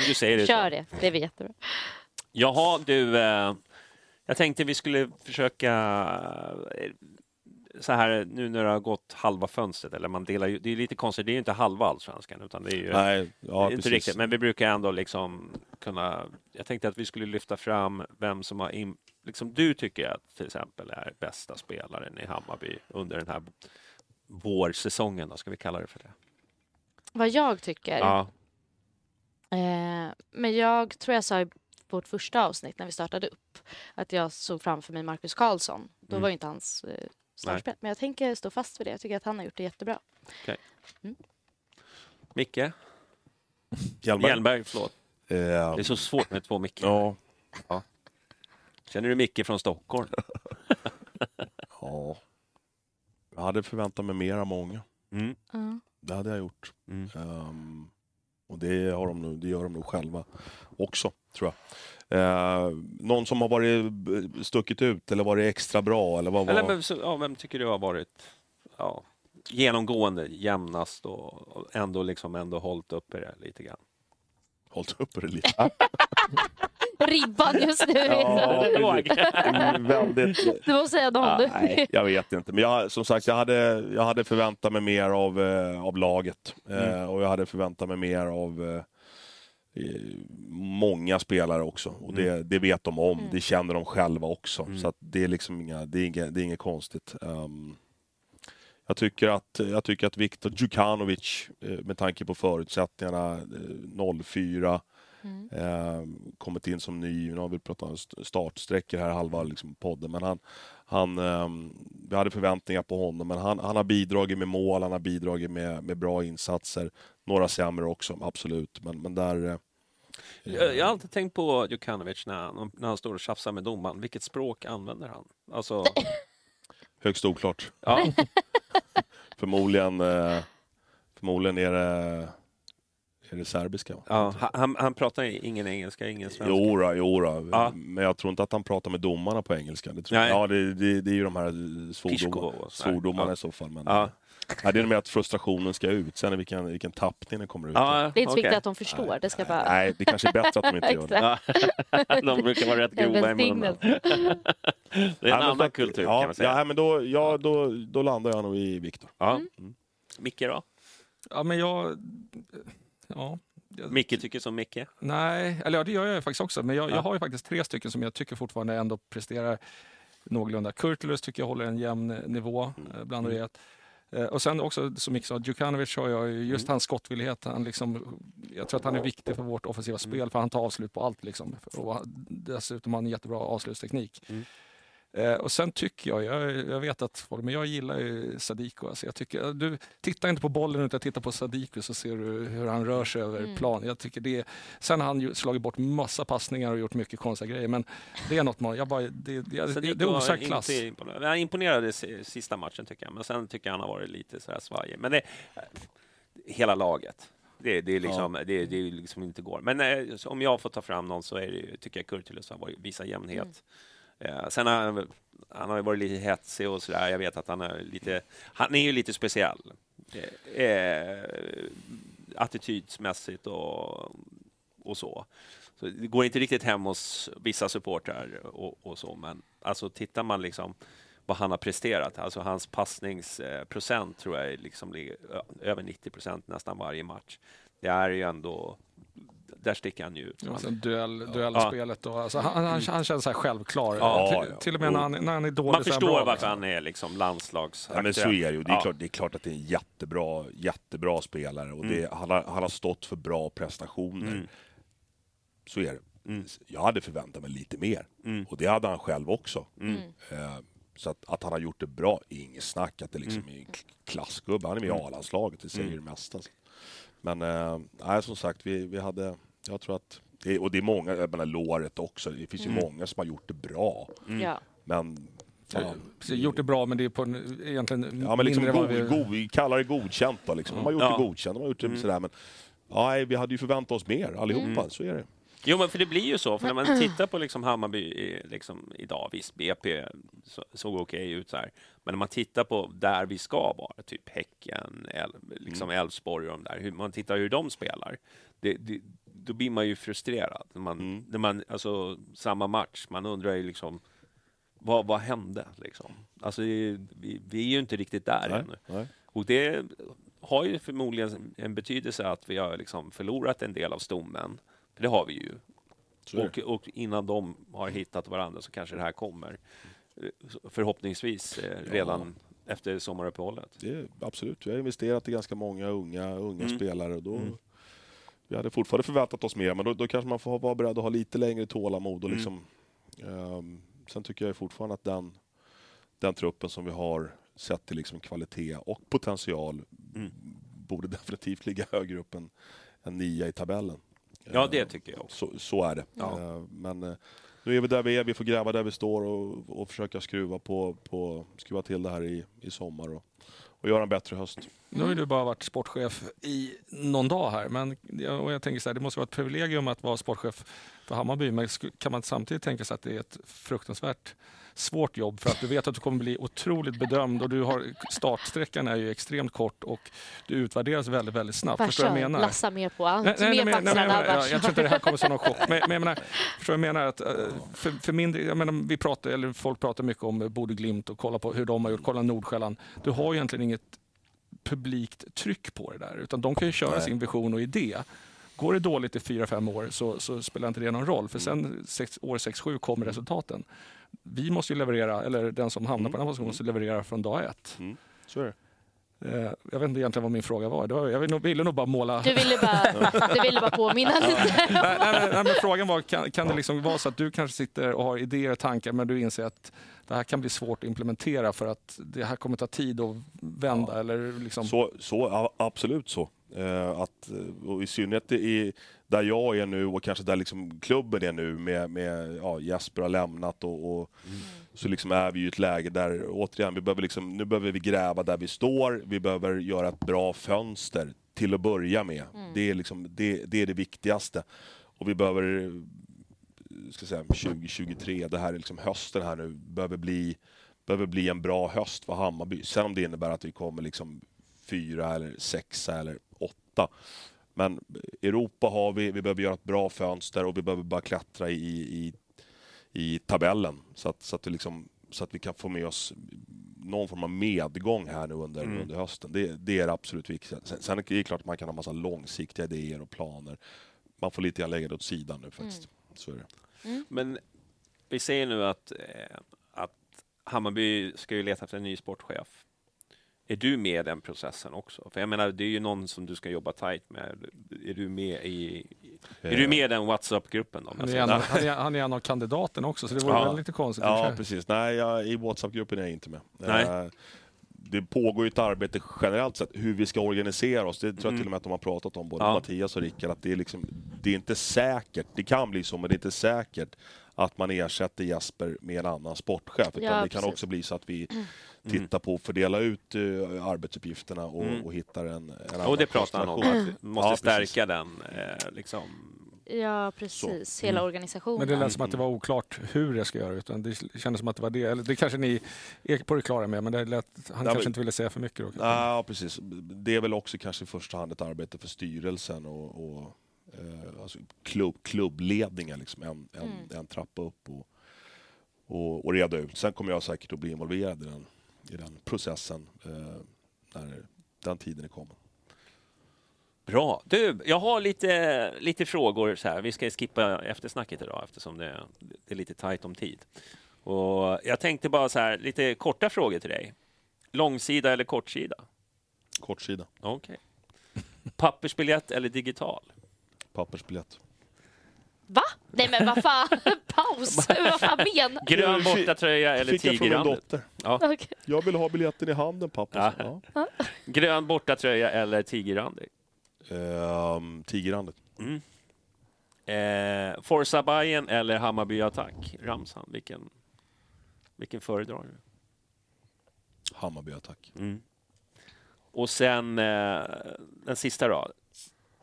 Du säger det. så. Kör det, det är vi jättebra. Jaha, du. Eh, jag tänkte vi skulle försöka eh, så här nu när det har gått halva fönstret, eller man delar ju, det är lite konstigt, det är ju inte halva allsvenskan utan det är ju Nej, ja, det är inte precis. riktigt, men vi brukar ändå liksom kunna, jag tänkte att vi skulle lyfta fram vem som har, in, liksom du tycker att till exempel är bästa spelaren i Hammarby under den här vårsäsongen, då, ska vi kalla det för det? Vad jag tycker? Ja. Eh, men jag tror jag sa i vårt första avsnitt när vi startade upp att jag såg framför mig Marcus Karlsson. Då Mm. var ju inte hans eh, startspel. Men jag tänker stå fast vid det. Jag tycker att han har gjort det jättebra. Okej. Mm. Micke? Hjelmberg. Hjelmberg, förlåt. Eh, Det är så svårt med två Micke. Ja. Ja. Känner du Micke från Stockholm? [LAUGHS] ja. Jag hade förväntat mig mer av många. Mm. Ja. Det hade jag gjort. Mm. Ehm, och det, har de nog, det gör de nog själva också, tror jag. Eh, någon som har varit b- stuckit ut eller varit extra bra? Eller vad var... Eller, men, så, ja, vem tycker du har varit ja, genomgående jämnast och, och ändå, liksom ändå hållit uppe det lite grann? Hållit uppe det lite? [LAUGHS] Ribban just nu. Ja, är. Väldigt... Du måste säga någon du. Nej, jag vet inte. Men jag, som sagt, jag hade, jag hade förväntat mig mer av, eh, av laget. Eh, Mm. och jag hade förväntat mig mer av, eh, många spelare också. Och det, det vet de om, Mm. det känner de själva också. Mm. Så att det är liksom inga, det är inget, det är inget konstigt. Ehm, jag tycker att, jag tycker att Viktor Djukanovic, eh, med tanke på förutsättningarna, eh, 04, Mm. eh, kommit in som ny, nu har vi pratat om st- startsträckor här halva liksom, podden, men han, han, ehm, vi hade förväntningar på honom, men han, han har bidragit med mål, han har bidragit med, med bra insatser. Några sämre också, absolut, men, men där... eh, Jag, jag har alltid tänkt på Djukanovic när han, när han står och tjafsar med domaren. Vilket språk använder han? Alltså, [LAUGHS] Högst oklart. ja, [LAUGHS] Förmodligen, eh, förmodligen är det, är det serbiska. ja, han, han pratar ingen engelska, ingen svenska. Jo, då, jo då. Ja. men jag tror inte att han pratar med domarna på engelska. Det tror Nej. Ja, det, det, det är ju de här Piskov svordom, och sådär. svordomarna Ja. i så fall. Men, Ja. Ja, det är mer att frustrationen ska ut, sen är vilken, vilken tappning den kommer ut i. Ja, Det är inte så viktigt att de förstår. Det ska bara... Nej, det kanske är bättre att de inte gör det. [LAUGHS] [LAUGHS] De brukar vara rätt grova i munnen. [LAUGHS] Det är en Ja, annan så- kultur ja, kan man säga. Ja, men då, ja, då, då landar jag nog i Viktor. Ja. Micke då? Ja, men jag... Ja. Micke tycker som Micke? Nej, eller ja, det gör jag faktiskt också. Men jag, Ja. jag har ju faktiskt tre stycken som jag tycker fortfarande ändå presterar någorlunda. Kurtulus tycker jag håller en jämn nivå, eh, bland ett. Eh, Och sen också, som Micke sa, Djukanovic har jag ju, just hans skottvillighet. Han liksom, jag tror att han är viktig för vårt offensiva spel, för han tar avslut på allt. Liksom. Och dessutom har han en jättebra avslutsteknik. Mm. Eh, och sen tycker jag, jag, jag vet att folk, men jag gillar ju Sadiko. Alltså jag tycker, du tittar inte på bollen utan tittar på Sadiko så ser du hur han rör sig över Mm. plan. Jag tycker det, sen har han ju slagit bort massa passningar och gjort mycket konstiga grejer. Men det är något man, jag bara, det, det, det, Sadiko det är osar klass. inte imponerat. Han imponerade i sista matchen tycker jag, men sen tycker jag han har varit lite sådär svajig. Men det, hela laget. Det, det, är liksom, det, det är liksom inte går. Men eh, om jag får ta fram någon så är det, tycker jag Kurtulus har visat jämnhet. Eh, sen har han, han har ju varit lite hetsig och sådär. Jag vet att han är lite, han är ju lite speciell. Eh, eh, attitydsmässigt och, och så. så. Det går inte riktigt hem hos vissa supportrar och, och så, men alltså tittar man liksom vad han har presterat, alltså hans passningsprocent tror jag är liksom ligger över 90 procent nästan varje match. Det är ju ändå, där sticker han ju ut. Ja, duell, duellspelet och, alltså, han, han, han känns så här självklar. Ja, till, ja. till och med när han, när han är dålig Man så förstår bra, varför liksom. han är liksom landslags... Ja, men så är det ju. Det är, Ja. klart, det är klart att det är en jättebra, jättebra spelare och det, han, har, han har stått för bra prestationer. Mm. Så är det. Mm. Jag hade förväntat mig lite mer Mm. och det hade han själv också. Mm. Eh, så att, att han har gjort det bra, inget snack att det liksom Mm. är en klassgubbe. Han är med i A-landslaget, det säger Mm. det mesta. Men eh, nej, som sagt, vi, vi hade, jag tror att, och det är många, jag menar låret också, det finns ju Mm. många som har gjort det bra. Ja. Men Ja, precis, gjort det bra, men det är på en, egentligen Ja, men liksom mindre god, vi... god, vi kallar det godkänt då. Liksom. De har gjort Ja. det godkänt, de har gjort det Mm. sådär. Men ja, nej, vi hade ju förväntat oss mer allihopa, Mm. så är det. Jo, men för det blir ju så. För när man [CLEARS THROAT] tittar på liksom Hammarby liksom idag, visst, BP så, såg okej ut så här. Men när man tittar på där vi ska vara, typ Häcken, El, liksom Elfsborg och de där, hur man tittar hur de spelar, det, det, då blir man ju frustrerad. Man, Mm. när man, alltså, samma match, man undrar ju liksom, vad, vad hände? Liksom? Alltså, vi, vi är ju inte riktigt där Nej, ännu. nej. Och det har ju förmodligen en betydelse att vi har liksom förlorat en del av stommen. För det har vi ju. Och, och innan de har hittat varandra så kanske det här kommer. Förhoppningsvis eh, redan efter sommaruppehållet. det absolut, vi har investerat i ganska många unga, unga Mm. spelare. Och då, Mm. Vi hade fortfarande förväntat oss mer, men då, då kanske man får vara beredd att ha lite längre tålamod. Och Mm. liksom, ehm, sen tycker jag fortfarande att den, den truppen som vi har sett till liksom kvalitet och potential Mm. borde [LAUGHS] definitivt ligga högre upp än, än nia i tabellen. Ja, det tycker jag också. Så, så är det. Ja. Eh, Men eh, nu är vi där vi är, vi får gräva där vi står och, och försöka skruva, på, på, skruva till det här i, i sommar och, och göra en bättre höst. Nu har ju du bara varit sportchef i någon dag här, men jag- och jag tänker så här, det måste vara ett privilegium att vara sportchef för Hammarby, men kan man samtidigt tänka sig att det är ett fruktansvärt svårt jobb för att du vet att du kommer bli otroligt bedömd och du har, startsträckan är ju extremt kort och du utvärderas väldigt, väldigt snabbt. Förstår du vad jag menar? lassa mer på allt. Nej, nej, mer nej, men- nej, men- axlarna. jag, tror inte det här kommer som någon chock. Men, men jag menar, förstår jag menar? Att, eh, för, för min del- jag menar, vi pratar, eller folk pratar mycket om Bode Glimt och kolla på hur de har gjort. Kolla Nordsjälland. Du har egentligen inget publikt tryck på det där. Utan de kan ju köra Nej. sin vision och idé. Går det dåligt i fyra, fem år så, så spelar inte det någon roll. För sen sex, år 6-7 kommer resultaten. Vi måste ju leverera, eller den som hamnar på den här positionen måste leverera från dag ett. Mm. Så är det. Eh, Jag vet inte egentligen vad min fråga var. Jag ville nog, ville nog bara måla... Du ville bara, [LAUGHS] du ville bara påminna lite. nej, nej, nej, nej, men frågan var, kan, kan det liksom vara så att du kanske sitter och har idéer och tankar men du inser att det här kan bli svårt att implementera för att det här kommer ta tid att vända? Eller liksom... Så, så absolut så. Eh, att, eh, och I synnerhet i, där jag är nu och kanske där liksom klubben är nu med, med ja, Jesper har lämnat och, och så liksom är vi i ett läge där återigen, vi behöver liksom, nu behöver vi gräva där vi står. Vi behöver göra ett bra fönster till att börja med. Det, är liksom, det, det är det viktigaste. Och vi behöver eh, ska säga, 2023, det här är liksom hösten här nu, behöver bli, behöver bli en bra höst för Hammarby. Sen om det innebär att vi kommer liksom fyra eller sexa eller åtta. Men Europa har vi, vi behöver göra ett bra fönster och vi behöver bara klättra i, i, i tabellen så att, så, att vi liksom, så att vi kan få med oss någon form av medgång här nu under, Mm. under hösten. Det, det är det absolut viktigaste. Sen, sen är det klart att man kan ha massa långsiktiga idéer och planer. Man får lite grann lägga det åt sidan nu faktiskt. Så är det. Men vi ser nu att, eh, att Hammarby ska ju leta efter en ny sportchef. Är du med i den processen också? För jag menar, det är ju någon som du ska jobba tajt med. Är du med i, är du med i den WhatsApp-gruppen? Då, Han är, en, han, är, han är en av kandidaterna också så det vore Ja. väl lite konstigt. Ja, precis. Nej, jag, i WhatsApp-gruppen är jag inte med. Nej. Eh, Det pågår ju ett arbete generellt sett hur vi ska organisera oss. Det tror jag Mm. till och med att de har pratat om, både Ja. Mattias och Rickard. Att det, är liksom, det är inte säkert, det kan bli så, men det är inte säkert att man ersätter Jesper med en annan sportchef. Utan Ja, det kan precis. också bli så att vi tittar på att fördela ut uh, arbetsuppgifterna och, Mm. och hittar en, en Och det pratar han om, att vi måste Ja, precis. stärka den. Eh, liksom. Ja, precis. Hela organisationen. Men det lät som att det var oklart hur jag ska göra. Utan det kändes som att det var det. Eller det kanske ni är på det klara med, men det lät, han Ja, kanske men- inte ville säga för mycket. Då. Ja, precis. Det är väl också kanske i första hand ett arbete för styrelsen och, och eh, alltså klubb, klubbledningen, liksom, en, en, Mm. en trappa upp och, och, och reda ut. Sen kommer jag säkert att bli involverad i den, i den processen eh, när den tiden är kommen. Bra. Du, jag har lite, lite frågor. Så här. Vi ska skippa eftersnacket idag eftersom det, det är lite tajt om tid. Och jag tänkte bara så här, lite korta frågor till dig. Långsida eller kortsida? Kortsida, Okej. Pappersbiljett eller digital? pappersbiljett. Va? Nej men vad fan, [LAUGHS] paus! vad fan menar Grön bortatröja eller Fick jag från min tigerrandigt? dotter. Ja. Okej. Jag vill ha biljetten i handen pappa. Ja. Ja. Grön bortatröja eller tigerrandig? Ehm, tigerrandet. Mm. Eh, Forza Bayern eller Hammarby Attack? Ramsan, vilken, vilken föredrar du? Hammarby-attack. Mm. Och sen eh, den sista då.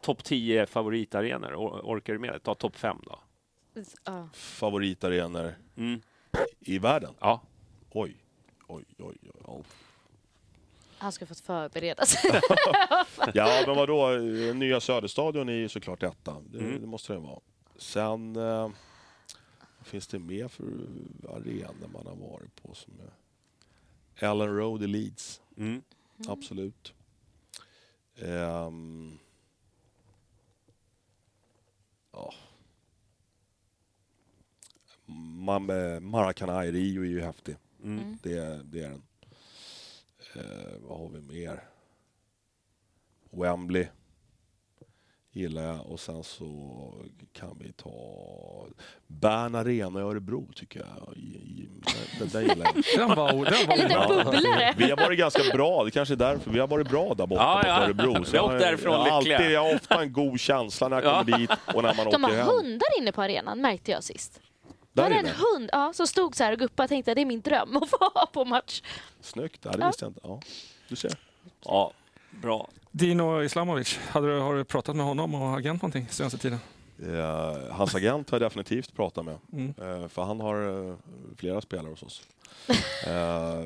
Topp 10 favoritarenor. Or- orkar du med det? Ta topp 5 då. Ja. Favoritarenor Mm. i världen? Ja. Oj. Oj, oj, oj. Han ska fått förbereda sig. [LAUGHS] [LAUGHS] Ja, men vadå? Eh, Nya Söderstadion är ju såklart etta. Det, Mm. det måste det vara. Sen... Eh, vad finns det mer för arenor man har varit på? som är... Ellen Road i Leeds. Mm. Absolut. Ehm, ja. Man, Maracana i Rio är ju häftig. Mm. Det, det är den. Eh, vad har vi mer? Wembley gillar jag och sen så kan vi ta Bern Arena i Örebro tycker jag. I, i, den, den gillar jag. [LAUGHS] Den var, den var [LAUGHS] En liten bubblare. Vi har varit ganska bra, det kanske är därför. Vi har varit bra där borta Ja, mot ja. Örebro. Vi har åkt jag, därifrån jag, har alltid, jag har ofta en god känsla när jag Ja. kommer dit och när man De åker har hem. hundar inne på arenan märkte jag sist. Det Där var en inne. hund ja, som stod så här och guppade och tänkte det är min dröm att [LAUGHS] få ha på match. Snyggt, ja, det visste jag inte. Ja, du ser. Ja, bra. Dino Islamovic, hade du, har du pratat med honom och agent någonting senaste tiden? Eh, hans agent har jag definitivt pratat med. Mm. Eh, för han har eh, flera spelare hos oss.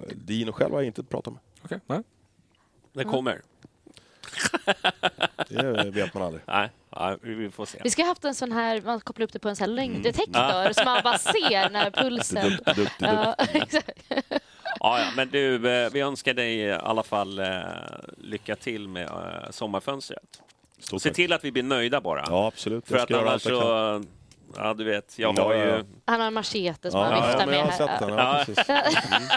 [LAUGHS] Dino själv har jag inte pratat med. Okej, nej. Det kommer. Det vet man aldrig. Nej, ja, vi får se. Vi ska ha haft en sån här, man kopplar upp det på en sån här lögndetektor så [LAUGHS] man bara ser när pulsen... Duktig, duktig, Ja, [LAUGHS] exakt. Ja, ja, men du, eh, vi önskar dig i alla fall eh, lycka till med eh, sommarfönstret. Stort Se tack. till att vi blir nöjda bara. Ja, absolut. För att annars så... Ja, du vet, jag Ja, har ja, ju... ja. Han har en machete som Ja, han ja, viftar men jag med har här. sett den. Ja, Ja. precis.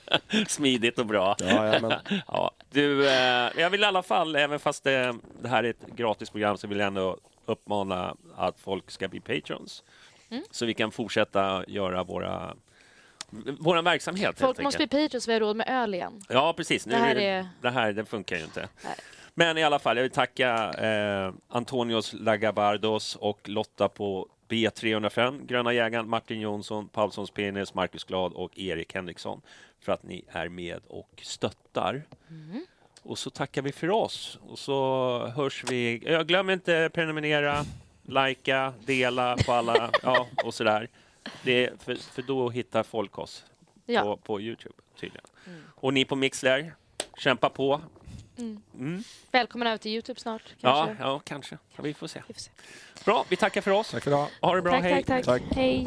[LAUGHS] [LAUGHS] Smidigt och bra. Ja, ja, [LAUGHS] du, eh, jag vill i alla fall, även fast det, det här är ett gratis program, så vill jag ändå uppmana att folk ska bli patrons. Mm. Så vi kan fortsätta göra våra, vår verksamhet. Folk måste bli patrons så vi har råd med öl igen. Ja, precis. Nu Det här är det, är- det här det funkar ju inte. Nej. Men i alla fall, jag vill tacka eh, Antonios Lagabardos och Lotta på B305, Gröna jägaren, Martin Jonsson, Paulssons Penis, Marcus Glad och Erik Henriksson för att ni är med och stöttar. Mm. Och så tackar vi för oss och så hörs vi. Ja, glöm inte prenumerera, likea, dela på alla [LAUGHS] ja, och sådär. Det är för, för då hittar folk oss Ja. på, på Youtube tydligen. Mm. Och ni på Mixler, kämpa på. Mm. Mm. Välkommen över till Youtube snart. Ja, Kanske. ja, kanske. Ja, vi får se. Vi får se. Bra, vi tackar för oss. Tack för idag. Ha det bra, Tack, hej. tack, tack, Hej.